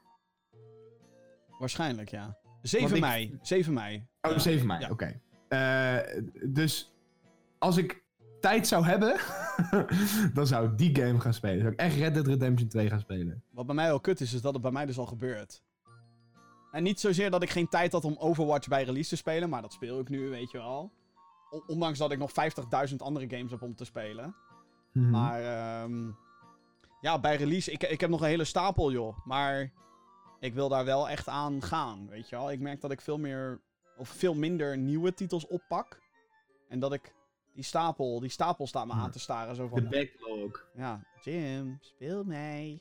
B: Waarschijnlijk, ja. 7
C: Want ik-
B: mei. 7 mei.
C: Oh,
B: Ja.
C: 7 mei,
B: Ja.
C: oké. Eh, dus als ik tijd zou hebben, dan zou ik die game gaan spelen. Zou ik echt Red Dead Redemption 2 gaan spelen.
B: Wat bij mij wel kut is, is dat het bij mij dus al gebeurt. En niet zozeer dat ik geen tijd had om Overwatch bij release te spelen, maar dat speel ik nu, weet je wel. Ondanks dat ik nog 50.000 andere games heb om te spelen.
C: Mhm.
B: Maar ehm, ja, bij release, ik, ik heb nog een hele stapel, joh. Maar ik wil daar wel echt aan gaan, weet je wel. Ik merk dat ik veel meer, of veel minder nieuwe titels oppak. En dat ik die stapel, die stapel staat me aan te staren. Zo
C: De
B: van,
C: backlog.
B: ja, Jim, speel mij.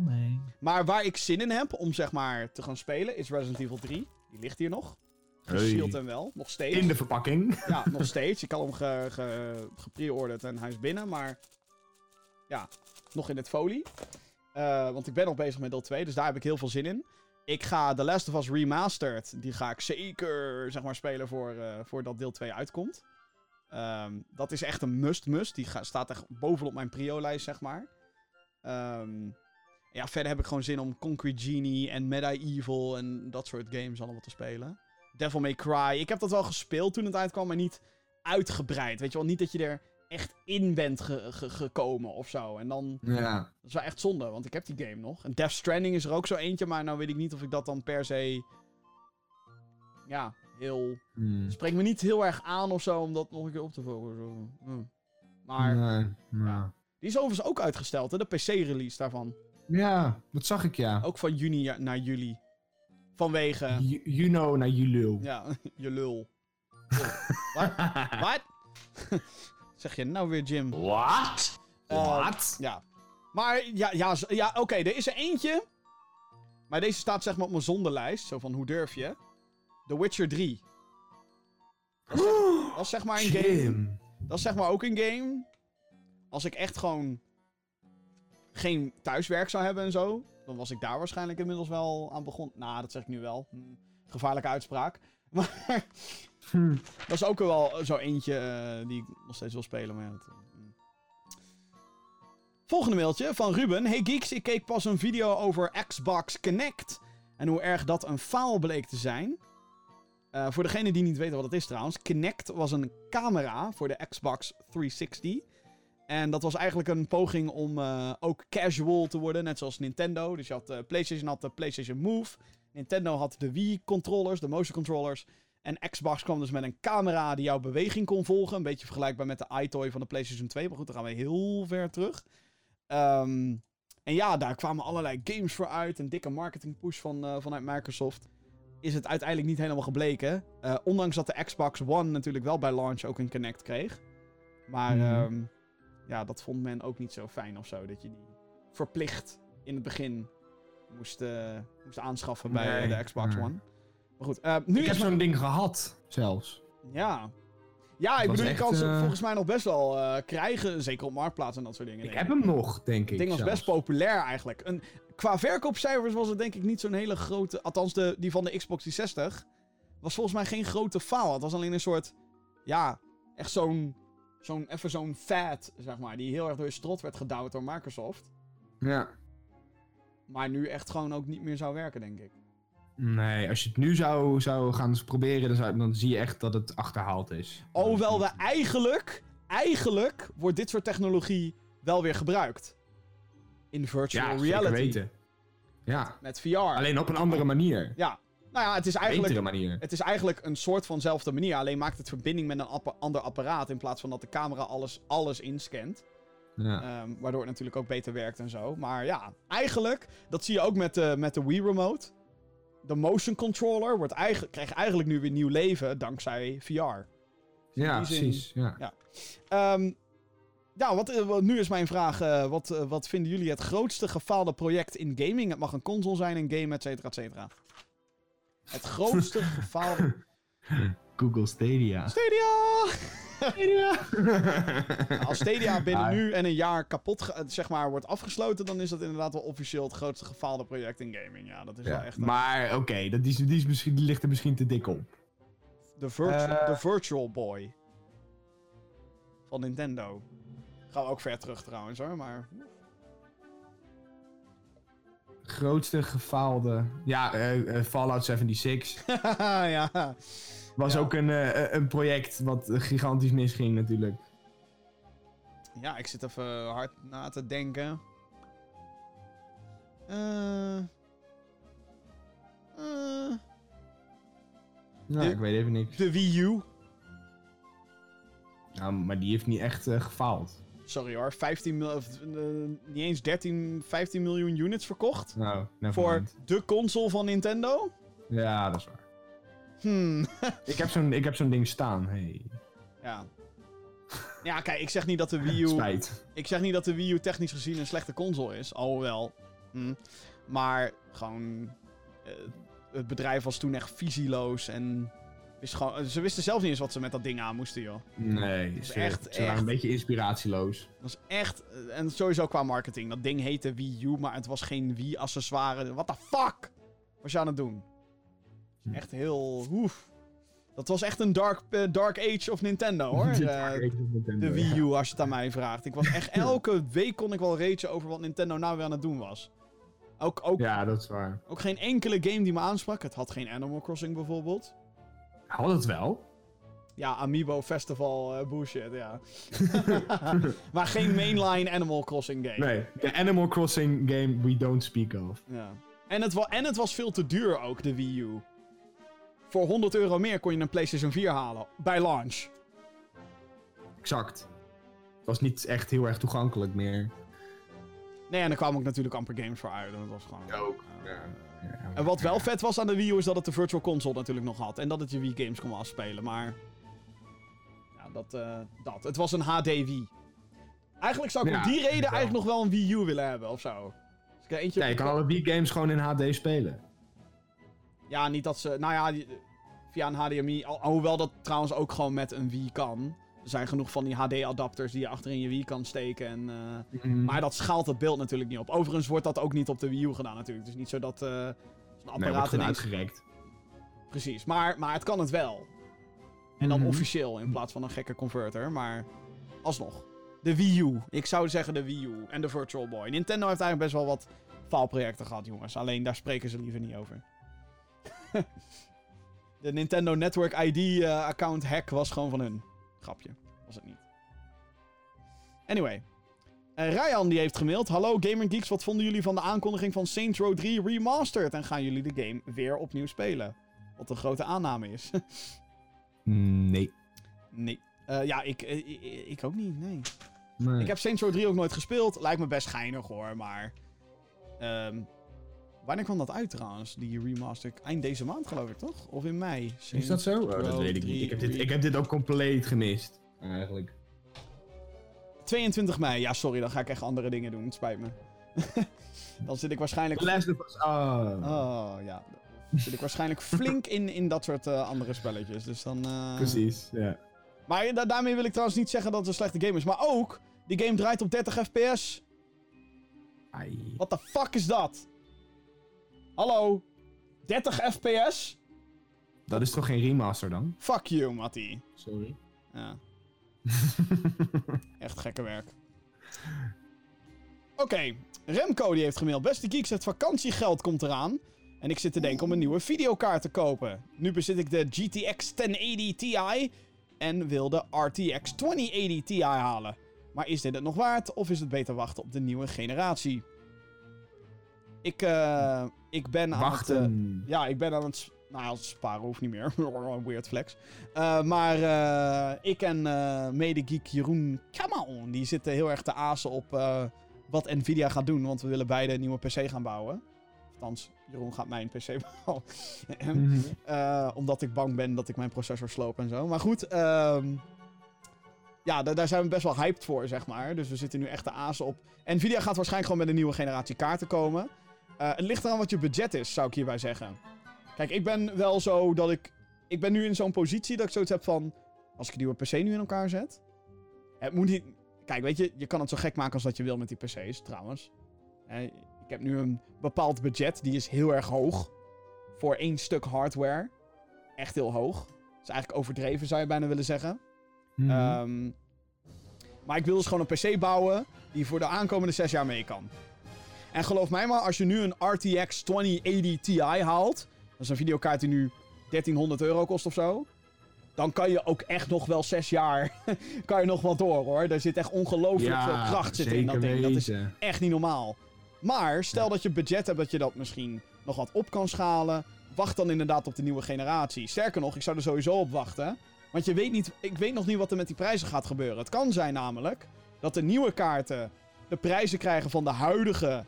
C: mee.
B: Maar waar ik zin in heb om zeg maar te gaan spelen is Resident Evil 3. Die ligt hier nog. Gesealed en wel. Nog steeds.
C: In de verpakking.
B: Ja, nog steeds. Ik had hem ge, ge, gepreorderd en hij is binnen. Maar ja, nog in het folie. Eh, want ik ben nog bezig met deel 2. Dus daar heb ik heel veel zin in. Ik ga The Last of Us Remastered. Die ga ik zeker zeg maar, spelen voor, eh, voordat deel 2 uitkomt. Ehm, dat is echt een must-must. Die ga- staat echt bovenop mijn prio-lijst, zeg maar. Ehm, ja, verder heb ik gewoon zin om Concrete Genie en Medieval en dat soort games allemaal te spelen. Devil May Cry. Ik heb dat wel gespeeld toen het uitkwam, maar niet uitgebreid. Weet je wel, niet dat je er echt in bent ge- ge- gekomen of zo. En dan,
C: Ja.
B: dat is wel echt zonde, want ik heb die game nog. En Death Stranding is er ook zo eentje, maar nou weet ik niet of ik dat dan per se... Ja, heel...
C: Hmm.
B: Spreekt me niet heel erg aan of zo, om dat nog een keer op te focussen. Hm. Maar
C: Nee, nee.
B: die is overigens ook uitgesteld, hè? De PC-release daarvan.
C: Ja, dat zag ik ja.
B: Ook van juni ja- naar juli. Vanwege...
C: You, you know naar jullie.
B: Ja, je lul. Wat? Wat? zeg je nou weer, Jim?
C: What?
B: Eh,
C: Wat?
B: Ja. Maar ja, ja, ja oké, er is er eentje. Maar deze staat zeg maar op mijn zonderlijst. Zo van, hoe durf je? The Witcher 3. Dat is, zeg- dat is zeg maar een game. Dat is zeg maar ook een game. Als ik echt gewoon geen thuiswerk zou hebben en zo. Dan was ik daar waarschijnlijk inmiddels wel aan begonnen. Nou, dat zeg ik nu wel. Hm, gevaarlijke uitspraak. Maar
C: Hm.
B: dat is ook wel zo eentje eh, die ik nog steeds wil spelen. Maar ja, dat, eh, hm. Volgende mailtje van Ruben. Hey geeks, ik keek pas een video over Xbox Connect. En hoe erg dat een faal bleek te zijn. Eh, voor degene die niet weten wat het is trouwens. Kinect was een camera voor de Xbox 360. En dat was eigenlijk een poging om eh, ook casual te worden. Net zoals Nintendo. Dus je had, eh, PlayStation had de PlayStation Move. Nintendo had de Wii controllers, de motion controllers. En Xbox kwam dus met een camera die jouw beweging kon volgen. Een beetje vergelijkbaar met de iToy van de PlayStation 2. Maar goed, dan gaan we heel ver terug. Ehm, en ja, daar kwamen allerlei games voor uit. Een dikke marketing push van, vanuit Microsoft. Is het uiteindelijk niet helemaal gebleken. Eh, ondanks dat de Xbox One natuurlijk wel bij launch ook een Connect kreeg. Maar
C: Mhm.
B: ehm, ja, dat vond men ook niet zo fijn of zo. Dat je die verplicht in het begin moest, eh, moest aanschaffen bij de Xbox
C: nee.
B: One. Maar goed, eh, nu
C: Ik heb zo'n ding gehad, zelfs.
B: ja. Ja, ik bedoel, je kan ze volgens mij nog best wel krijgen. Zeker op Marktplaats en dat soort dingen.
C: Ik heb hem nog, denk ik.
B: Het ding was
C: zelfs.
B: best populair eigenlijk. Een, qua verkoopcijfers was het denk ik niet zo'n hele grote... Althans, de, die van de Xbox 360 was volgens mij geen grote faal. Het was alleen een soort... Ja, echt zo'n... zo'n even zo'n fad, zeg maar. Die heel erg door je strot werd gedouwd door Microsoft.
C: Ja.
B: Maar nu echt gewoon ook niet meer zou werken, denk ik.
C: Nee, als je het nu zou, zou gaan proberen, dan, zou, dan zie je echt dat het achterhaald is.
B: Hoewel we eigenlijk... Eigenlijk wordt dit soort technologie wel weer gebruikt. In virtual
C: ja,
B: reality.
C: weten. Ja,
B: Met VR.
C: alleen op een andere manier.
B: Ja. Nou ja, het is eigenlijk...
C: Betere manier.
B: Het is eigenlijk een soort vanzelfde manier. Alleen maakt het verbinding met een ander apparaat. In plaats van dat de camera alles, alles inscant.
C: Ja.
B: Ehm, waardoor het natuurlijk ook beter werkt en zo. Maar ja, eigenlijk, dat zie je ook met de, met de Wii Remote. De motion controller wordt eigenlijk, krijgt eigenlijk nu weer nieuw leven dankzij VR.
C: ja,
B: die zin-
C: precies. Ja.
B: ja. Ehm, ja, wat, eh, wat- nu is mijn vraag. eh, wat, eh, wat vinden jullie het grootste gefaalde project in gaming? Het mag een console zijn, een game, et cetera, et cetera. Het grootste gefaalde...
C: Google Stadia.
B: Stadia!
C: Stadia!
B: Als Stadia binnen
C: Ah.
B: nu en een jaar kapot, zeg maar, wordt afgesloten, dan is dat inderdaad wel officieel het grootste gefaalde project in gaming. Ja, dat is wel echt... een-
C: maar oké, dat die, is- die, is misschien- die ligt er misschien te dik op.
B: De, virtu- de Virtual Boy. Van Nintendo. Gaan we ook ver terug trouwens hoor, maar...
C: Grootste gefaalde. Ja, eh, eh, Fallout 76.
B: ja.
C: Was
B: Ja.
C: ook een, eh, een project wat gigantisch misging natuurlijk.
B: ja, ik zit even hard na te denken. Eh...
C: Nou,
B: De-
C: ik weet even niks.
B: de Wii U.
C: Nou, maar die heeft niet echt gefaald.
B: Sorry hoor, 15 mil- of, eh, niet eens 13, 15 miljoen units verkocht.
C: Nou,
B: Voor
C: mind.
B: de console van Nintendo?
C: Ja, dat is waar.
B: Hmm,
C: Ik heb zo'n ik heb zo'n ding staan. Hey.
B: ja. Ja, kijk, ik zeg niet dat de Wii U...
C: Spijt.
B: Ik zeg niet dat de Wii U technisch gezien een slechte console is. Alhoewel. Hm. Maar gewoon... eh, het bedrijf was toen echt visieloos en... Wist gewoon, ze wisten zelf niet eens wat ze met dat ding aan moesten, joh.
C: Nee, ze,
B: echt-
C: ze waren
B: echt-
C: een beetje inspiratieloos.
B: Dat was echt... eh, En sowieso qua marketing. Dat ding heette Wii U, maar het was geen Wii-accessoire. What the fuck? Was je aan het doen?
C: Hm.
B: Echt heel... Oef. Dat was echt een dark, eh, dark age of Nintendo, hoor. Eh,
C: Nintendo,
B: de Wii
C: ja.
B: U, als je het aan mij vraagt. Ik was echt elke week kon ik wel ragen over wat Nintendo nou weer aan het doen was. Ook, ook,
C: Ja, dat is waar.
B: ook geen enkele game die me aansprak. Het had geen Animal Crossing bijvoorbeeld.
C: Had het wel?
B: Ja, Amiibo Festival eh, bullshit, ja. maar geen mainline Animal Crossing game.
C: Nee, de Animal Crossing game we don't speak of.
B: Ja. En, het en het was veel te duur ook, de Wii U. Voor 100 euro meer kon je een PlayStation 4 halen. Bij launch.
C: Exact. Het was niet echt heel erg toegankelijk meer.
B: Nee, en er kwamen ook natuurlijk amper games voor uit. En, dat was gewoon,
C: Ook,
B: eh,
C: ja. Ja,
B: en wat wel vet was aan de Wii U is dat het de Virtual Console natuurlijk nog had. En dat het je Wii games kon afspelen. Maar. Ja, dat. eh, dat. Het was een HD Wii. Eigenlijk zou ik
C: Ja,
B: om die reden eigenlijk nog wel een Wii U willen hebben of zo. Ik er eentje
C: Ja, je kan alle Wii games gewoon in HD spelen.
B: Ja, niet dat ze. Nou ja, via een HDMI. al- Hoewel dat trouwens ook gewoon met een Wii kan. Er zijn genoeg van die HD-adapters die je achterin je Wii kan steken. En, eh, Maar dat schaalt het beeld natuurlijk niet op. Overigens wordt dat ook niet op de Wii U gedaan natuurlijk. Het is niet zo dat eh zo'n
C: nee,
B: apparaat ineens...
C: uitgerekt.
B: Precies, maar, maar het kan het wel. En dan
C: Mhm.
B: officieel in plaats van een gekke converter. Maar alsnog. De Wii U. Ik zou zeggen de Wii U en de Virtual Boy. Nintendo heeft eigenlijk best wel wat faalprojecten gehad, jongens. Alleen daar spreken ze liever niet over. de Nintendo Network ID eh, account hack was gewoon van hun. Grapje. Was het niet. Anyway. Eh Ryan die heeft gemaild. Hallo Gamer Geeks, wat vonden jullie van de aankondiging van Saints Row 3 Remastered? En gaan jullie de game weer opnieuw spelen? Wat een grote aanname is.
C: Nee.
B: nee. Eh, ja, ik, eh, ik, ik ook niet, nee.
C: nee.
B: Ik heb Saints Row 3 ook nooit gespeeld. Lijkt me best geinig hoor, maar... ehm, wanneer kwam dat uit trouwens, die remaster? Eind deze maand geloof ik, toch? Of in mei?
C: Is dat zo? Oh, dat weet ik
B: 3
C: niet. Ik heb, dit, ik heb dit ook compleet gemist. Eigenlijk.
B: 22 mei. Ja, sorry, dan ga ik echt andere dingen doen. Het spijt me. dan zit ik waarschijnlijk...
C: Last of Us. Oh.
B: Oh, ja. Dan zit ik waarschijnlijk flink in, in dat soort eh, andere spelletjes. Dus dan... eh,
C: Precies, ja.
B: Maar da- daarmee wil ik trouwens niet zeggen dat het een slechte game is. Maar ook, die game draait op 30 fps.
C: Ai.
B: What the fuck is dat? Hallo? 30 fps?
C: Dat is toch geen remaster dan?
B: Fuck you, Matty.
C: Sorry.
B: Ja. Echt gekke werk. Oké, Remco die heeft gemaild. Beste geeks, het vakantiegeld komt eraan. En ik zit te denken om een nieuwe videokaart te kopen. Nu bezit ik de GTX 1080 Ti en wil de RTX 2080 Ti halen. Maar is dit het nog waard of is het beter wachten op de nieuwe generatie? Ik, eh, ik ben aan het... eh, ja, ik ben aan het... Nou, sparen hoeft niet meer. Weird flex. Eh, maar eh, ik en medegeek Jeroen Kamaon... die zitten heel erg te azen op wat Nvidia gaat doen. Want we willen beide een nieuwe PC gaan bouwen. Althans, Jeroen gaat mijn PC bouwen.
C: Mhm.
B: Eh, omdat ik bang ben dat ik mijn processor sloop en zo. Maar goed, ehm, ja, da- daar zijn we best wel hyped voor, zeg maar. Dus we zitten nu echt te azen op. Nvidia gaat waarschijnlijk gewoon met een nieuwe generatie kaarten komen. Eh, het ligt eraan wat je budget is, zou ik hierbij zeggen. Kijk, ik ben wel zo dat ik ik ben nu in zo'n positie dat ik zoiets heb van... Als ik een nieuwe PC nu in elkaar zet... Het moet niet... Kijk, weet je, je kan het zo gek maken als dat je wil met die PC's, trouwens. Eh, ik heb nu een bepaald budget, die is heel erg hoog. Voor één stuk hardware. Echt heel hoog. Dat is eigenlijk overdreven, zou je bijna willen zeggen.
C: Mhm.
B: Ehm, maar ik wil dus gewoon een PC bouwen die voor de aankomende zes jaar mee kan. En geloof mij maar, als je nu een RTX 2080 Ti haalt, dat is een videokaart die nu 1300 euro kost of zo, dan kan je ook echt nog wel zes jaar, kan je nog wel door hoor. Daar zit echt ongelooflijk veel kracht zit in dat ding. Dat is echt niet normaal. Maar stel dat je budget hebt dat je dat misschien nog wat op kan schalen. Wacht dan inderdaad op de nieuwe generatie. Sterker nog, ik zou er sowieso op wachten. Want je weet niet, ik weet nog niet wat er met die prijzen gaat gebeuren. Het kan zijn namelijk dat de nieuwe kaarten de prijzen krijgen van de huidige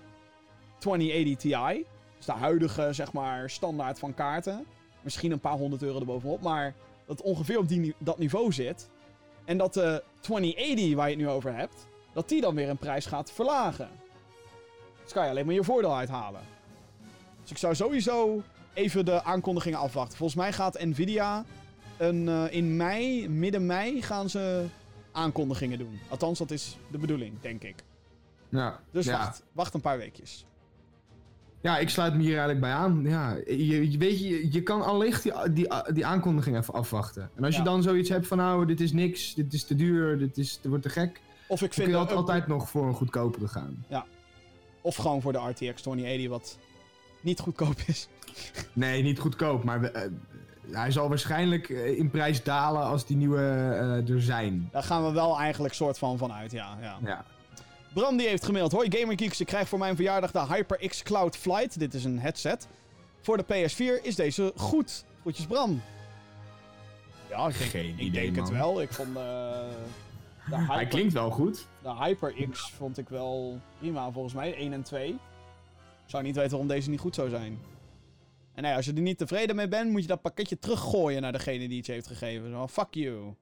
B: 2080 Ti. Dus de huidige, zeg maar, standaard van kaarten. Misschien een paar honderd euro erbovenop, maar dat het ongeveer op die, dat niveau zit. En dat de 2080 waar je het nu over hebt, dat die dan weer een prijs gaat verlagen. Dus kan je alleen maar je voordeel uithalen. Dus ik zou sowieso even de aankondigingen afwachten. Volgens mij gaat Nvidia een, eh, in mei, midden mei, gaan ze aankondigingen doen. Althans, dat is de bedoeling, denk ik.
C: Ja.
B: Dus
C: ja.
B: wacht, wacht een paar weekjes.
C: Ja, ik sluit me hier eigenlijk bij aan. Ja, je, je, weet je, je kan allicht die, die, die aankondiging even afwachten. En als
B: Ja.
C: je dan zoiets hebt van, nou, dit is niks, dit is te duur, dit, is, dit wordt te gek.
B: Of ik
C: Dan kun
B: vind
C: je
B: dat
C: altijd, nog voor een goedkopere gaan.
B: Of gewoon voor de RTX 2080, wat niet goedkoop is.
C: Nee, niet goedkoop, maar we- eh, hij zal waarschijnlijk eh, in prijs dalen als die nieuwe eh, er zijn.
B: Daar gaan we wel eigenlijk soort van vanuit, ja. ja.
C: Ja.
B: Bram die heeft gemaild. Hoi GamerGeeks, ik krijg voor mijn verjaardag de HyperX Cloud Flight. Dit is een headset. Voor de PS4 is deze goed. Groetjes Bram. Ja, ik denk,
C: Geen
B: ik
C: idee,
B: denk het wel. Ik vond eh, de,
C: Hij klinkt wel goed.
B: de HyperX vond ik wel prima volgens mij. 1 en 2. Ik zou niet weten waarom deze niet goed zou zijn. En nee, als je er niet tevreden mee bent, moet je dat pakketje teruggooien naar degene die het je heeft gegeven. Zo, fuck you.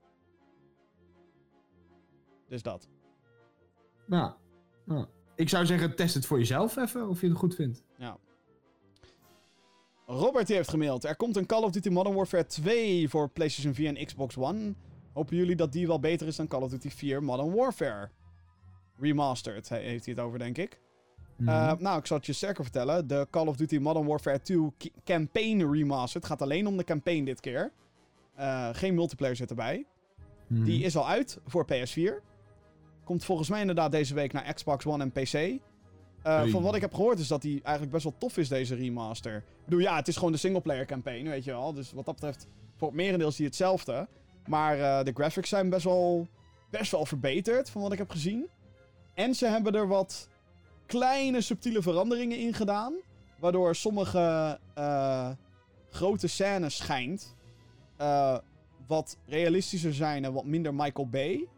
B: Dus dat.
C: Ja. Ik zou zeggen, test het voor jezelf even, of je het goed vindt.
B: Ja. Robert die heeft gemaild. Er komt een Call of Duty Modern Warfare 2 voor PlayStation 4 en Xbox One. Hopen jullie dat die wel beter is dan Call of Duty 4 Modern Warfare? Remastered he- heeft hij het over, denk ik.
C: Mhm.
B: Eh, nou, ik zal het je sterker vertellen. De Call of Duty Modern Warfare 2 Ki- Campaign Remastered gaat alleen om de campaign dit keer. Eh, geen multiplayer zit erbij.
C: Mhm.
B: Die is al uit voor PS4. Komt volgens mij inderdaad deze week naar Xbox One en PC. Eh,
C: Hey.
B: Van wat ik heb gehoord is dat die eigenlijk best wel tof is, deze remaster. Ik bedoel, ja, het is gewoon de singleplayer campaign, weet je wel. Dus wat dat betreft, voor het merendeel is die hetzelfde. Maar eh, de graphics zijn best wel, best wel verbeterd, van wat ik heb gezien. En ze hebben er wat kleine subtiele veranderingen in gedaan. Waardoor sommige eh, grote scènes schijnt wat realistischer zijn en wat minder Michael Bay.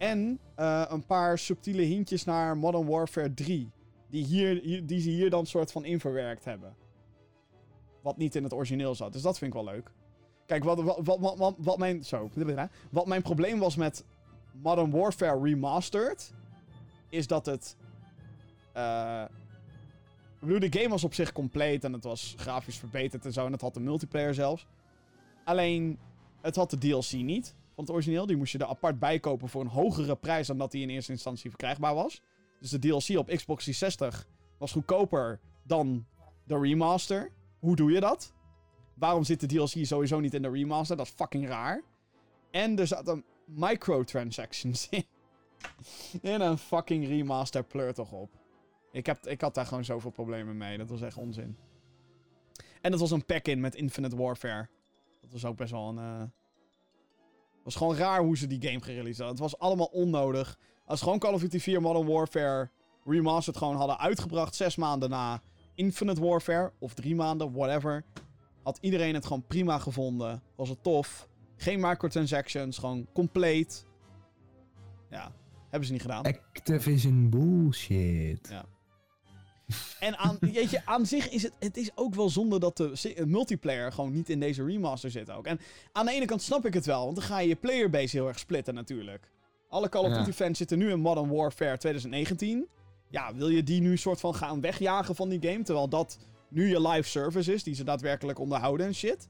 B: En eh, een paar subtiele hintjes naar Modern Warfare 3. Die, hier, die ze hier dan soort van in verwerkt hebben. Wat niet in het origineel zat. Dus dat vind ik wel leuk. Kijk, wat, wat, wat, wat, wat, mijn. Zo. Wat mijn probleem was met Modern Warfare Remastered. Is dat het. eh ik bedoel, de game was op zich compleet. En het was grafisch verbeterd en zo. En het had de multiplayer zelfs. Alleen. Het had de DLC niet het origineel. Die moest je er apart bij kopen voor een hogere prijs dan dat die in eerste instantie verkrijgbaar was. Dus de DLC op Xbox 360 was goedkoper dan de remaster. Hoe doe je dat? Waarom zit de DLC sowieso niet in de remaster? Dat is fucking raar. En er zaten microtransactions in. In een fucking remaster pleur toch op. Ik, heb, ik had daar gewoon zoveel problemen mee. Dat was echt onzin. En dat was een pack-in met Infinite Warfare. Dat was ook best wel een... eh, was gewoon raar hoe ze die game gereleased hadden. Het was allemaal onnodig. Als ze gewoon Call of Duty 4 Modern Warfare Remastered gewoon hadden uitgebracht... zes maanden na Infinite Warfare... of drie maanden, whatever... had iedereen het gewoon prima gevonden. Was het tof. Geen microtransactions, gewoon compleet. Ja, hebben ze niet gedaan.
C: Activision bullshit.
B: Ja. En aan, weet je, aan zich is het, het is ook wel zonde dat de eh, multiplayer gewoon niet in deze remaster zit ook. En aan de ene kant snap ik het wel, want dan ga je je playerbase heel erg splitten natuurlijk. Alle Call of
C: Ja.
B: Duty fans zitten nu in Modern Warfare 2019. Ja, wil je die nu soort van gaan wegjagen van die game, terwijl dat nu je live service is, die ze daadwerkelijk onderhouden en shit?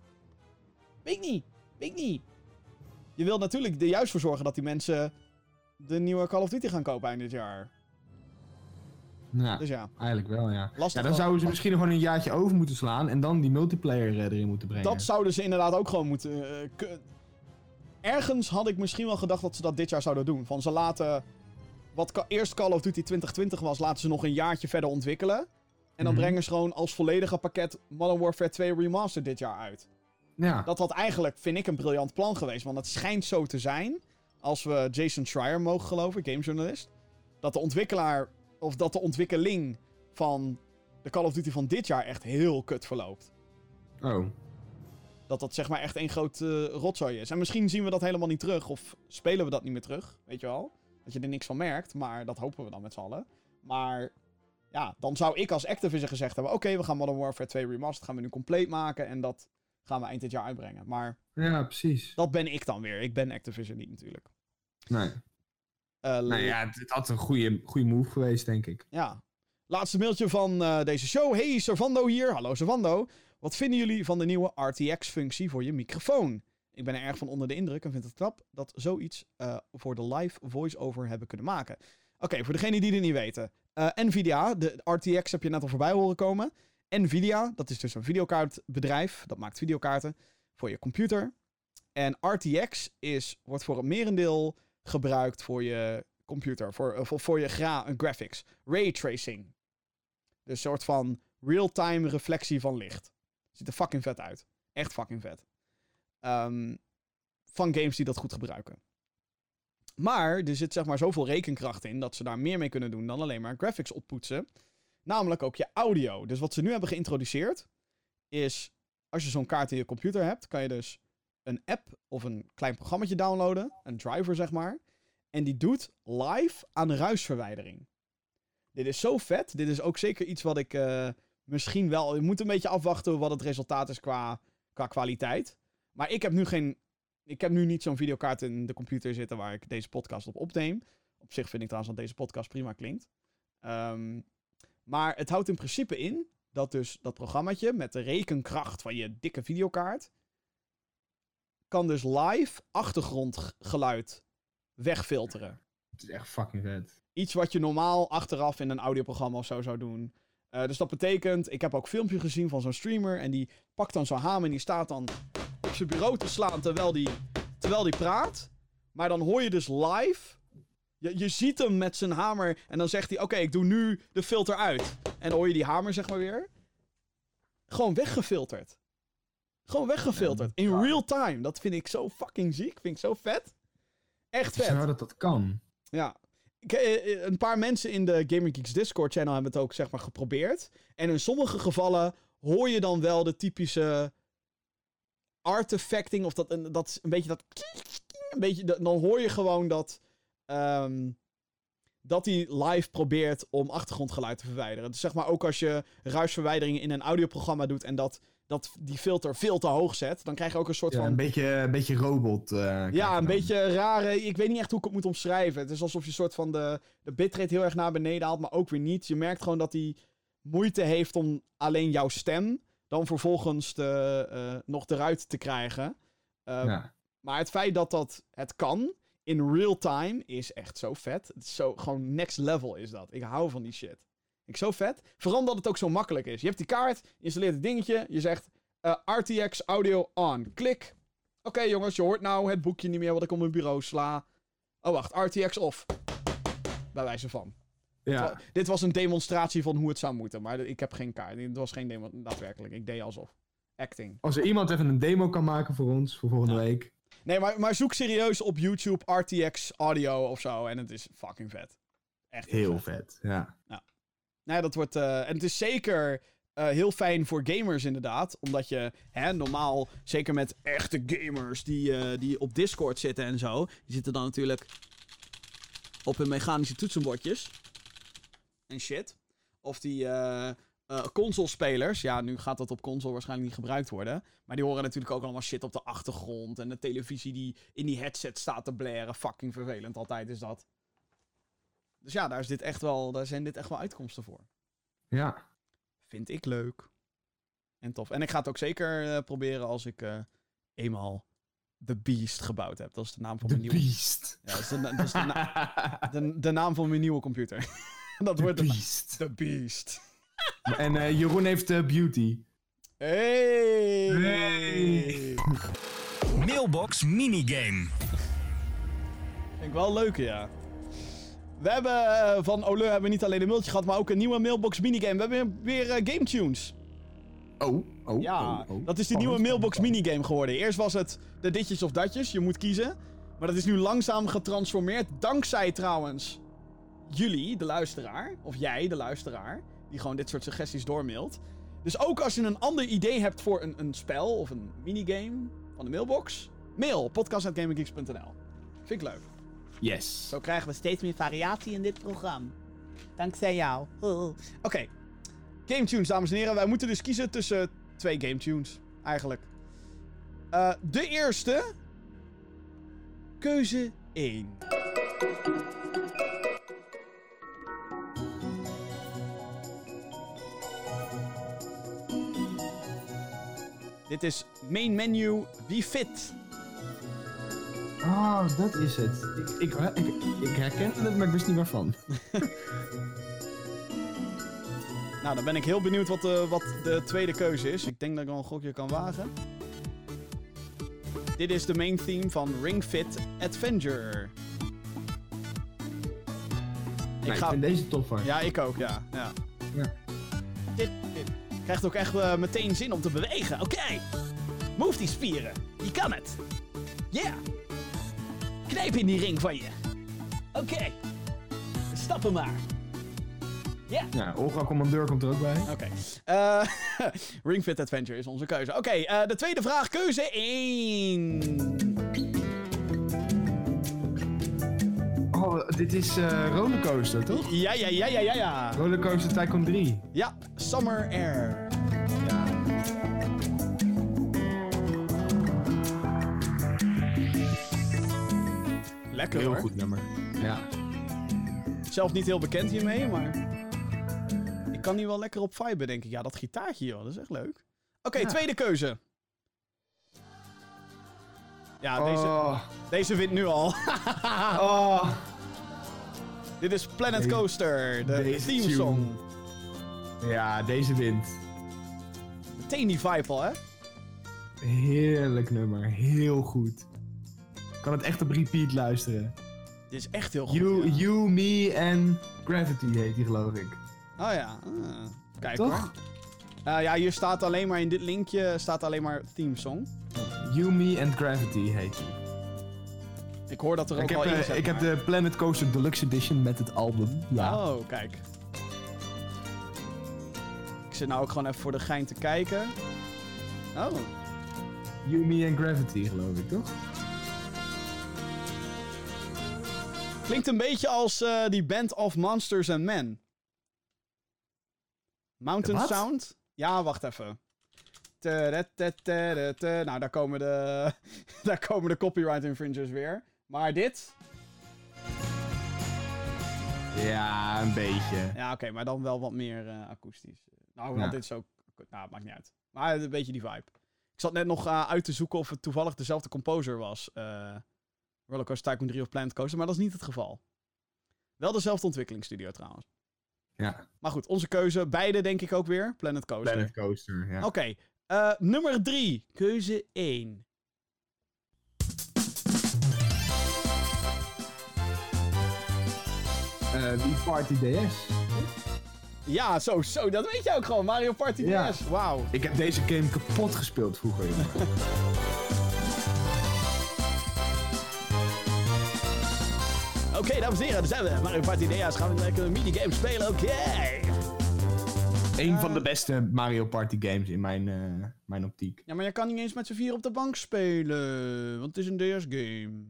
B: Weet ik niet. Weet ik niet. Je wilt natuurlijk er juist voor zorgen dat die mensen de nieuwe Call of Duty gaan kopen eind dit jaar.
C: Ja,
B: Dus ja,
C: eigenlijk wel, ja.
B: lastig.
C: Ja, dan
B: wel.
C: zouden ze misschien nog gewoon een jaartje over moeten slaan en dan die multiplayer eh, erin moeten brengen.
B: Dat zouden ze inderdaad ook gewoon moeten. eh, Ergens had ik misschien wel gedacht dat ze dat dit jaar zouden doen. Van ze laten. Wat eerst Call of Duty 2020 was, laten ze nog een jaartje verder ontwikkelen. En dan
C: Mhm.
B: brengen ze gewoon als volledige pakket Modern Warfare 2 Remastered dit jaar uit.
C: Ja,
B: Dat had eigenlijk, vind ik, een briljant plan geweest. Want het schijnt zo te zijn, als we Jason Schreier mogen geloven, gamejournalist. Dat de ontwikkelaar, of dat de ontwikkeling van de Call of Duty van dit jaar echt heel kut verloopt.
C: oh.
B: Dat dat zeg maar echt één groot eh, rotzooi is. En misschien zien we dat helemaal niet terug. Of spelen we dat niet meer terug. Weet je wel? Dat je er niks van merkt. Maar dat hopen we dan met z'n allen. Maar ja, dan zou ik als Activision gezegd hebben... Oké, we gaan Modern Warfare 2 Remastered gaan we nu compleet maken. En dat gaan we eind dit jaar uitbrengen. Maar
C: Ja, precies.
B: dat ben ik dan weer. Ik ben Activision niet natuurlijk.
C: Nee.
B: Eh,
C: Nou ja, het, het had een goede, goede move geweest, denk ik.
B: Ja. Laatste mailtje van eh, deze show. Hey, Servando hier. Hallo Servando. Wat vinden jullie van de nieuwe RTX-functie voor je microfoon? Ik ben er erg van onder de indruk en vind het knap dat zoiets eh, voor de live voice-over hebben kunnen maken. Oké, voor degenen die dit niet weten. Nvidia, de RTX heb je net al voorbij horen komen. Nvidia, dat is dus een videokaartbedrijf. Dat maakt videokaarten voor je computer. En RTX is, wordt voor het merendeel gebruikt voor je computer. Voor, eh, voor, voor je gra graphics. Raytracing. Dus een soort van real-time reflectie van licht. Ziet er fucking vet uit. Echt fucking vet. Ehm, van games die dat goed gebruiken. Maar er zit zeg maar zoveel rekenkracht in dat ze daar meer mee kunnen doen dan alleen maar graphics oppoetsen. Namelijk ook je audio. Dus wat ze nu hebben geïntroduceerd is als je zo'n kaart in je computer hebt, kan je dus een app of een klein programmaatje downloaden, een driver zeg maar, en die doet live aan ruisverwijdering. Dit is zo vet. Dit is ook zeker iets wat ik eh, misschien wel. Je moet een beetje afwachten wat het resultaat is qua, qua kwaliteit. Maar ik heb nu geen. Ik heb nu niet zo'n videokaart in de computer zitten waar ik deze podcast op opneem. Op zich vind ik trouwens dat deze podcast prima klinkt. Ehm, maar het houdt in principe in dat dus dat programmaatje met de rekenkracht van je dikke videokaart. Kan dus live achtergrondgeluid wegfilteren.
C: Het is echt fucking vet.
B: Iets wat je normaal achteraf in een audioprogramma of zo zou doen. Eh, dus dat betekent, ik heb ook filmpjes gezien van zo'n streamer. En die pakt dan zo'n hamer en die staat dan op zijn bureau te slaan terwijl die, terwijl die praat. Maar dan hoor je dus live. Je, je ziet hem met zijn hamer en dan zegt hij: Oké, ik doe nu de filter uit. En dan hoor je die hamer, zeg maar weer. Gewoon weggefilterd. Gewoon weggefilterd. In real time. Dat vind ik zo fucking ziek. Vind ik zo vet. Echt vet.
C: Zo dat dat kan.
B: Ja. Eh, eh, een paar mensen in de Gamer Geeks Discord channel hebben het ook zeg maar geprobeerd. En in sommige gevallen hoor je dan wel de typische artefacting of dat, een- dat is een beetje dat een beetje dan hoor je gewoon dat ehm, dat hij live probeert om achtergrondgeluid te verwijderen. Dus zeg maar ook als je ruisverwijdering in een audioprogramma doet en dat, dat die filter veel te hoog zet, dan krijg je ook een soort
C: Ja,
B: van
C: een beetje, een beetje robot. eh,
B: ja, een
C: dan.
B: beetje rare. Ik weet niet echt hoe ik het moet omschrijven. Het is alsof je soort van de, de bitrate heel erg naar beneden haalt, maar ook weer niet. Je merkt gewoon dat hij moeite heeft om alleen jouw stem dan vervolgens eh, nog eruit te krijgen. Eh,
C: Ja.
B: Maar het feit dat dat het kan in real time is echt zo vet. Het is zo gewoon next level is dat. Ik hou van die shit. Ik zo vet. Vooral omdat het ook zo makkelijk is. Je hebt die kaart, je installeert het dingetje, je zegt eh, RTX audio on. Klik. Oké jongens, je hoort nou het boekje niet meer wat ik op mijn bureau sla. Oh wacht, RTX off. Bij wijze van.
C: Ja.
B: Dit was een demonstratie van hoe het zou moeten, maar ik heb geen kaart. Het was geen demo daadwerkelijk. Ik deed alsof. Acting.
C: Als er iemand even een demo kan maken voor ons, voor volgende
B: Ja.
C: week.
B: Nee, maar, maar zoek serieus op YouTube RTX audio of zo. En het is fucking vet. Echt
C: Heel vet, ja.
B: Nee, dat wordt. eh, en het is zeker eh, heel fijn voor gamers, inderdaad. Omdat je hè, normaal, zeker met echte gamers die, eh, die op Discord zitten en zo. Die zitten dan natuurlijk op hun mechanische toetsenbordjes. En shit. Of die eh, consolespelers. Ja, nu gaat dat op console waarschijnlijk niet gebruikt worden. Maar die horen natuurlijk ook allemaal shit op de achtergrond. En de televisie die in die headset staat te blaren. Fucking vervelend altijd is dat. Dus ja, daar, is dit echt wel, daar zijn dit echt wel uitkomsten voor.
C: Ja.
B: Vind ik leuk. En tof. En ik ga het ook zeker eh, proberen als ik eh, eenmaal The Beast gebouwd heb. Dat is de naam van
C: The
B: mijn nieuwe...
C: Beast.
B: Ja, dat is de, dat is de, na- de, de naam van mijn nieuwe computer. dat
C: The
B: wordt de,
C: Beast.
B: The Beast.
C: En eh, Jeroen heeft eh, Beauty.
B: Hey!
C: Hey!
A: Mailbox minigame.
B: Vind ik wel een leuke, ja. We hebben eh, van Oleu hebben we niet alleen een mailtje gehad, maar ook een nieuwe mailbox minigame. We hebben weer eh, Game Tunes.
C: Oh, oh,
B: Ja,
C: oh, oh.
B: dat is die nieuwe mailbox minigame geworden. Eerst was het de ditjes of datjes, je moet kiezen. Maar dat is nu langzaam getransformeerd, dankzij trouwens jullie, de luisteraar, of jij, de luisteraar, die gewoon dit soort suggesties doormailt. Dus ook als je een ander idee hebt voor een, een spel of een minigame van de mailbox, mail podcast.gaminggeeks.nl. Vind ik leuk.
C: Yes.
B: Zo krijgen we steeds meer variatie in dit programma. Dankzij jou. Oké. Game tunes, dames en heren. Wij moeten dus kiezen tussen twee game tunes. Eigenlijk. Eh, de eerste. Keuze 1. Dit is main menu Wie Fit.
C: Oh, dat is het. Ik, ik, ik, ik herken het, maar ik wist niet waarvan.
B: Nou, dan ben ik heel benieuwd wat de, wat de tweede keuze is. Ik denk dat ik wel een gokje kan wagen. Dit is de main theme van Ring Fit Adventure. Ik
C: Nee,
B: ga...
C: ik vind deze toffer.
B: Ja, ik ook, ja. ja.
C: Ja.
B: Dit, dit krijgt ook echt eh, meteen zin om te bewegen. Oké. Move die spieren. Je kan het. Yeah. Knijp in die ring van je. Oké. Stappen maar. Ja.
C: Ja, Olga Commandeur komt er ook bij.
B: Oké. Eh, Ring Fit Adventure is onze keuze. Oké, eh, de tweede vraag. Keuze 1.
C: Oh, dit is eh Rollercoaster, toch?
B: Ja, ja, ja, ja, ja, ja.
C: Rollercoaster Tycoon 3.
B: Ja, Summer Air. Lekker
C: Heel
B: hoor.
C: goed nummer. Ja.
B: Zelf niet heel bekend hiermee, maar... Ik kan hier wel lekker op viben, denk ik. Ja, dat gitaartje, joh. Dat is echt leuk. Oké,
C: Ja.
B: tweede keuze. Ja, deze,
C: Oh.
B: deze wint nu al.
C: Oh.
B: Dit is Planet
C: Deze-
B: Coaster, de
C: deze
B: theme
C: tune.
B: song.
C: Ja, deze wint.
B: Meteen die vibe al, hè?
C: Heerlijk nummer. Heel goed. Ik kan het echt op repeat luisteren.
B: Dit is echt heel goed.
C: You,
B: ja.
C: you Me en Gravity heet die, geloof ik.
B: Oh ja. ah. Kijk
C: Toch?
B: hoor. Eh, ja, hier staat alleen maar in dit linkje staat alleen maar theme song.
C: You, Me and Gravity heet die.
B: Ik hoor dat er ook
C: heb,
B: al in
C: eh,
B: zit,
C: ik heb de Planet Coaster Deluxe Edition met het album. Ja.
B: Oh, kijk. Ik zit nou ook gewoon even voor de gein te kijken. Oh.
C: You, Me and Gravity, geloof ik, toch?
B: Klinkt een beetje als eh, die Band of Monsters and Men. Mountain? Sound? Ja, wacht even. Nou, daar komen de, daar komen de copyright infringers weer. Maar dit?
C: Ja, een beetje.
B: Ja, oké, maar dan wel wat meer eh, akoestisch. Nou,
C: Ja.
B: want dit is ook... Nou, maakt niet uit. Maar een beetje die vibe. Ik zat net nog eh, uit te zoeken of het toevallig dezelfde composer was. Rollercoaster Tycoon 3 of Planet Coaster, maar dat is niet het geval. Wel dezelfde ontwikkelingsstudio trouwens.
C: Ja.
B: Maar goed, onze keuze. Beide denk ik ook weer. Planet Coaster.
C: Planet Coaster, ja.
B: Oké. eh, nummer 3. Keuze 1.
C: Eh, die Party DS.
B: Ja, zo, zo. Dat weet je ook gewoon. Mario Party
C: Ja.
B: DS. Wauw.
C: Ik heb deze game kapot gespeeld vroeger.
B: Oké, dames en heren. Daar zijn we. Mario Party DS. Gaan we lekker een minigame spelen. Oké.
C: Een van de beste Mario Party games in mijn, eh, mijn optiek.
B: Ja, maar je kan niet eens met z'n vier op de bank spelen. Want het is een DS-game.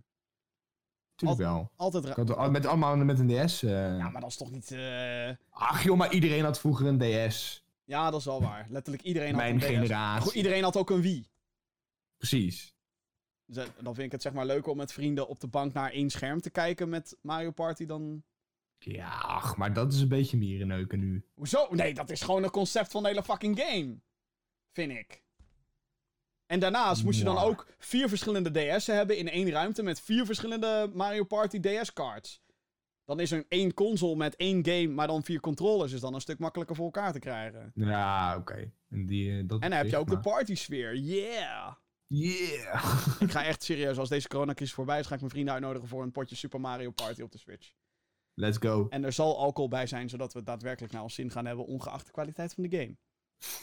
C: Tuurlijk wel.
B: Altijd
C: al- met, allemaal met een DS. eh.
B: Ja, maar dat is toch niet... eh,
C: Ach joh, maar iedereen had vroeger een DS.
B: Ja, dat is wel waar. Letterlijk iedereen had
C: Mijn
B: een DS.
C: generatie.
B: Goed, iedereen had ook een Wii.
C: Precies.
B: Dan vind ik het zeg maar leuker om met vrienden op de bank naar één scherm te kijken met Mario Party dan...
C: Ja, ach, maar dat is een beetje mierenneuken nu.
B: Hoezo? Nee, dat is gewoon een concept van de hele fucking game. Vind ik. En daarnaast moest je dan ook vier verschillende DS'en hebben in één ruimte met vier verschillende Mario Party DS-cards. Dan is er één console met één game, maar dan vier controllers. Is dan een stuk makkelijker voor elkaar te krijgen.
C: Ja, oké. En, die, eh, dat
B: En dan heb je ook de party sfeer. Yeah!
C: Yeah!
B: Ik ga echt serieus, als deze coronacrisis voorbij is, ga ik mijn vrienden uitnodigen voor een potje Super Mario Party op de Switch.
C: Let's go.
B: En er zal alcohol bij zijn, zodat we het daadwerkelijk naar ons zin gaan hebben, ongeacht de kwaliteit van de game.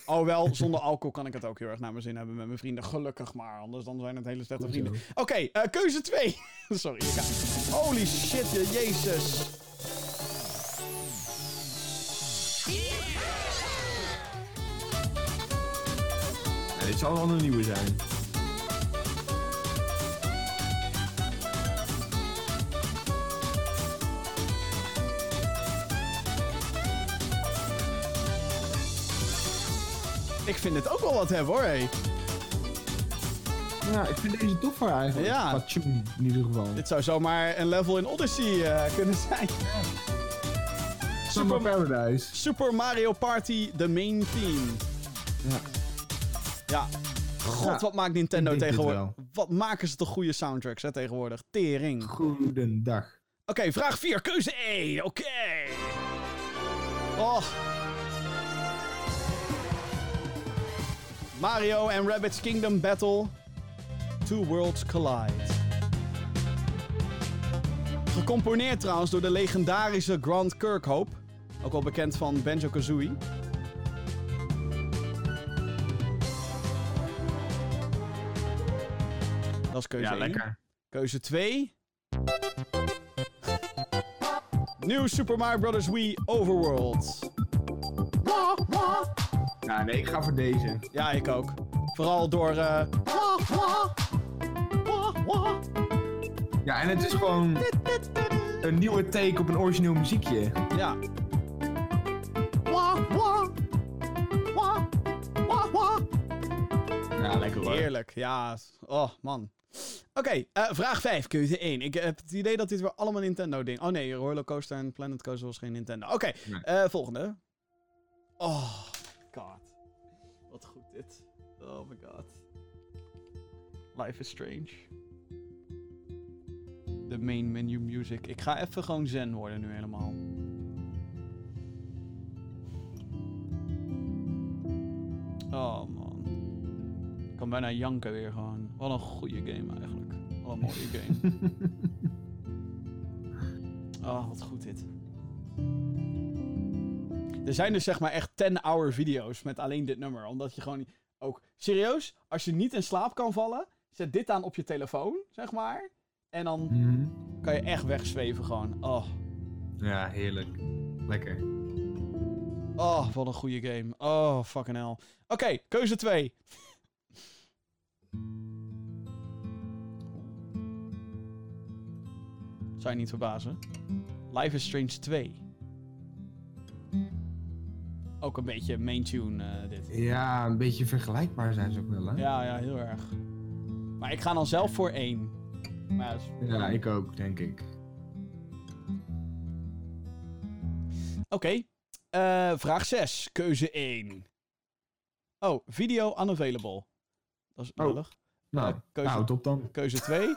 B: Alhoewel, zonder alcohol kan ik het ook heel erg naar mijn zin hebben met mijn vrienden. Gelukkig maar, anders dan zijn het hele slechte vrienden. Oké, eh, keuze 2. Sorry, ik ga... Holy shit, je jezus.
C: Ja, dit zal wel een nieuwe zijn.
B: Ik vind dit ook wel wat hebben hoor, hé.
C: Ja, ik vind deze toffer eigenlijk.
B: Ja.
C: Qua tune, in ieder geval.
B: Dit zou zomaar een level in Odyssey eh, kunnen zijn.
C: Summer Paradise.
B: Super Mario Party, de main theme.
C: Ja.
B: Ja. God,
C: Ja,
B: wat maakt Nintendo
C: ik denk dit
B: tegenwoordig? Wat maken ze toch goede soundtracks hè, tegenwoordig? Tering.
C: Goedendag.
B: Oké, vraag 4, keuze E. Oké. Oh. Mario en Rabbids Kingdom Battle. Two Worlds Collide. Gecomponeerd trouwens door de legendarische Grant Kirkhope. Ook wel bekend van Banjo-Kazooie. Dat is keuze
C: Ja,
B: 1.
C: lekker.
B: Keuze 2. New Super Mario Bros. Wii Overworld.
C: Ja, nee, ik ga voor deze.
B: Ja, ik ook. Vooral door... eh,
C: Ja, en het is gewoon een nieuwe take op een origineel muziekje.
B: ja.
C: Ja, lekker hoor.
B: Heerlijk. Ja. Oh, man. Oké, eh, vraag 5, keuze 1. Ik heb het idee dat dit weer allemaal Nintendo ding. Oh nee, Rollercoaster en Planet Coaster was geen Nintendo. Oké,
C: Nee.
B: eh, volgende. Oh, god. Wat goed dit. Oh my god. Life is Strange. De main menu music. Ik ga even gewoon zen worden nu helemaal. Oh man. Ik kan bijna janken weer gewoon. Wat een goede game eigenlijk. Wat een mooie game. Oh, wat goed dit. Er zijn dus zeg maar echt 10-hour video's met alleen dit nummer. Omdat je gewoon ook... Serieus? Als je niet in slaap kan vallen, zet dit aan op je telefoon, zeg maar. En dan
C: Mhm.
B: kan je echt wegzweven gewoon. Oh,
C: Ja, heerlijk. Lekker.
B: oh wat een goede game. Oh, fucking hell. Oké, keuze 2. Zou je niet verbazen. Life is Strange 2. Ook een beetje main tune eh, dit.
C: Ja, een beetje vergelijkbaar zijn ze ook wel, hè?
B: Ja, ja, heel erg. Maar ik ga dan zelf voor 1. Maar ja, dat is-
C: Ja, ik ook, denk ik.
B: Oké. eh, vraag 6. Keuze 1. Oh, video unavailable. Dat is
C: Oh.
B: lullig.
C: Nou,
B: Eh, keuze-
C: nou top dan.
B: Keuze 2.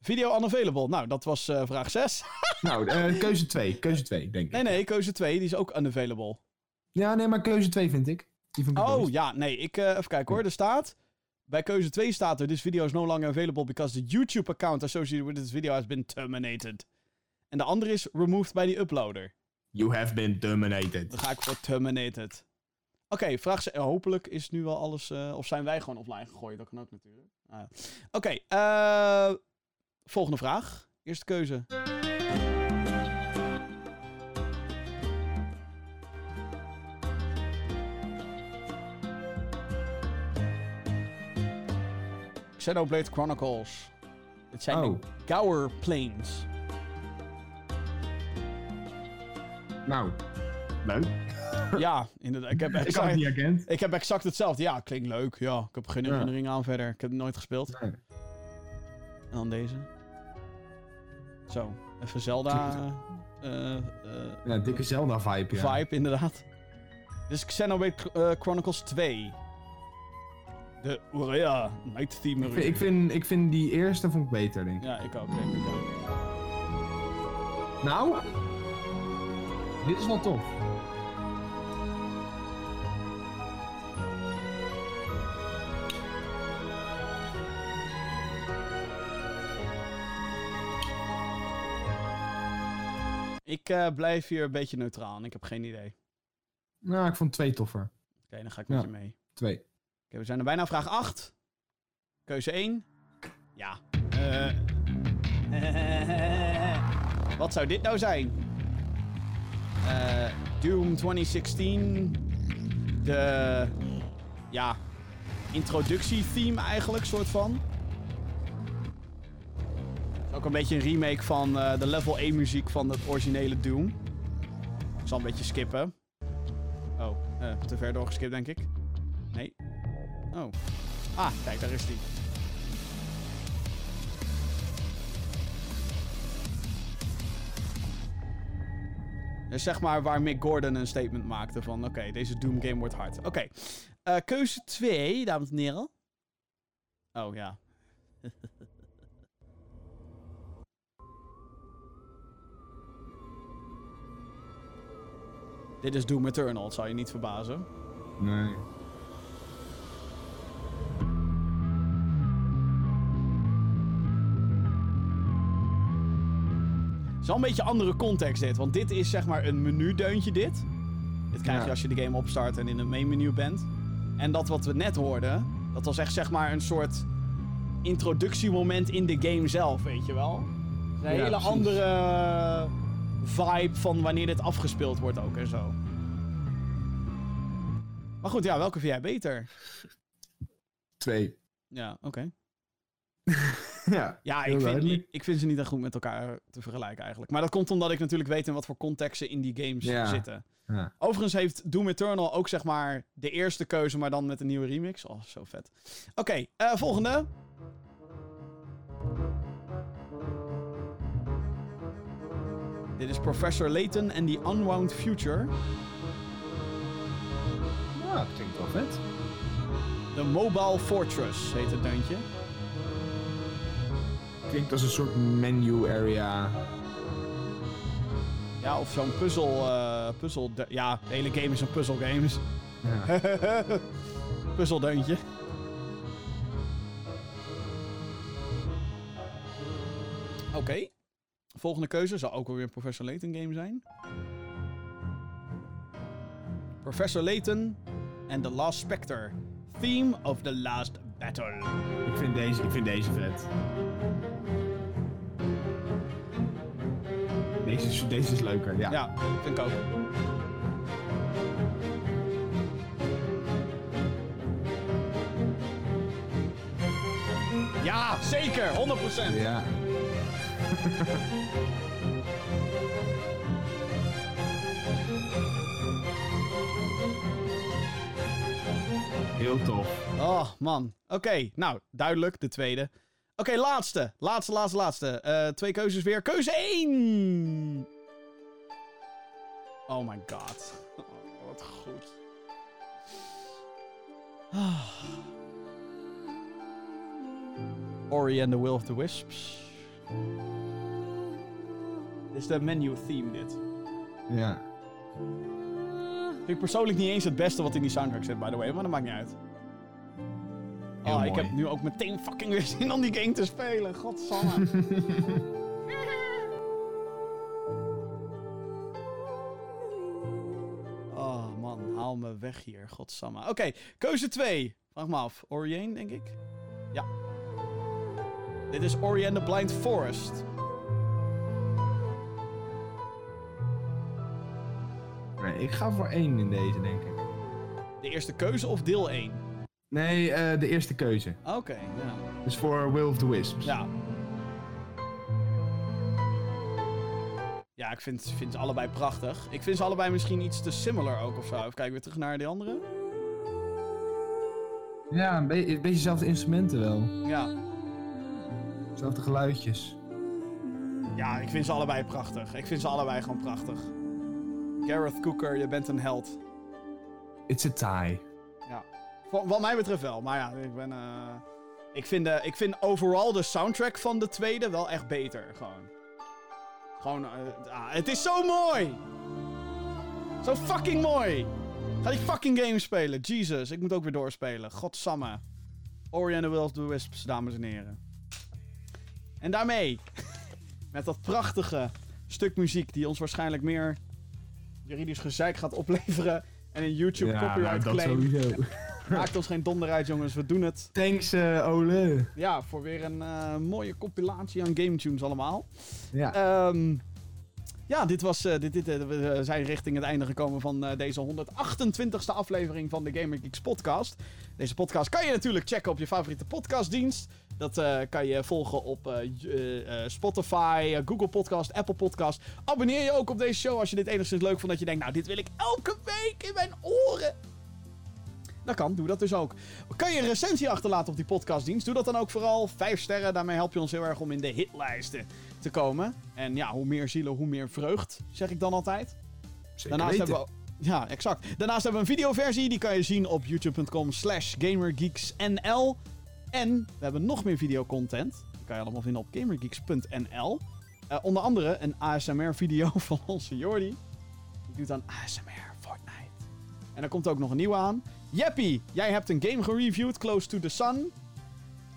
B: Video unavailable. Nou, dat was eh, vraag 6.
C: nou, eh, keuze 2. Keuze 2, denk ik.
B: nee, nee, keuze 2. Die is ook unavailable.
C: Ja, nee, maar keuze 2 vind ik. Die
B: Oh, ja, nee. Ik, eh, even kijken hoor. Er staat... Bij keuze 2 staat er... This video is no longer available because the YouTube account associated with this video has been terminated. En de andere is removed by the uploader.
C: You have been terminated.
B: Dan ga ik voor terminated. Oké, vraag ze. hopelijk is nu wel alles. eh, of zijn wij gewoon offline gegooid? Dat kan ook natuurlijk. Ah, ja. Oké, eh, volgende vraag. Eerste keuze. Xenoblade Chronicles. Het zijn
C: Oh.
B: de Gower Plains.
C: Nou, leuk.
B: Ja, inderdaad. Ik heb
C: Ik
B: exact,
C: het niet herkend.
B: ik heb exact hetzelfde. Ja, klinkt leuk. Ja, ik heb geen
C: Ja.
B: herinnering aan verder. Ik heb het nooit gespeeld.
C: Nee.
B: En dan deze. Zo, even Zelda eh, eh,
C: Ja, dikke Zelda-vibe, ja.
B: vibe inderdaad. Dit is Xenoblade eh, Chronicles 2. De Urea Night Theme.
C: Ik vind, ik, vind, ik vind die eerste vond ik beter, denk ik.
B: Ja, ik ook, denk ik ook.
C: Nou, dit is wel tof.
B: Ik eh, blijf hier een beetje neutraal en ik heb geen idee.
C: Nou, ik vond twee toffer.
B: Oké, dan ga ik met
C: Ja.
B: je mee.
C: Twee.
B: Oké, we zijn er bijna vraag 8. Keuze 1. Ja. Eh. Wat zou dit nou zijn? Eh, Doom 2016. De. Ja. Introductietheme eigenlijk, soort van. Ook een beetje een remake van eh, de level 1 muziek van het originele Doom. Ik zal een beetje skippen. Oh, te ver doorgeskipt denk ik. Nee. Oh. Ah, kijk, daar is die. Dus zeg maar waar Mick Gordon een statement maakte van... Oké, deze Doom game wordt hard. Oké. Eh, keuze 2, dames en heren. Oh, ja. Dit is Doom Eternal, zal je niet verbazen.
C: Nee.
B: Is wel een beetje andere context dit, want dit is zeg maar een menudeuntje dit. Dit krijg je
C: Ja.
B: als je de game opstart en in het main menu bent. En dat wat we net hoorden, dat was echt zeg maar een soort introductiemoment in de game zelf, weet je wel. Een
C: Ja,
B: hele
C: precies.
B: andere vibe van wanneer dit afgespeeld wordt ook en zo. Maar goed, ja, welke vind jij beter?
C: Twee.
B: Ja, oké.
C: ja.
B: Ja, ik vind, ik, ik vind ze niet echt goed met elkaar te vergelijken eigenlijk. Maar dat komt omdat ik natuurlijk weet in wat voor contexten in die games
C: Ja.
B: zitten.
C: Ja.
B: Overigens heeft Doom Eternal ook zeg maar de eerste keuze, maar dan met een nieuwe remix. Oh, zo vet. Oké, eh, volgende. Dit is Professor Layton en The Unwound Future.
C: Ja, dat klinkt wel vet.
B: De Mobile Fortress heet het deuntje.
C: Klinkt als een soort menu area.
B: Ja, of zo'n puzzel... eh puzzel ja, de hele game is een puzzelgame.
C: Ja.
B: Puzzeldeuntje. Oké. Volgende keuze zal ook weer een Professor Layton game zijn. Professor Layton en The Last Spectre. Theme of the Last Battle.
C: ik, vind deze, ik vind deze vet. Deze is, deze is leuker, ja.
B: Ja, vind ik ook. Ja, zeker, 100%.
C: Ja. Heel tof.
B: Oh, man. Oké, nou, duidelijk, de tweede. Oké, laatste. Laatste, laatste, laatste. Eh, twee keuzes weer. Keuze 1! Oh my god. Oh, wat goed. Ah. Ori and the Will of the Wisps. Dit is de menu theme, dit.
C: Ja.
B: Vind ik persoonlijk niet eens het beste wat in die soundtrack zit, by the way, maar dat maakt niet uit. Ik heb nu ook meteen fucking weer zin om die game te spelen. Godsamme. oh man, haal me weg hier. Godsamme. Oké, keuze 2. Vraag me af. Orient, denk ik? Ja. Dit is Ori and the Blind Forest.
C: Nee, ik ga voor één in deze, denk ik.
B: De eerste keuze of deel 1?
C: Nee, eh, de eerste keuze.
B: Oké, ja.
C: Dus voor Will of the Wisps.
B: Ja. Ja, ik vind, vind ze allebei prachtig. Ik vind ze allebei misschien iets te similar ook of zo. Even kijken weer terug naar die andere.
C: Ja, een, be- een beetje dezelfde instrumenten wel.
B: Ja.
C: Dezelfde geluidjes.
B: ja, ik vind ze allebei prachtig. Ik vind ze allebei gewoon prachtig. Gareth Cooker, je bent een held.
C: It's a tie.
B: Wat mij betreft wel. Maar ja, ik ben... eh, ik, vind de, ik vind overal de soundtrack van de tweede wel echt beter. Gewoon. Gewoon... eh, ah, het is zo mooi! Zo fucking mooi! Ga die fucking game spelen. Jesus, ik moet ook weer doorspelen. Godsamme. Ori and the Will of the Wisps, dames en heren. En daarmee, met dat prachtige stuk muziek die ons waarschijnlijk meer juridisch gezeik gaat opleveren en een YouTube
C: Ja,
B: copyright
C: nou, dat
B: claim.
C: sowieso.
B: Maakt ons geen donder uit, jongens. We doen het.
C: Thanks, eh, Ole.
B: Ja, voor weer een eh, mooie compilatie aan game tunes allemaal.
C: Ja.
B: Ehm, ja, dit was, eh, dit, dit, we zijn richting het einde gekomen van deze 128ste aflevering van de Gamer Geeks podcast. Deze podcast kan je natuurlijk checken op je favoriete podcastdienst. Dat kan je volgen op Spotify, Google Podcast, Apple Podcast. Abonneer je ook op deze show als je dit enigszins leuk vond. Dat je denkt, nou dit wil ik elke week in mijn oren. Dat kan, doe dat dus ook. Kan je een recensie achterlaten op die podcastdienst? Doe dat dan ook vooral. Vijf sterren, daarmee help je ons heel erg om in de hitlijsten te komen. En ja, hoe meer zielen, hoe meer vreugd, zeg ik dan altijd.
C: Zeker
B: Daarnaast
C: weten.
B: hebben we... Ja, exact. Daarnaast hebben we een videoversie, die kan je zien op youtube.com slash gamergeeksnl. En we hebben nog meer videocontent. Die kan je allemaal vinden op gamergeeks.nl. Eh, onder andere een ASMR-video van onze Jordi. Die doet dan ASMR Fortnite. En er komt ook nog een nieuwe aan. Jeppie, jij hebt een game gereviewd, Close to the Sun.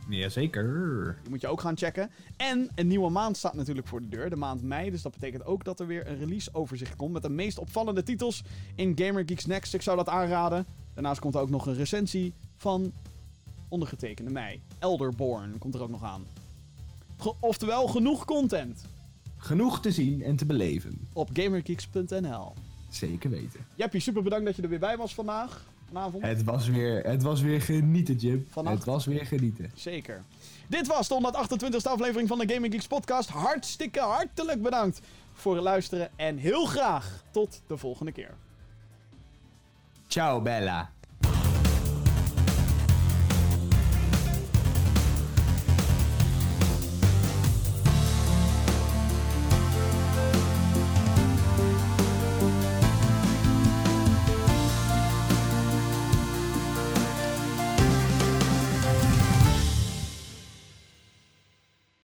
C: Jazeker.
B: Die moet je ook gaan checken. En een nieuwe maand staat natuurlijk voor de deur, de maand mei. Dus dat betekent ook dat er weer een release-overzicht komt met de meest opvallende titels in Gamer Geeks Next. Ik zou dat aanraden. Daarnaast komt er ook nog een recensie van ondergetekende mij. Elderborn komt er ook nog aan. Ge- oftewel, genoeg content
C: Genoeg te zien en te beleven.
B: op gamergeeks.nl.
C: Zeker weten.
B: Jeppie, super bedankt dat je er weer bij was vandaag. Vanavond.
C: Het was weer, het was weer genieten, Jim.
B: Vannacht.
C: Het was weer genieten.
B: Zeker. Dit was de 128e aflevering van de Gaming Geeks podcast. Hartstikke hartelijk bedankt voor het luisteren en heel graag tot de volgende keer.
C: Ciao, Bella.